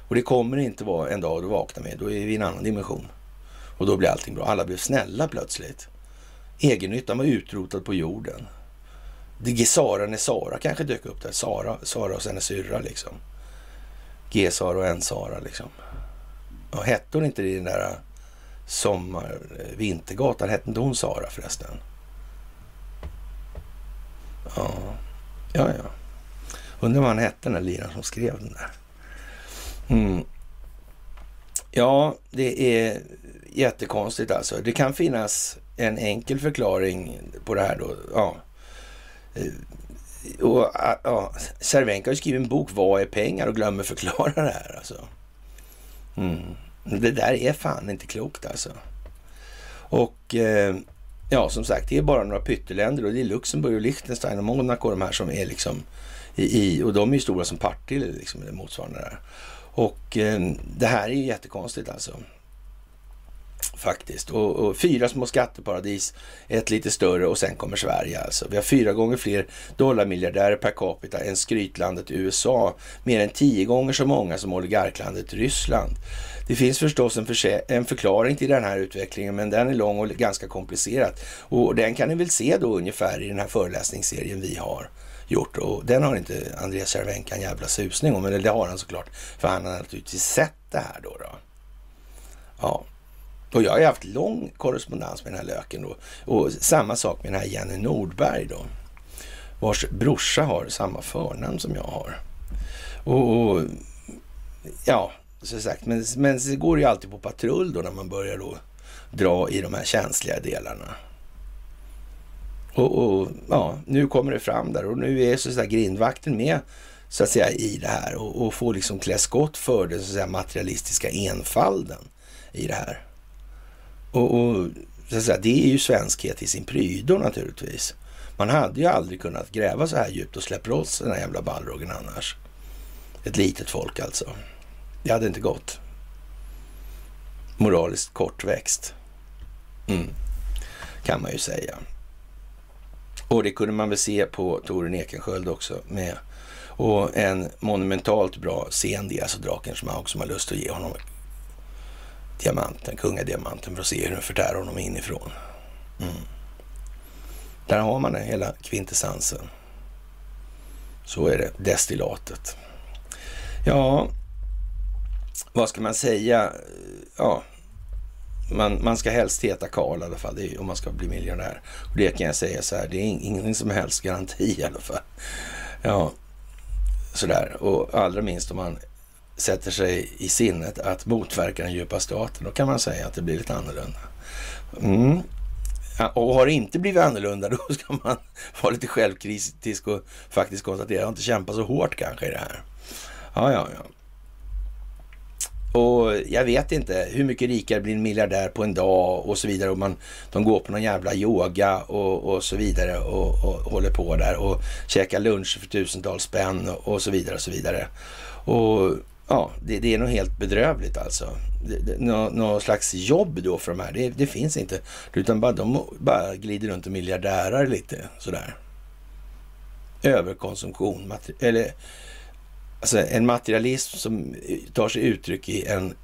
A: Och det kommer inte vara en dag du vaknar med, då är vi i en annan dimension. Och då blir allting bra. Alla blev snälla plötsligt. Egennyttan var utrotad på jorden. Det Sara när Sara kanske dök upp där. Sara, Sara och hennes syrra liksom. G-Sara och N-Sara liksom. Och hette hon inte i den där eh, sommar, eh, Vintergatan, hette inte hon Sara förresten? Ja, ja, ja. Undrar vad han hette den där liraren som skrev den där. Mm. Ja, det är jättekonstigt alltså. Det kan finnas en enkel förklaring på det här då. Ja. Eh, och, ah, ja, Cervenka har skrivit en bok, Vad är pengar? och glömmer förklara det här alltså. Mm. Det där är fan inte klokt alltså. Och eh, ja, som sagt, det är bara några pytteländer och det är Luxemburg och Liechtenstein och Monaco de här som är liksom i, i och de är ju stora som Partille liksom, eller motsvarande där. Och eh, det här är ju jättekonstigt alltså. Faktiskt. Och, och, fyra små skatteparadis, ett lite större och sen kommer Sverige alltså. Vi har fyra gånger fler dollarmiljardärer per capita än skrytlandet USA. Mer än tio gånger så många som oligarklandet Ryssland. Det finns förstås en, en, förklaring till den här utvecklingen, men den är lång och ganska komplicerad. Och den kan ni väl se då ungefär i den här föreläsningsserien vi har gjort. Och den har inte Andreas Cervenka en jävla susning om, eller det har han såklart, för han har naturligtvis sett det här då. då. Ja, och jag har ju haft lång korrespondens med den här löken då. Och samma sak med den här Jenny Nordberg då. Vars brorsa har samma förnamn som jag har. Och, och ja, så sagt, men, men det går ju alltid på patrull då när man börjar då dra i de här känsliga delarna. Och, och ja, nu kommer det fram där och nu är så att säga grindvakten med så att säga i det här och, och får liksom klä skott för den så att säga materialistiska enfalden i det här. Och, och så att säga, det är ju svenskhet i sin prydo naturligtvis. Man hade ju aldrig kunnat gräva så här djupt och släppa loss den här jävla ballrogen annars. Ett litet folk alltså. Det hade inte gått. Moraliskt kortväxt. Mm. Kan man ju säga. Och det kunde man väl se på Toren Ekensköld också med. Och en monumentalt bra scen, det är alltså Drakensmaug som har lust att ge honom diamanten, kungadiamanten, för att se hur den förtär honom inifrån. Mm. Där har man den, hela kvintessensen. Så är det, destillatet. Ja, vad ska man säga? Ja, man, man ska helst heta Karl i alla fall är, om man ska bli miljonär. Och det kan jag säga så här, det är ingen som helst garanti i alla fall. Ja, sådär. Och allra minst om man sätter sig i sinnet att motverka den djupa staten, då kan man säga att det blir lite annorlunda. Mm. Och har det inte blivit annorlunda, då ska man vara lite självkritisk och faktiskt konstatera att jag inte kämpat så hårt kanske i det här. Ja, ja, ja. Och jag vet inte hur mycket rikare blir en miljardär på en dag och så vidare. Och man, de går på någon jävla yoga och, och så vidare och, och, håller på där och käkar lunch för tusentals spänn och, och så vidare och så vidare. Och ja, det, det är nog helt bedrövligt alltså. Något nå slags jobb då för de här, det, det, finns inte. Utan bara, de bara glider runt och miljardärar lite sådär. Överkonsumtion, eller Alltså en materialism som tar sig uttryck i en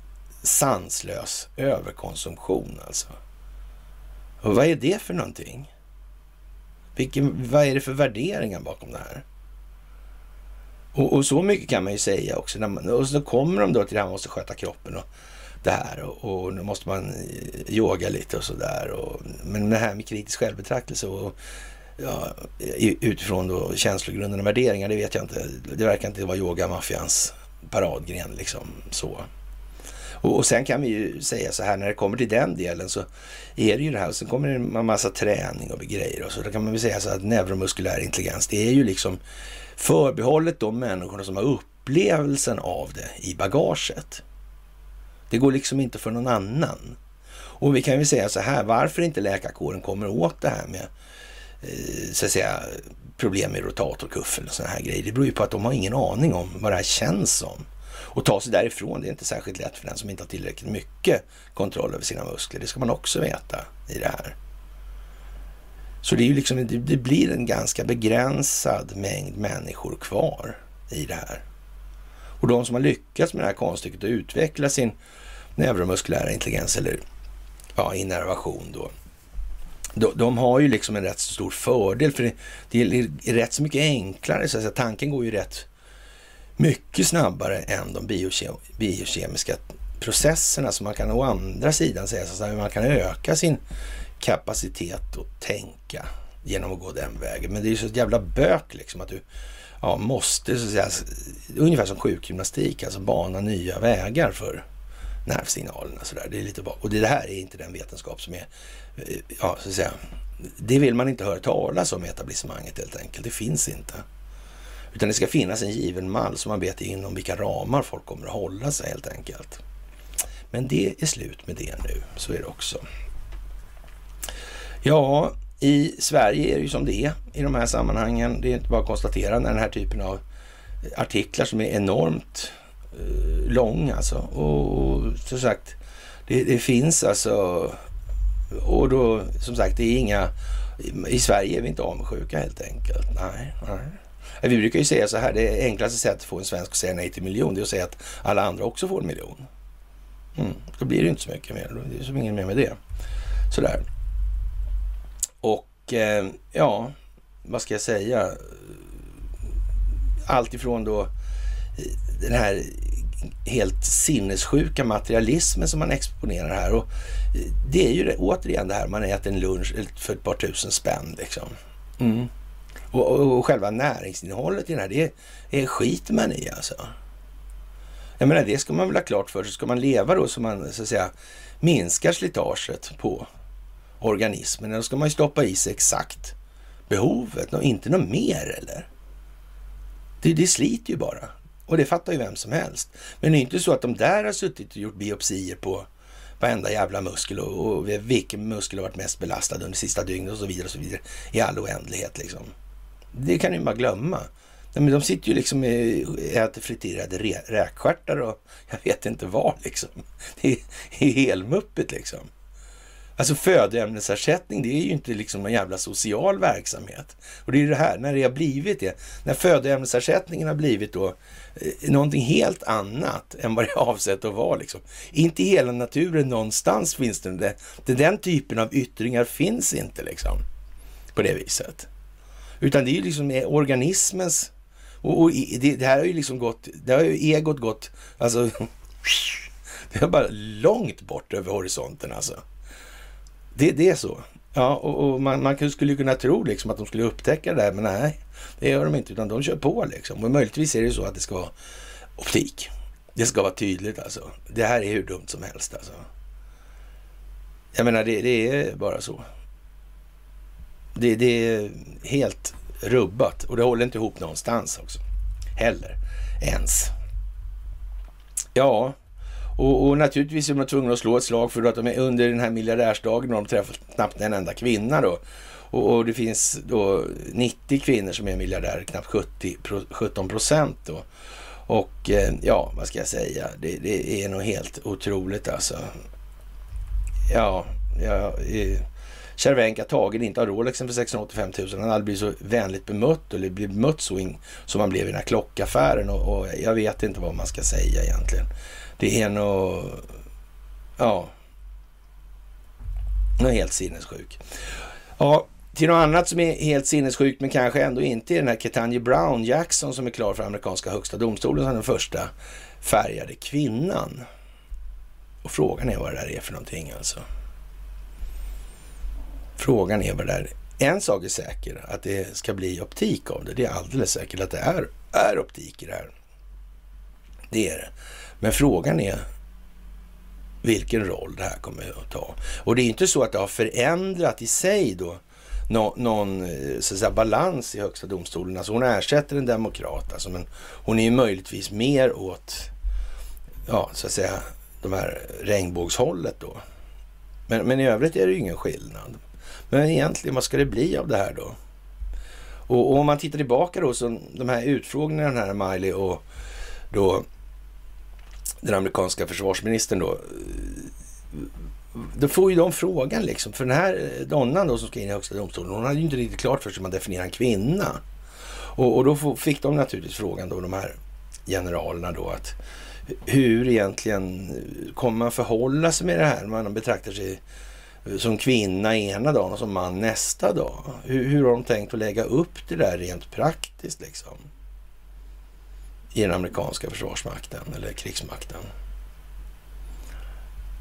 A: sanslös överkonsumtion alltså. Och vad är det för någonting? Vilken, vad är det för värderingar bakom det här? Och, och så mycket kan man ju säga också. När man, och så kommer de då till det här man måste sköta kroppen och det här och, och nu måste man eh, yoga lite och sådär. Men det här med kritisk självbetraktelse och ja, utifrån då och värderingar, det vet jag inte. Det verkar inte vara yogamaffians paradgren liksom så. Och, och, sen kan vi ju säga så här, när det kommer till den delen så är det ju det här, och sen kommer det en massa träning och grejer och så. Då kan man väl säga så att neuromuskulär intelligens, det är ju liksom förbehållet de människorna som har upplevelsen av det i bagaget. Det går liksom inte för någon annan. Och vi kan ju säga så här, varför inte läkarkåren kommer åt det här med eh, så att säga, problem med rotatorkuffen och sådana här grejer. Det beror ju på att de har ingen aning om vad det här känns som. Och ta sig därifrån, det är inte särskilt lätt för den som inte har tillräckligt mycket kontroll över sina muskler. Det ska man också veta i det här. Så det, är ju liksom, det blir en ganska begränsad mängd människor kvar i det här. Och de som har lyckats med det här konststycket att utveckla sin neuromuskulära intelligens eller ja, innervation då, de, de, har ju liksom en rätt stor fördel för det, det är rätt så mycket enklare. Så att säga. Tanken går ju rätt mycket snabbare än de biokemiska processerna. Så man kan å andra sidan säga så att man kan öka sin kapacitet att tänka genom att gå den vägen. Men det är ju så ett jävla bök liksom att du ja, måste, så att säga, ungefär som sjukgymnastik, alltså bana nya vägar för nervsignalerna. Så där. Det är lite, och det här är inte den vetenskap som är, eh, ja, så att säga, det vill man inte höra talas om i etablissemanget helt enkelt. Det finns inte. Utan det ska finnas en given mall som man vet inom vilka ramar folk kommer att hålla sig helt enkelt. Men det är slut med det nu, så är det också. Ja, i Sverige är det ju som det är i de här sammanhangen. Det är inte bara att konstatera när den här typen av artiklar som är enormt Eh, lång alltså. Och, som sagt, det, det, finns alltså... Och då, som sagt, det är inga... I Sverige är vi inte avundsjuka helt enkelt. Nej, nej. Vi brukar ju säga så här, det enklaste sättet att få en svensk att säga nej till miljon, det är att säga att alla andra också får en miljon. Mm, då blir det inte så mycket mer. Det är som inget mer med det. Sådär. Och eh, ja, vad ska jag säga? Allt ifrån då eh, den här helt sinnessjuka materialismen som man exponerar här. Och eh, det är ju det, återigen det här, man äter en lunch för ett par tusen spänn liksom. Mm. Och, och, och, själva näringsinnehållet i den här, det, det skiter man i alltså. Jag menar, det ska man väl ha klart för sig. Ska man leva då så man så att säga minskar slitaget på organismen, då ska man ju stoppa i sig exakt behovet och inte något mer eller? Det, det sliter ju bara. Och det fattar ju vem som helst. Men det är inte så att de där har suttit och gjort biopsier på varenda jävla muskel och, och vilken muskel har varit mest belastad under sista dygnet och så vidare och så vidare i all oändlighet liksom. Det kan ju bara glömma. Nej, men de sitter ju liksom och äter friterade räkstjärtar och jag vet inte vad liksom. Det är helmuppigt liksom. Alltså födoämnesersättning, det är ju inte liksom någon jävla social verksamhet. Och det är ju det här, när det har blivit det, när födoämnesersättningen har blivit då eh, någonting helt annat än vad det är avsett att vara. Liksom. Inte i hela naturen någonstans finns det, det, det den typen av yttringar finns inte liksom på det viset. Utan det är ju liksom organismens, och, och det, det, här har ju liksom gått, det har ju egot gått, alltså, det är bara långt bort över horisonten alltså. Det, det är så. Ja, och, och man, man, skulle kunna tro liksom att de skulle upptäcka det där, men nej, det gör de inte, utan de kör på liksom. Och möjligtvis är det så att det ska vara optik. Det ska vara tydligt alltså. Det här är hur dumt som helst alltså. Jag menar, det, det är bara så. Det, det, är helt rubbat och det håller inte ihop någonstans också. Heller. Ens. Ja, och, och naturligtvis är de tvungna att slå ett slag för att de är under den här miljardärsdagen och de träffar knappt en enda kvinna då. Och, och, det finns då 90 kvinnor som är miljardärer, knappt 70, 17 procent då. Och eh, ja, vad ska jag säga? Det, det, är nog helt otroligt alltså. Ja, ja eh, Cervenka tagen inte av Rolexen för 685 000. Han hade blivit så vänligt bemött eller blivit bemött så in, som han blev i den här klockaffären och, och jag vet inte vad man ska säga egentligen. Det är nog, ja, något helt sinnessjuk. Ja, till något annat som är helt sinnessjukt men kanske ändå inte är den här Ketanji Brown Jackson som är klar för amerikanska högsta domstolen som den första färgade kvinnan. Och frågan är vad det där är för någonting alltså. Frågan är vad det är. En sak är säker, att det ska bli optik av det. Det är alldeles säkert att det är, är optik i det här. Det är det. Men frågan är vilken roll det här kommer att ta. Och det är inte så att det har förändrat i sig då nå, någon eh, så att säga, balans i Högsta domstolen. Alltså hon ersätter en demokrat, alltså, men hon är ju möjligtvis mer åt, ja, så att säga, de här regnbågshållet då. Men, men i övrigt är det ju ingen skillnad. Men egentligen, vad ska det bli av det här då? Och, och om man tittar tillbaka då, så de här utfrågningarna, den här Miley och då den amerikanska försvarsministern då. Eh, då får ju de frågan liksom. För den här eh, donnan då som ska in i högsta domstolen, hon hade ju inte riktigt klart för sig hur man definierar en kvinna. Och, och då fick de naturligtvis frågan då, de här generalerna då, att hur egentligen eh, kommer man förhålla sig med det här? Man betraktar sig som kvinna ena dagen och som man nästa dag. Hur, hur har de tänkt att lägga upp det där rent praktiskt liksom? I den amerikanska försvarsmakten eller krigsmakten.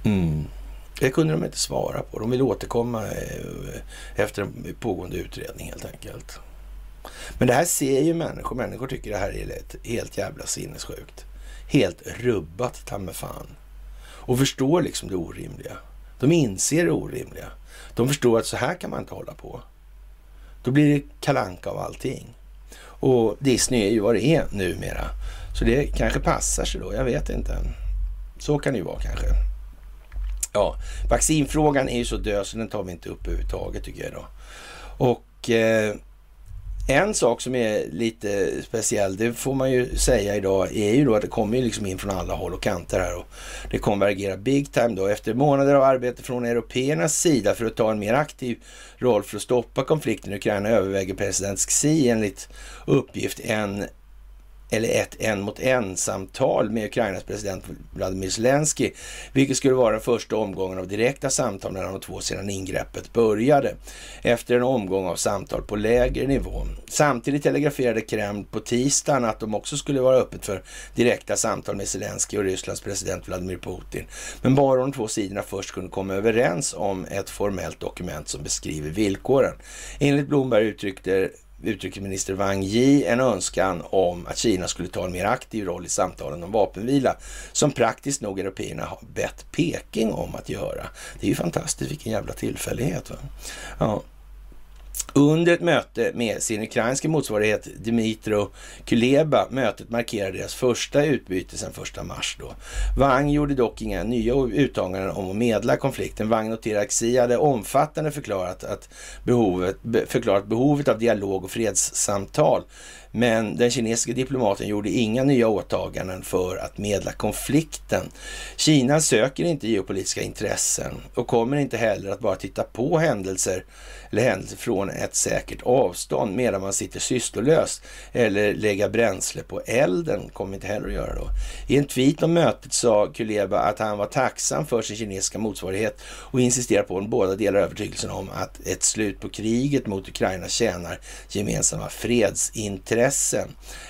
A: Mm. Det kunde de inte svara på. De vill återkomma eh, efter en pågående utredning helt enkelt. Men det här ser ju människor. Människor tycker det här är helt jävla sinnessjukt. Helt rubbat ta med fan. Och förstår liksom det orimliga. De inser det orimliga. De förstår att så här kan man inte hålla på. Då blir det kalanka av allting. Och Disney är ju vad det är numera. Så det kanske passar sig då, jag vet inte. Så kan det ju vara kanske. Ja, vaccinfrågan är ju så död så den tar vi inte upp överhuvudtaget tycker jag då. Och eh, en sak som är lite speciell, det får man ju säga idag, är ju då att det kommer ju liksom in från alla håll och kanter här och det konvergerar big time då. Efter månader av arbete från européernas sida för att ta en mer aktiv roll för att stoppa konflikten i Ukraina överväger president Xi enligt uppgift en eller ett en mot en-samtal med Ukrainas president Vladimir Zelensky, vilket skulle vara den första omgången av direkta samtal mellan de två sedan ingreppet började, efter en omgång av samtal på lägre nivå. Samtidigt telegraferade Kreml på tisdagen att de också skulle vara öppet för direkta samtal med Zelensky och Rysslands president Vladimir Putin, men bara de två sidorna först kunde komma överens om ett formellt dokument som beskriver villkoren. Enligt Blomberg uttryckte utrikesminister Wang Yi en önskan om att Kina skulle ta en mer aktiv roll i samtalen om vapenvila, som praktiskt nog européerna har bett Peking om att göra. Det är ju fantastiskt, vilken jävla tillfällighet. Va? Ja. Under ett möte med sin ukrainska motsvarighet Dmitro Kuleba, mötet markerar deras första utbyte sedan första mars då. Wang gjorde dock inga nya uttalanden om att medla konflikten. Wang noterar att Xi hade omfattande förklarat, att behovet, förklarat behovet av dialog och fredssamtal men den kinesiska diplomaten gjorde inga nya åtaganden för att medla konflikten. Kina söker inte geopolitiska intressen och kommer inte heller att bara titta på händelser eller händelser från ett säkert avstånd medan man sitter sysslolös eller lägga bränsle på elden kommer inte heller att göra då. I en tweet om mötet sa Kuleba att han var tacksam för sin kinesiska motsvarighet och insisterar på att båda delar övertygelsen om att ett slut på kriget mot Ukraina tjänar gemensamma fredsintressen.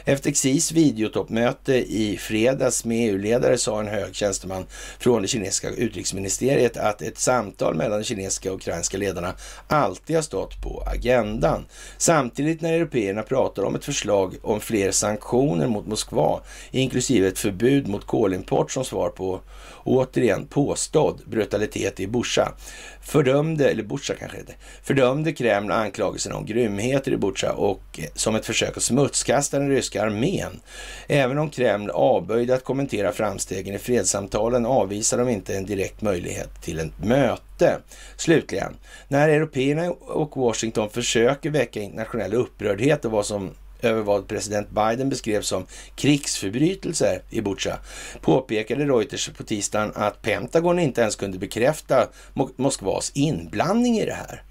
A: Efter Xis videotoppmöte i fredags med EU-ledare sa en hög tjänsteman från det kinesiska utrikesministeriet att ett samtal mellan de kinesiska och ukrainska ledarna alltid alltid har stått på agendan. Samtidigt när européerna pratar om ett förslag om fler sanktioner mot Moskva, inklusive ett förbud mot kolimport som svar på återigen påstådd brutalitet i Busha, fördömde, eller Butja kanske det fördömde Kreml anklagelserna om grymheter i Butja och eh, som ett försök att smutskasta den ryska armén. Även om Kreml avböjde att kommentera framstegen i fredssamtalen avvisar de inte en direkt möjlighet till ett möte. Slutligen, när européerna och Washington försöker väcka internationell upprördhet och vad som över vad president Biden beskrev som krigsförbrytelser i Butja påpekade Reuters på tisdagen att Pentagon inte ens kunde bekräfta Moskvas inblandning i det här.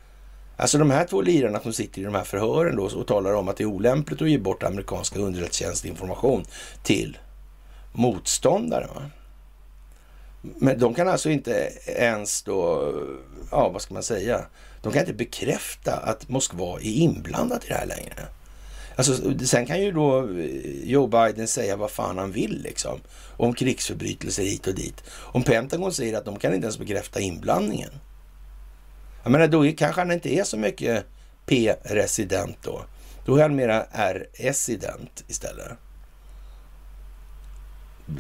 A: Alltså de här två lirarna som sitter i de här förhören då och talar om att det är olämpligt att ge bort amerikanska underrättelsetjänstinformation till motståndare. Va? Men de kan alltså inte ens då, ja vad ska man säga, de kan inte bekräfta att Moskva är inblandat i det här längre. Alltså, sen kan ju då eh, Joe Biden säga vad fan han vill liksom. Om krigsförbrytelser hit och dit. Om Pentagon säger att de kan inte ens bekräfta inblandningen. Jag menar, då kanske han inte är så mycket P-resident då. Då är han mera R-resident istället.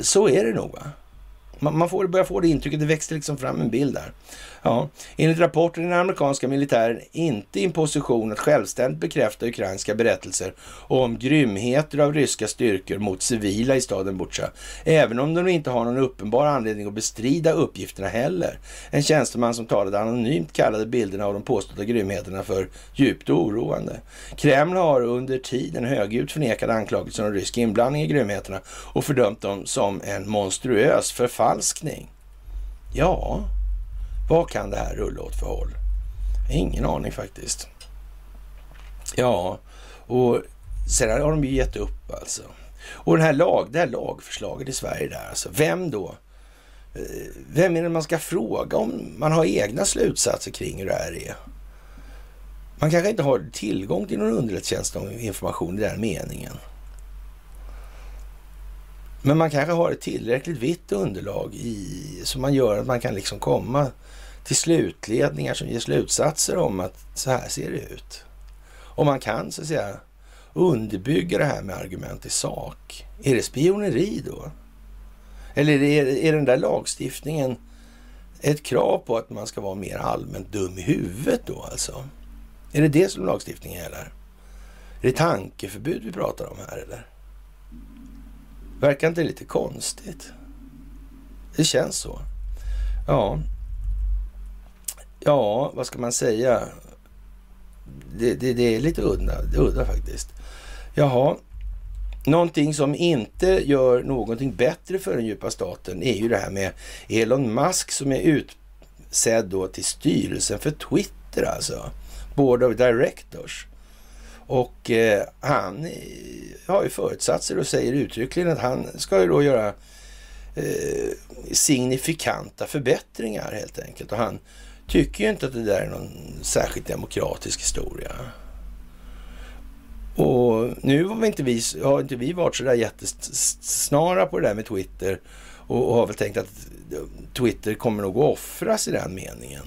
A: Så är det nog va? Man, man får, börjar få det intrycket, det växte liksom fram en bild där. Ja, enligt rapporten är den amerikanska militären inte i en position att självständigt bekräfta ukrainska berättelser om grymheter av ryska styrkor mot civila i staden Butja, även om de inte har någon uppenbar anledning att bestrida uppgifterna heller. En tjänsteman som talade anonymt kallade bilderna av de påstådda grymheterna för djupt oroande. Kreml har under tiden högljutt förnekat anklagelser om rysk inblandning i grymheterna och fördömt dem som en monstruös förfalskning. Ja, vad kan det här rulla åt för håll? Ingen aning faktiskt. Ja, och sen har de ju gett upp alltså. Och den här lag, det här lagförslaget i Sverige där, alltså vem då? Eh, vem är det man ska fråga om man har egna slutsatser kring hur det här är? Man kanske inte har tillgång till någon underrättelsetjänstinformation i den meningen. Men man kanske har ett tillräckligt vitt underlag i, som man gör att man kan liksom komma till slutledningar som ger slutsatser om att så här ser det ut. Och man kan så att säga underbygga det här med argument i sak. Är det spioneri då? Eller är, är den där lagstiftningen ett krav på att man ska vara mer allmänt dum i huvudet då alltså? Är det det som lagstiftningen gäller? Är det tankeförbud vi pratar om här eller? Verkar inte det lite konstigt? Det känns så. Ja, Ja, vad ska man säga? Det, det, det är lite udda, udda faktiskt. Jaha, någonting som inte gör någonting bättre för den djupa staten är ju det här med Elon Musk som är utsedd då till styrelsen för Twitter alltså. Board of Directors. Och eh, han eh, har ju förutsatser och säger uttryckligen att han ska ju då göra eh, signifikanta förbättringar helt enkelt. Och han tycker ju inte att det där är någon särskilt demokratisk historia. Och nu har, vi inte vi, har inte vi varit så där jättesnara på det där med Twitter och, och har väl tänkt att Twitter kommer nog att offras i den meningen.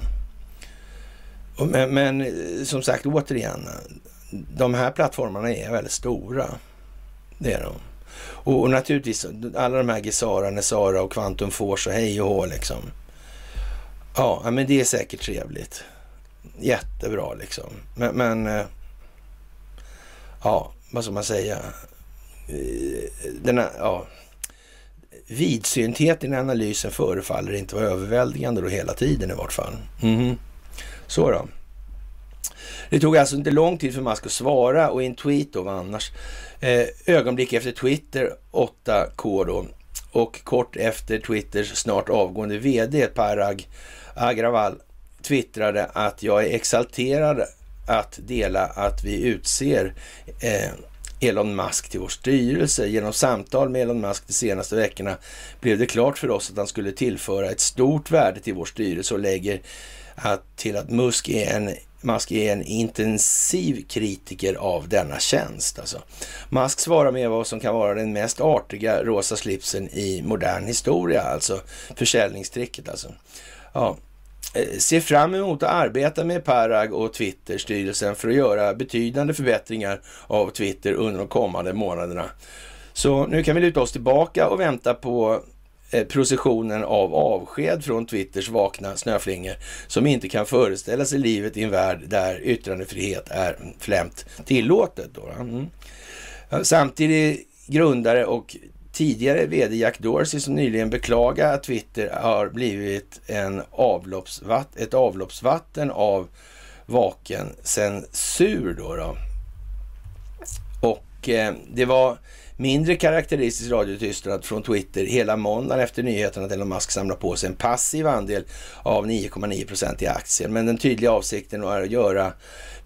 A: Men, men, som sagt, återigen, de här plattformarna är väldigt stora. Det är de. Och, och naturligtvis alla de här Gesara, Nesara och Quantum Force och hej och hå liksom. Ja, men det är säkert trevligt. Jättebra liksom. Men, men eh, ja, vad ska man säga? Denna den här, ja, vidsyntheten i analysen förefaller inte vara överväldigande då hela tiden i vart fall. Mm. Så då. Det tog alltså inte lång tid för Musk att svara och i en tweet då, vad annars? Eh, ögonblick efter Twitter 8K då och kort efter Twitters snart avgående vd Parag Agraval twittrade att jag är exalterad att dela att vi utser eh, Elon Musk till vår styrelse. Genom samtal med Elon Musk de senaste veckorna blev det klart för oss att han skulle tillföra ett stort värde till vår styrelse och lägger att, till att Musk är en Musk är en intensiv kritiker av denna tjänst. Alltså. Musk svarar med vad som kan vara den mest artiga rosa slipsen i modern historia, alltså försäljningstricket. Alltså. Ja, Eh, ser fram emot att arbeta med Parag och Twitterstyrelsen för att göra betydande förbättringar av Twitter under de kommande månaderna. Så nu kan vi luta oss tillbaka och vänta på eh, processionen av avsked från Twitters vakna snöflingor som inte kan föreställa sig livet i en värld där yttrandefrihet är flämt tillåtet. Då. Mm. Samtidigt grundare och tidigare vd Jack Dorsey som nyligen beklagade att Twitter har blivit en avloppsvatt, ett avloppsvatten av vaken censur. Då, då. Och eh, det var mindre karaktäristisk radiotystnad från Twitter hela måndagen efter nyheten att Elon Musk samlar på sig en passiv andel av 9,9 procent i aktier. Men den tydliga avsikten var att göra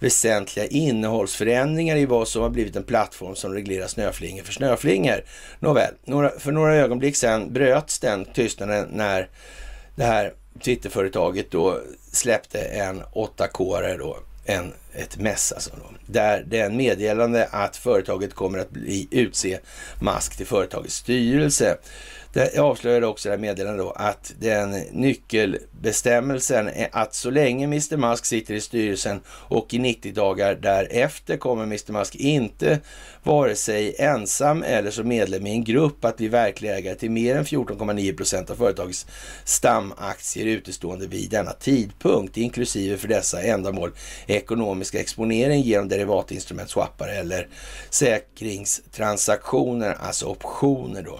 A: väsentliga innehållsförändringar i vad som har blivit en plattform som reglerar snöflingor för snöflingor. Nåväl, några, för några ögonblick sedan bröts den tystnaden när det här Twitterföretaget då släppte en 8K då, en, ett mess alltså. Då, där det är en meddelande att företaget kommer att bli, utse Musk till företagets styrelse. Det avslöjade också det här meddelandet då att den nyckelbestämmelsen är att så länge Mr Musk sitter i styrelsen och i 90 dagar därefter kommer Mr Musk inte vare sig ensam eller som medlem i en grupp att bli verklig ägare till mer än 14,9 procent av företagets stamaktier utestående vid denna tidpunkt, inklusive för dessa ändamål ekonomisk exponering genom derivatinstrument, swappar eller säkringstransaktioner, alltså optioner då.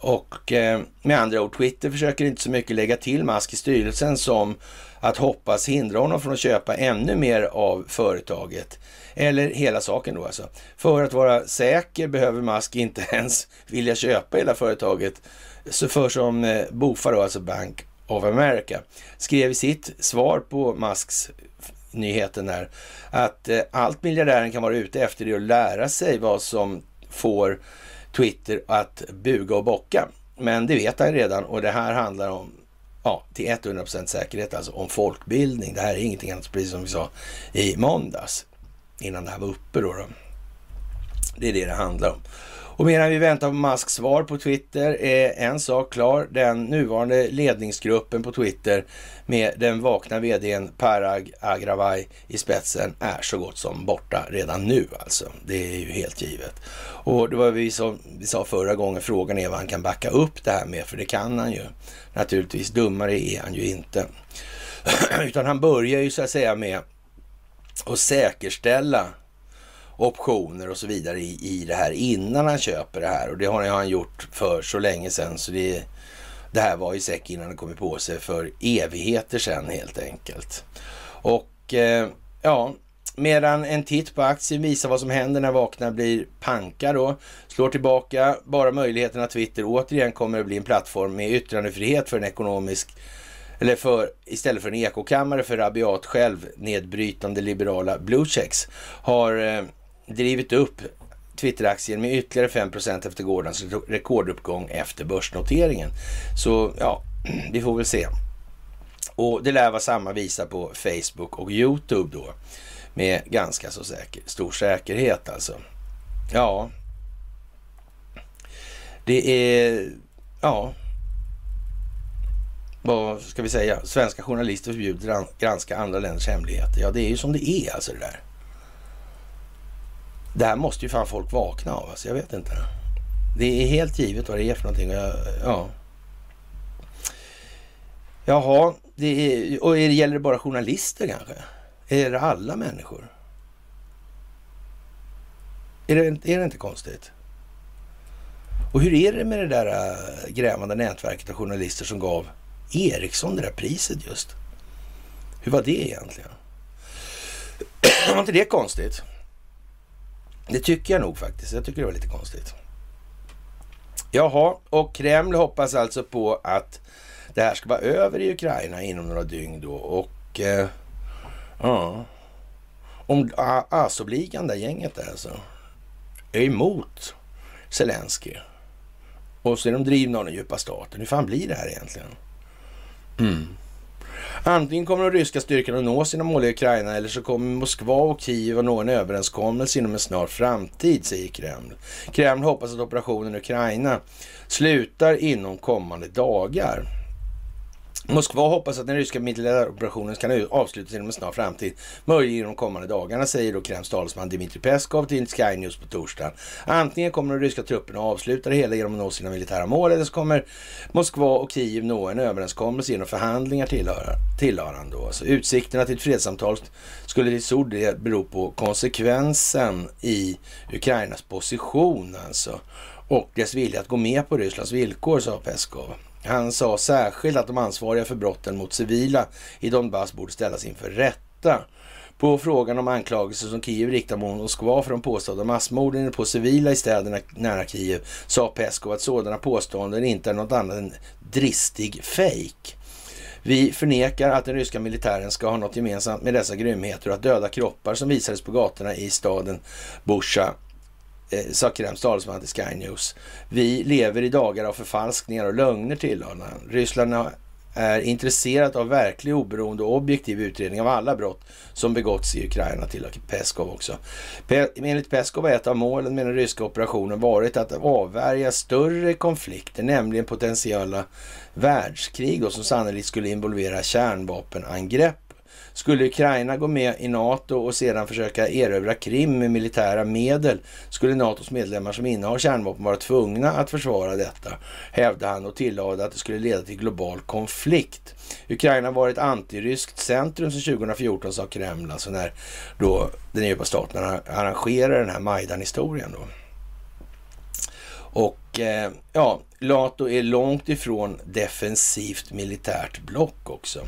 A: Och eh, med andra ord, Twitter försöker inte så mycket lägga till Musk i styrelsen som att hoppas hindra honom från att köpa ännu mer av företaget. Eller hela saken då alltså. För att vara säker behöver Musk inte ens vilja köpa hela företaget. Så för som eh, Bofa då, alltså Bank of America, skrev i sitt svar på Musks nyheten där att eh, allt miljardären kan vara ute efter är att lära sig vad som får Twitter att buga och bocka. Men det vet han redan och det här handlar om, ja, till 100% säkerhet, alltså om folkbildning. Det här är ingenting annat, precis som vi sa i måndags, innan det här var uppe då. då. Det är det det handlar om. Och medan vi väntar på Musks svar på Twitter är en sak klar. Den nuvarande ledningsgruppen på Twitter med den vakna vdn Parag Agrawai i spetsen är så gott som borta redan nu alltså. Det är ju helt givet. Och det var vi som vi sa förra gången, frågan är vad han kan backa upp det här med, för det kan han ju. Naturligtvis, dummare är han ju inte. Utan han börjar ju så att säga med att säkerställa optioner och så vidare i, i det här innan han köper det här. Och det har han gjort för så länge sedan så det, det här var ju säck innan han kommit på sig för evigheter sedan helt enkelt. Och eh, ja, medan en titt på aktien visar vad som händer när vakna blir panka då, slår tillbaka bara möjligheten att Twitter återigen kommer att bli en plattform med yttrandefrihet för en ekonomisk eller för, istället för en ekokammare för rabiat själv nedbrytande liberala bluechecks har eh, drivit upp Twitter-aktien med ytterligare 5% efter gårdagens rekorduppgång efter börsnoteringen. Så ja, vi får väl se. Och det lär vara samma visa på Facebook och Youtube då. Med ganska så säker, stor säkerhet alltså. Ja. Det är, ja. Vad ska vi säga? Svenska journalister förbjuder granska andra länders hemligheter. Ja, det är ju som det är alltså det där. Det här måste ju fan folk vakna av. Alltså, jag vet inte. Det är helt givet vad det är för någonting. Ja. Jaha, det är, och gäller det bara journalister kanske? Är det alla människor? Är det, är det inte konstigt? Och hur är det med det där äh, grävande nätverket av journalister som gav Ericsson det där priset just? Hur var det egentligen? var inte det konstigt? Det tycker jag nog faktiskt. Jag tycker det var lite konstigt. Jaha, och Kreml hoppas alltså på att det här ska vara över i Ukraina inom några dygn då. Och eh, ja, om ah, Azovligan, det gänget där alltså, är emot Zelensky och så är de drivna av den djupa staten. Hur fan blir det här egentligen? Mm. Antingen kommer de ryska styrkorna att nå sina mål i Ukraina eller så kommer Moskva och Kiev att nå en överenskommelse inom en snar framtid, säger Kreml. Kreml hoppas att operationen i Ukraina slutar inom kommande dagar. Moskva hoppas att den ryska militäroperationen kan avslutas inom en snar framtid, möjligen de kommande dagarna, säger då Kremls talesman Dmitrij Peskov till Sky News på torsdagen. Antingen kommer de ryska trupperna avsluta det hela genom att nå sina militära mål, eller så kommer Moskva och Kiev nå en överenskommelse genom förhandlingar, tillhör, han då. Alltså, utsikterna till ett fredssamtal skulle till stor del bero på konsekvensen i Ukrainas position, alltså, och dess vilja att gå med på Rysslands villkor, sa Peskov. Han sa särskilt att de ansvariga för brotten mot civila i Donbass borde ställas inför rätta. På frågan om anklagelser som Kiev riktar mot Moskva för de påstådda massmorden på civila i städerna nära Kiev sa Peskov att sådana påståenden inte är något annat än dristig fejk. Vi förnekar att den ryska militären ska ha något gemensamt med dessa grymheter och att döda kroppar som visades på gatorna i staden Busha eh, sa Krems talesman till Sky News. Vi lever i dagar av förfalskningar och lögner tillade han. Ryssland är intresserat av verklig oberoende och objektiv utredning av alla brott som begåtts i Ukraina till Peskov också. Pe enligt Peskov är ett av målen med den ryska operationen varit att avvärja större konflikter, nämligen potentiella världskrig då, som sannolikt skulle involvera kärnvapenangrepp skulle Ukraina gå med i NATO och sedan försöka erövra Krim med militära medel skulle NATOs medlemmar som innehar kärnvapen vara tvungna att försvara detta, hävdade han och tillade att det skulle leda till global konflikt. Ukraina var ett antiryskt centrum sedan 2014, sa Kreml, alltså när då den djupa staten arrangerade den här Majdan-historien. Då. Och eh, ja, NATO är långt ifrån defensivt militärt block också.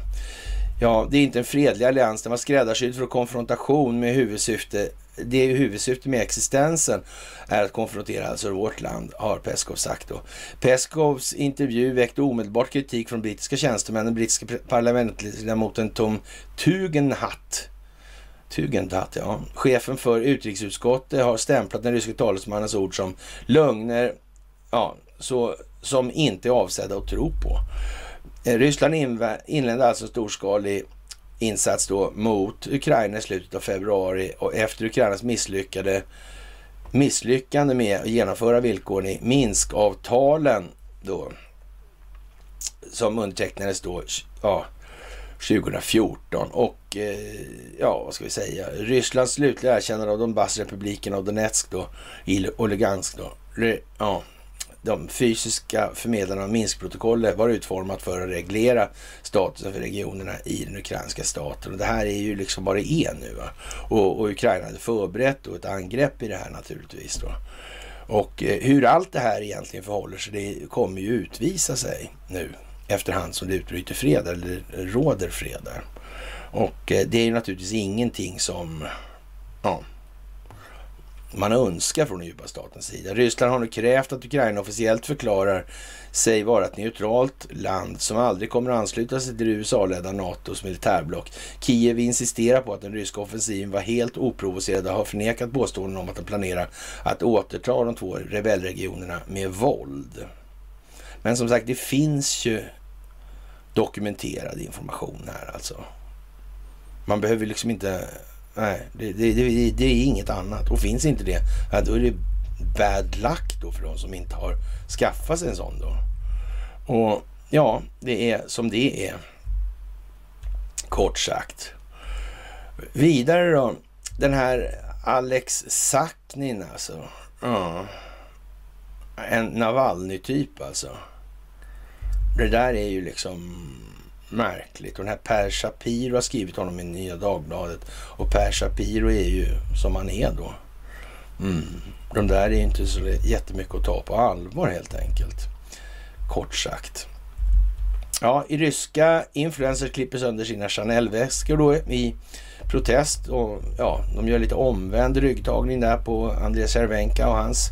A: Ja, det är inte en fredlig allians. Den var skräddarsydd för konfrontation med huvudsyfte. Det är huvudsyfte med existensen är att konfrontera alltså vårt land, har Peskov sagt då. Peskovs intervju väckte omedelbart kritik från brittiska tjänstemän. Den brittiska parlamentsledamoten Tom Tugendhat Tugendhat, ja. Chefen för utrikesutskottet har stämplat den ryske talesmannens ord som lögner, ja, så, som inte är avsedda att tro på. Eh, Ryssland inledde alltså storskalig insats då mot Ukraina i slutet av februari och efter Ukrainas misslyckade misslyckande med att genomföra villkoren i Minskavtalen då som undertecknades då ja, 2014 och eh, ja, vad ska vi säga, Rysslands slutliga erkännande av Donbassrepubliken och Donetsk då i Olegansk. då. Ja, de fysiska förmedlarna av Minskprotokollet var utformat för att reglera statusen för regionerna i den ukrainska staten. Och det här är ju liksom vad det är nu. Va? Och, och Ukraina hade förberett ett angrepp i det här naturligtvis. Då. Och eh, hur allt det här egentligen förhåller sig, det kommer ju utvisa sig nu efterhand som det utbryter fred eller råder fred där. Och eh, det är ju naturligtvis ingenting som ja, man önskar från den djupa statens sida. Ryssland har nu krävt att Ukraina officiellt förklarar sig vara ett neutralt land som aldrig kommer att ansluta sig till USA-ledda NATOs militärblock. Kiev insisterar på att den ryska offensiven var helt oprovocerad och har förnekat påståenden om att den planerar att återta de två rebellregionerna med våld. Men som sagt, det finns ju dokumenterad information här alltså. Man behöver liksom inte Nej, det, det, det, det, är inget annat. Och finns inte det, ja, då är det bad luck då för de som inte har skaffat sig en sån då. Och ja, det är som det är. Kort sagt. Vidare då, den här Alex Saknin alltså. Ja. En Navalny-typ alltså. Det där är ju liksom märkligt. Och den här Per Shapiro har skrivit honom i Nya Dagbladet. Och Per Shapiro är ju som han är då. Mm. De där är inte så jättemycket att ta på allvar helt enkelt. Kort sagt. Ja, i ryska influencers klipper sönder sina Chanel-väskor då i protest och ja, de gör lite omvänd ryggtagning där på Andreas Cervenka och hans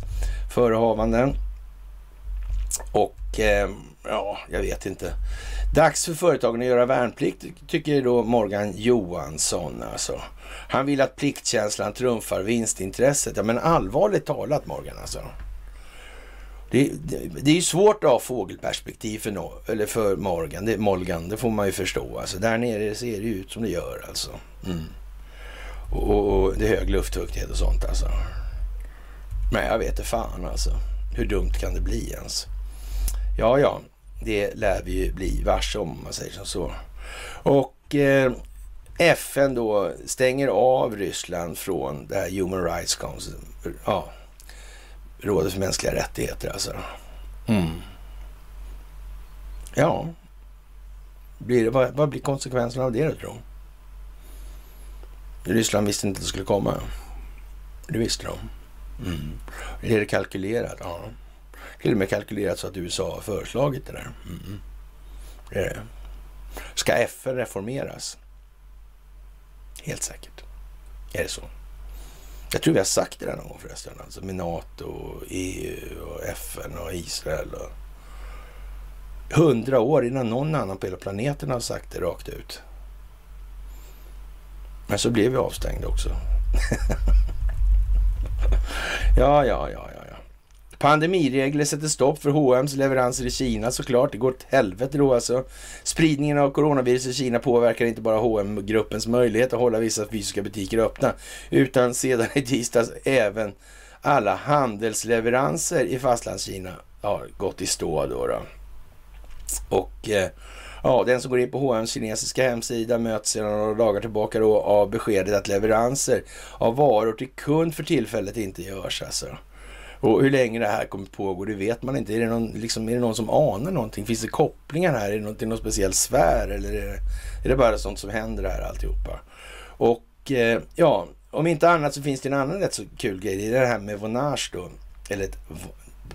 A: förehavanden. Och eh, ja, jag vet inte. Dags för företagen att göra värnplikt, tycker då Morgan Johansson. Alltså. Han vill att pliktkänslan trumfar vinstintresset. Ja, men allvarligt talat Morgan alltså. Det, det, det är ju svårt att ha fågelperspektiv för, no, eller för Morgan, det, Morgan, det får man ju förstå. Alltså, där nere ser det ut som det gör alltså. Mm. Och, och, och, det är hög luftfuktighet och sånt alltså. Men jag vet inte fan alltså. Hur dumt kan det bli ens? Ja, ja det lär vi ju bli varse om, man säger som så. Och eh, FN då stänger av Ryssland från det här Human Rights Council, ja, rådet för mänskliga rättigheter alltså. Mm. Ja, blir det, vad, vad, blir konsekvenserna av det då tror Ryssland visste inte att det skulle komma. Det visste de. Mm. Är det kalkylerat? Ja. Till och med kalkylerat så att USA har föreslagit det där. Mm. Det är det. Ska FN reformeras? Helt säkert. Är det så? Jag tror vi har sagt det där någon gång förresten. Alltså med NATO, EU och FN och Israel. Och hundra år innan någon annan på hela planeten har sagt det rakt ut. Men så blev vi avstängda också. ja, ja, ja, ja. Pandemiregler sätter stopp för H&M's leveranser i Kina såklart. Det går åt helvete då alltså. Spridningen av coronavirus i Kina påverkar inte bara hm gruppens möjlighet att hålla vissa fysiska butiker öppna, utan sedan i tisdags även alla handelsleveranser i fastlandskina har gått i stå då. då. Och eh, ja, den som går in på H&M's kinesiska hemsida möts sedan några dagar tillbaka då av beskedet att leveranser av varor till kund för tillfället inte görs alltså. Och hur länge det här kommer pågå, det vet man inte. Är det någon, liksom, är det någon som anar någonting? Finns det kopplingar här? Är det någon, till någon speciell sfär? Eller är det, är det bara sånt som händer här alltihopa? Och eh, ja, om inte annat så finns det en annan rätt så kul grej. Det är det här med Vonage då. Eller ett,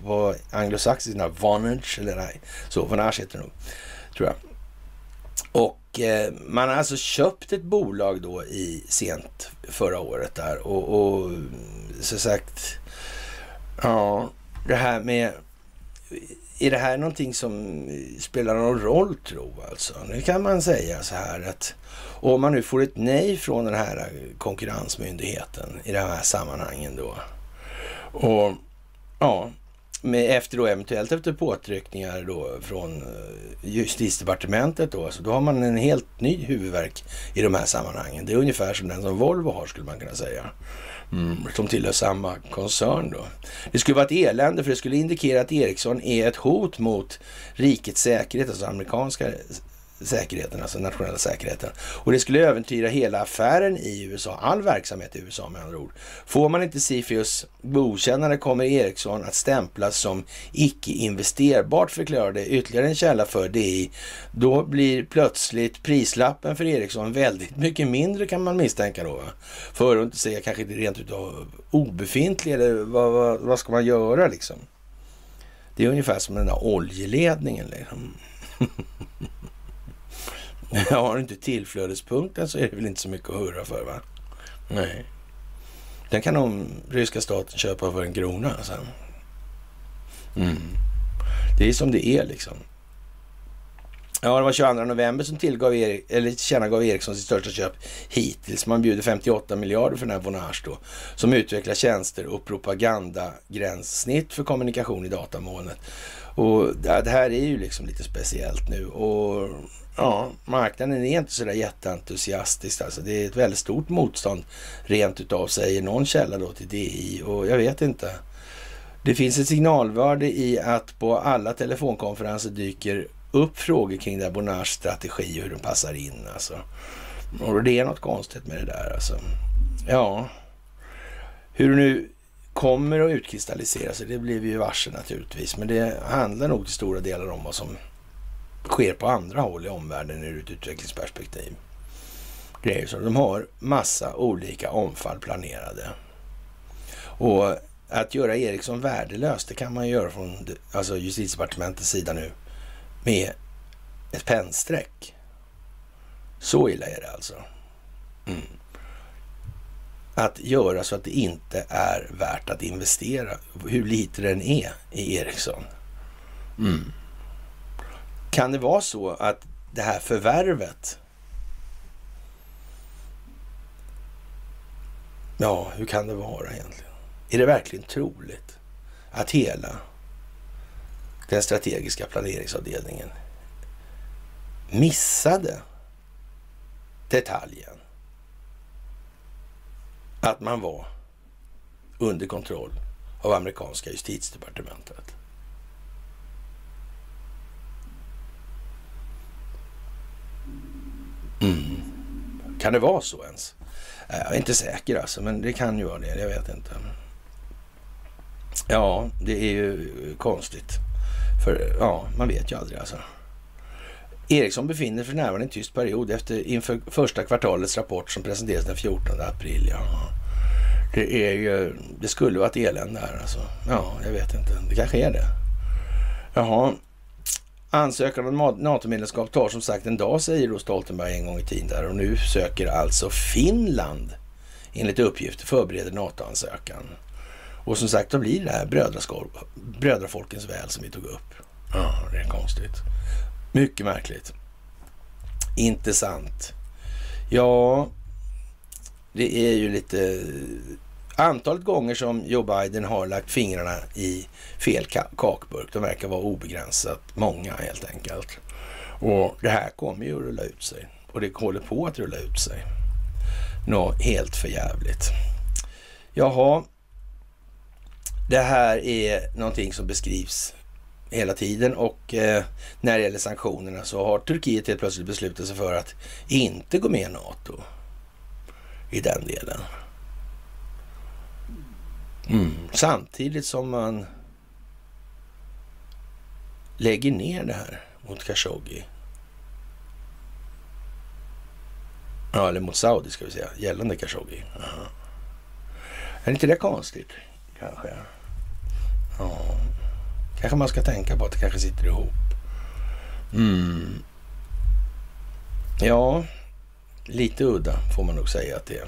A: på anglosaxiska, Vonage, eller nej, så Vonage heter det nog, tror jag. Och eh, man har alltså köpt ett bolag då i sent förra året där och, och så sagt Ja, det här med... Är det här någonting som spelar någon roll tro alltså? Nu kan man säga så här att om man nu får ett nej från den här konkurrensmyndigheten i de här sammanhangen då. Och ja, med efter då eventuellt efter påtryckningar då från eh, justitiedepartementet då, så då har man en helt ny huvudverk i de här sammanhangen. Det är ungefär som den som Volvo har skulle man kunna säga. Mm, som tillhör samma koncern då. Det skulle vara ett elände för det skulle indikera att Ericsson är ett hot mot rikets säkerhet, alltså amerikanska säkerheten, alltså nationella säkerheten. Och det skulle äventyra hela affären i USA, all verksamhet i USA med andra ord. Får man inte Sifius godkännande kommer Ericsson att stämplas som icke investerbart, förklarade ytterligare en källa för DI. Då blir plötsligt prislappen för Ericsson väldigt mycket mindre kan man misstänka då. För att inte säga kanske rent utav obefintlig eller vad, vad, vad ska man göra liksom? Det är ungefär som den där oljeledningen liksom. Har du inte tillflödespunkten så är det väl inte så mycket att hurra för va? Nej. Den kan de ryska staten köpa för en krona sen. Mm. Det är som det är liksom. Ja, det var 22 november som tillgav Erik, eller tillkännagav Ericsson sitt största köp hittills. Man bjuder 58 miljarder för den här Vonage då, som utvecklar tjänster och propagandagränssnitt för kommunikation i datamolnet. Och det här är ju liksom lite speciellt nu och Ja, marknaden är inte sådär jätteentusiastisk. Alltså det är ett väldigt stort motstånd rent utav, säger någon källa då till DI och jag vet inte. Det finns ett signalvärde i att på alla telefonkonferenser dyker upp frågor kring det Bonars strategi och hur den passar in alltså. Och det är något konstigt med det där alltså. Ja, hur nu kommer att utkristallisera sig, det blir vi ju varse naturligtvis. Men det handlar nog till stora delar om vad som sker på andra håll i omvärlden ur ett utvecklingsperspektiv. Grejer så. De har massa olika omfall planerade. Och att göra Ericsson värdelös, det kan man göra från alltså justitiedepartementets sida nu med ett pennstreck. Så illa är det alltså. Mm. Att göra så att det inte är värt att investera, hur lite den är i Ericsson. Mm. Kan det vara så att det här förvärvet Ja, hur kan det vara egentligen? Är det verkligen troligt att hela den strategiska planeringsavdelningen missade detaljen att man var under kontroll av amerikanska justitiedepartementet. Mm. Kan det vara så ens? Jag är inte säker alltså, men det kan ju vara det. Jag vet inte. Ja, det är ju konstigt. För ja, man vet ju aldrig alltså. Ericsson befinner för närvarande i en tyst period efter inför första kvartalets rapport som presenterades den 14 april. Ja. Det, är ju, det skulle vara ett elände här alltså. Ja, jag vet inte. Det kanske är det. Jaha. Ansökan om NATO-medlemskap tar som sagt en dag, säger då Stoltenberg en gång i tiden där. Och nu söker alltså Finland, enligt uppgift, förbereder NATO-ansökan. Och som sagt, då blir det här brödrafolkens väl som vi tog upp. Ja, det är konstigt. Mycket märkligt. Intressant. Ja, det är ju lite... Antalet gånger som Joe Biden har lagt fingrarna i fel kakburk, de verkar vara obegränsat många helt enkelt. Och det här kommer ju att rulla ut sig. Och det håller på att rulla ut sig. Något helt förjävligt. Jaha, det här är någonting som beskrivs hela tiden och eh, när det gäller sanktionerna så har Turkiet helt plötsligt beslutat sig för att inte gå med i NATO i den delen. Mm. Samtidigt som man lägger ner det här mot Khashoggi. Ja, eller mot Saudi ska vi säga, gällande Khashoggi. Aha. Är inte det konstigt? Kanske. Ja. Kanske man ska tänka på att det kanske sitter ihop. Mm. Ja, lite udda får man nog säga att det är.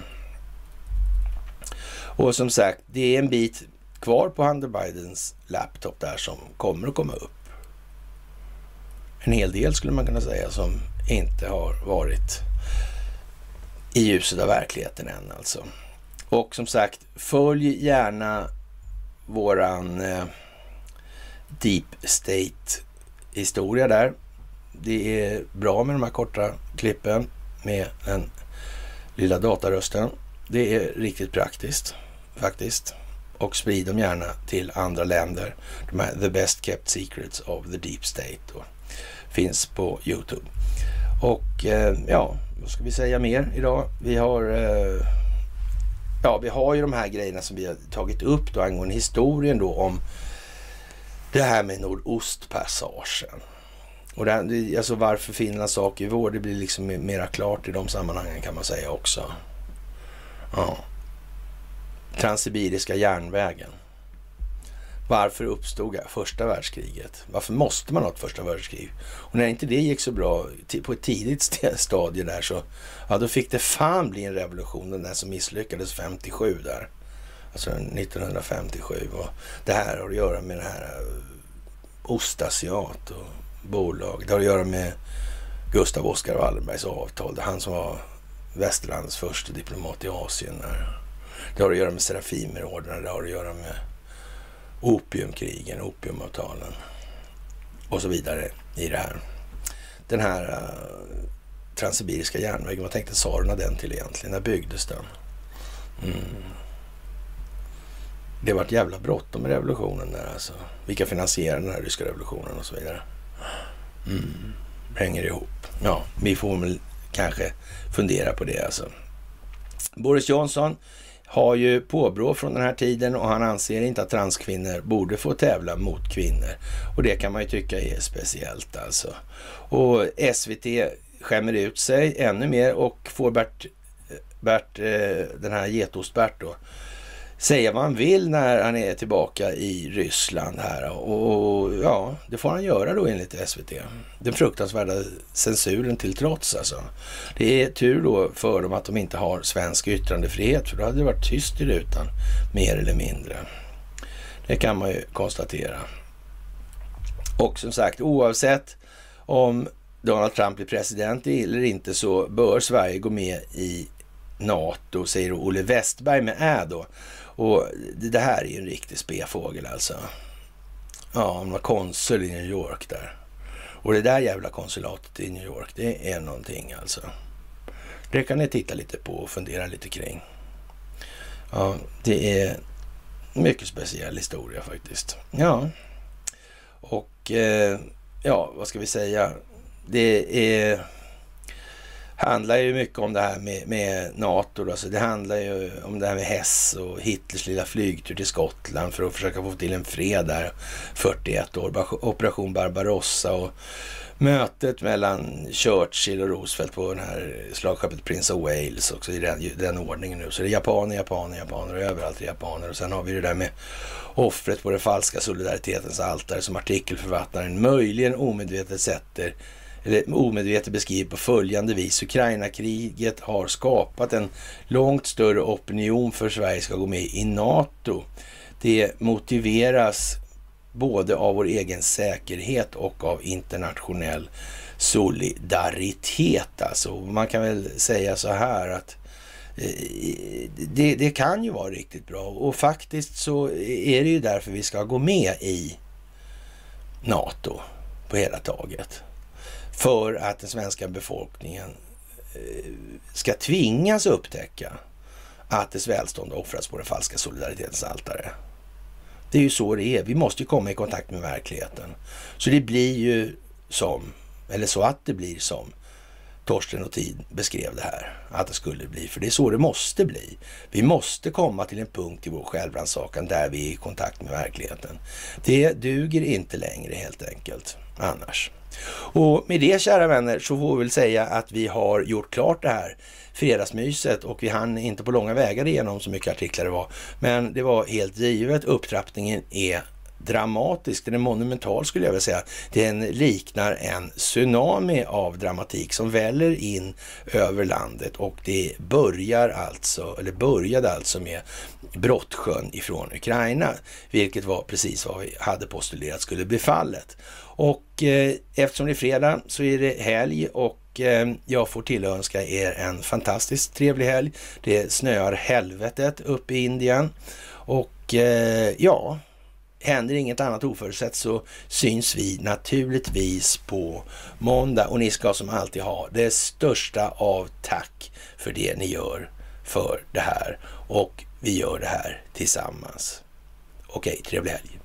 A: Och som sagt, det är en bit kvar på Hunter Bidens laptop där som kommer att komma upp. En hel del skulle man kunna säga som inte har varit i ljuset av verkligheten än alltså. Och som sagt, följ gärna våran eh, deep state historia där. Det är bra med de här korta klippen med den lilla datarösten. Det är riktigt praktiskt faktiskt. Och sprid dem gärna till andra länder. De här The Best Kept Secrets of the Deep State då. finns på Youtube. Och eh, ja, vad ska vi säga mer idag? Vi har eh, ja, vi har ju de här grejerna som vi har tagit upp då angående historien då om det här med Nordostpassagen. Och det, här, alltså varför Finlands sak i vår, det blir liksom mera klart i de sammanhangen kan man säga också. Ja. Transsibiriska järnvägen. Varför uppstod första världskriget? Varför måste man ha ett första världskrig? Och när inte det gick så bra på ett tidigt stadie där så, ja då fick det fan bli en revolution, den där som misslyckades 57 där. Alltså 1957. Och det här har att göra med det här eh, Ostasiat och bolag. Det har att göra med Gustav Oskar Wallenbergs avtal. Det är han som var västerlandets första diplomat i Asien. Där. Det har att göra med Serafimerorden. Det har att göra med opiumkrigen, opiumavtalen och så vidare i det här. Den här uh, transsibiriska järnvägen, vad tänkte tsarerna den till egentligen? När byggdes den? Mm. Det var ett jävla bråttom med revolutionen där alltså. Vilka finansierar den här ryska revolutionen och så vidare. Mm. Hänger ihop. Ja, vi får väl kanske fundera på det alltså. Boris Johnson har ju påbrå från den här tiden och han anser inte att transkvinnor borde få tävla mot kvinnor. Och det kan man ju tycka är speciellt alltså. Och SVT skämmer ut sig ännu mer och får Bert, eh, Bert eh, den här Getost-Bert då, säga vad han vill när han är tillbaka i Ryssland här. Och ja, det får han göra då enligt SVT. Den fruktansvärda censuren till trots alltså. Det är tur då för dem att de inte har svensk yttrandefrihet, för då hade det varit tyst i rutan, mer eller mindre. Det kan man ju konstatera. Och som sagt, oavsett om Donald Trump blir president eller inte så bör Sverige gå med i NATO, säger Olle Westberg med Ä då. Och det här är ju en riktig spefågel alltså. Ja, han var konsul i New York där. Och det där jävla konsulatet i New York, det är någonting alltså. Det kan ni titta lite på och fundera lite kring. Ja, det är mycket speciell historia faktiskt. Ja, och eh, ja, vad ska vi säga? Det är handlar ju mycket om det här med, med NATO. Då. Så det handlar ju om det här med Hess och Hitlers lilla flygtur till Skottland för att försöka få till en fred där 41 år. Operation Barbarossa och mötet mellan Churchill och Roosevelt på den här slagskeppet Prince of Wales också i den, den ordningen nu. Så det är japaner, japaner, japaner och överallt är japaner. Och sen har vi det där med offret på den falska solidaritetens altare som artikelförfattaren möjligen omedvetet sätter eller omedvetet beskriver på följande vis. Ukraina-kriget har skapat en långt större opinion för att Sverige ska gå med i NATO. Det motiveras både av vår egen säkerhet och av internationell solidaritet. Alltså, man kan väl säga så här att eh, det, det, kan ju vara riktigt bra och faktiskt så är det ju därför vi ska gå med i NATO på hela taget. För att den svenska befolkningen eh, ska tvingas upptäcka att dess välstånd offras på den falska solidaritetens altare. Det är ju så det är. Vi måste ju komma i kontakt med verkligheten. Så det blir ju som, eller så att det blir som Torsten och Tid beskrev det här, att det skulle bli. För det är så det måste bli. Vi måste komma till en punkt i vår självrannsakan där vi är i kontakt med verkligheten. Det duger inte längre helt enkelt annars. Och med det kära vänner så får vi väl säga att vi har gjort klart det här fredagsmyset och vi hann inte på långa vägar igenom så mycket artiklar det var. Men det var helt givet. Upptrappningen är dramatisk, den är monumental skulle jag vilja säga. Den liknar en tsunami av dramatik som väller in över landet och det börjar alltså, eller började alltså med Brottsjön ifrån Ukraina, vilket var precis vad vi hade postulerat skulle bli fallet. Och eh, eftersom det är fredag så är det helg och eh, jag får tillönska er en fantastiskt trevlig helg. Det snöar helvetet uppe i Indien och eh, ja, händer inget annat oförutsett så syns vi naturligtvis på måndag och ni ska som alltid ha det största av tack för det ni gör för det här och vi gör det här tillsammans. Okej, trevlig helg!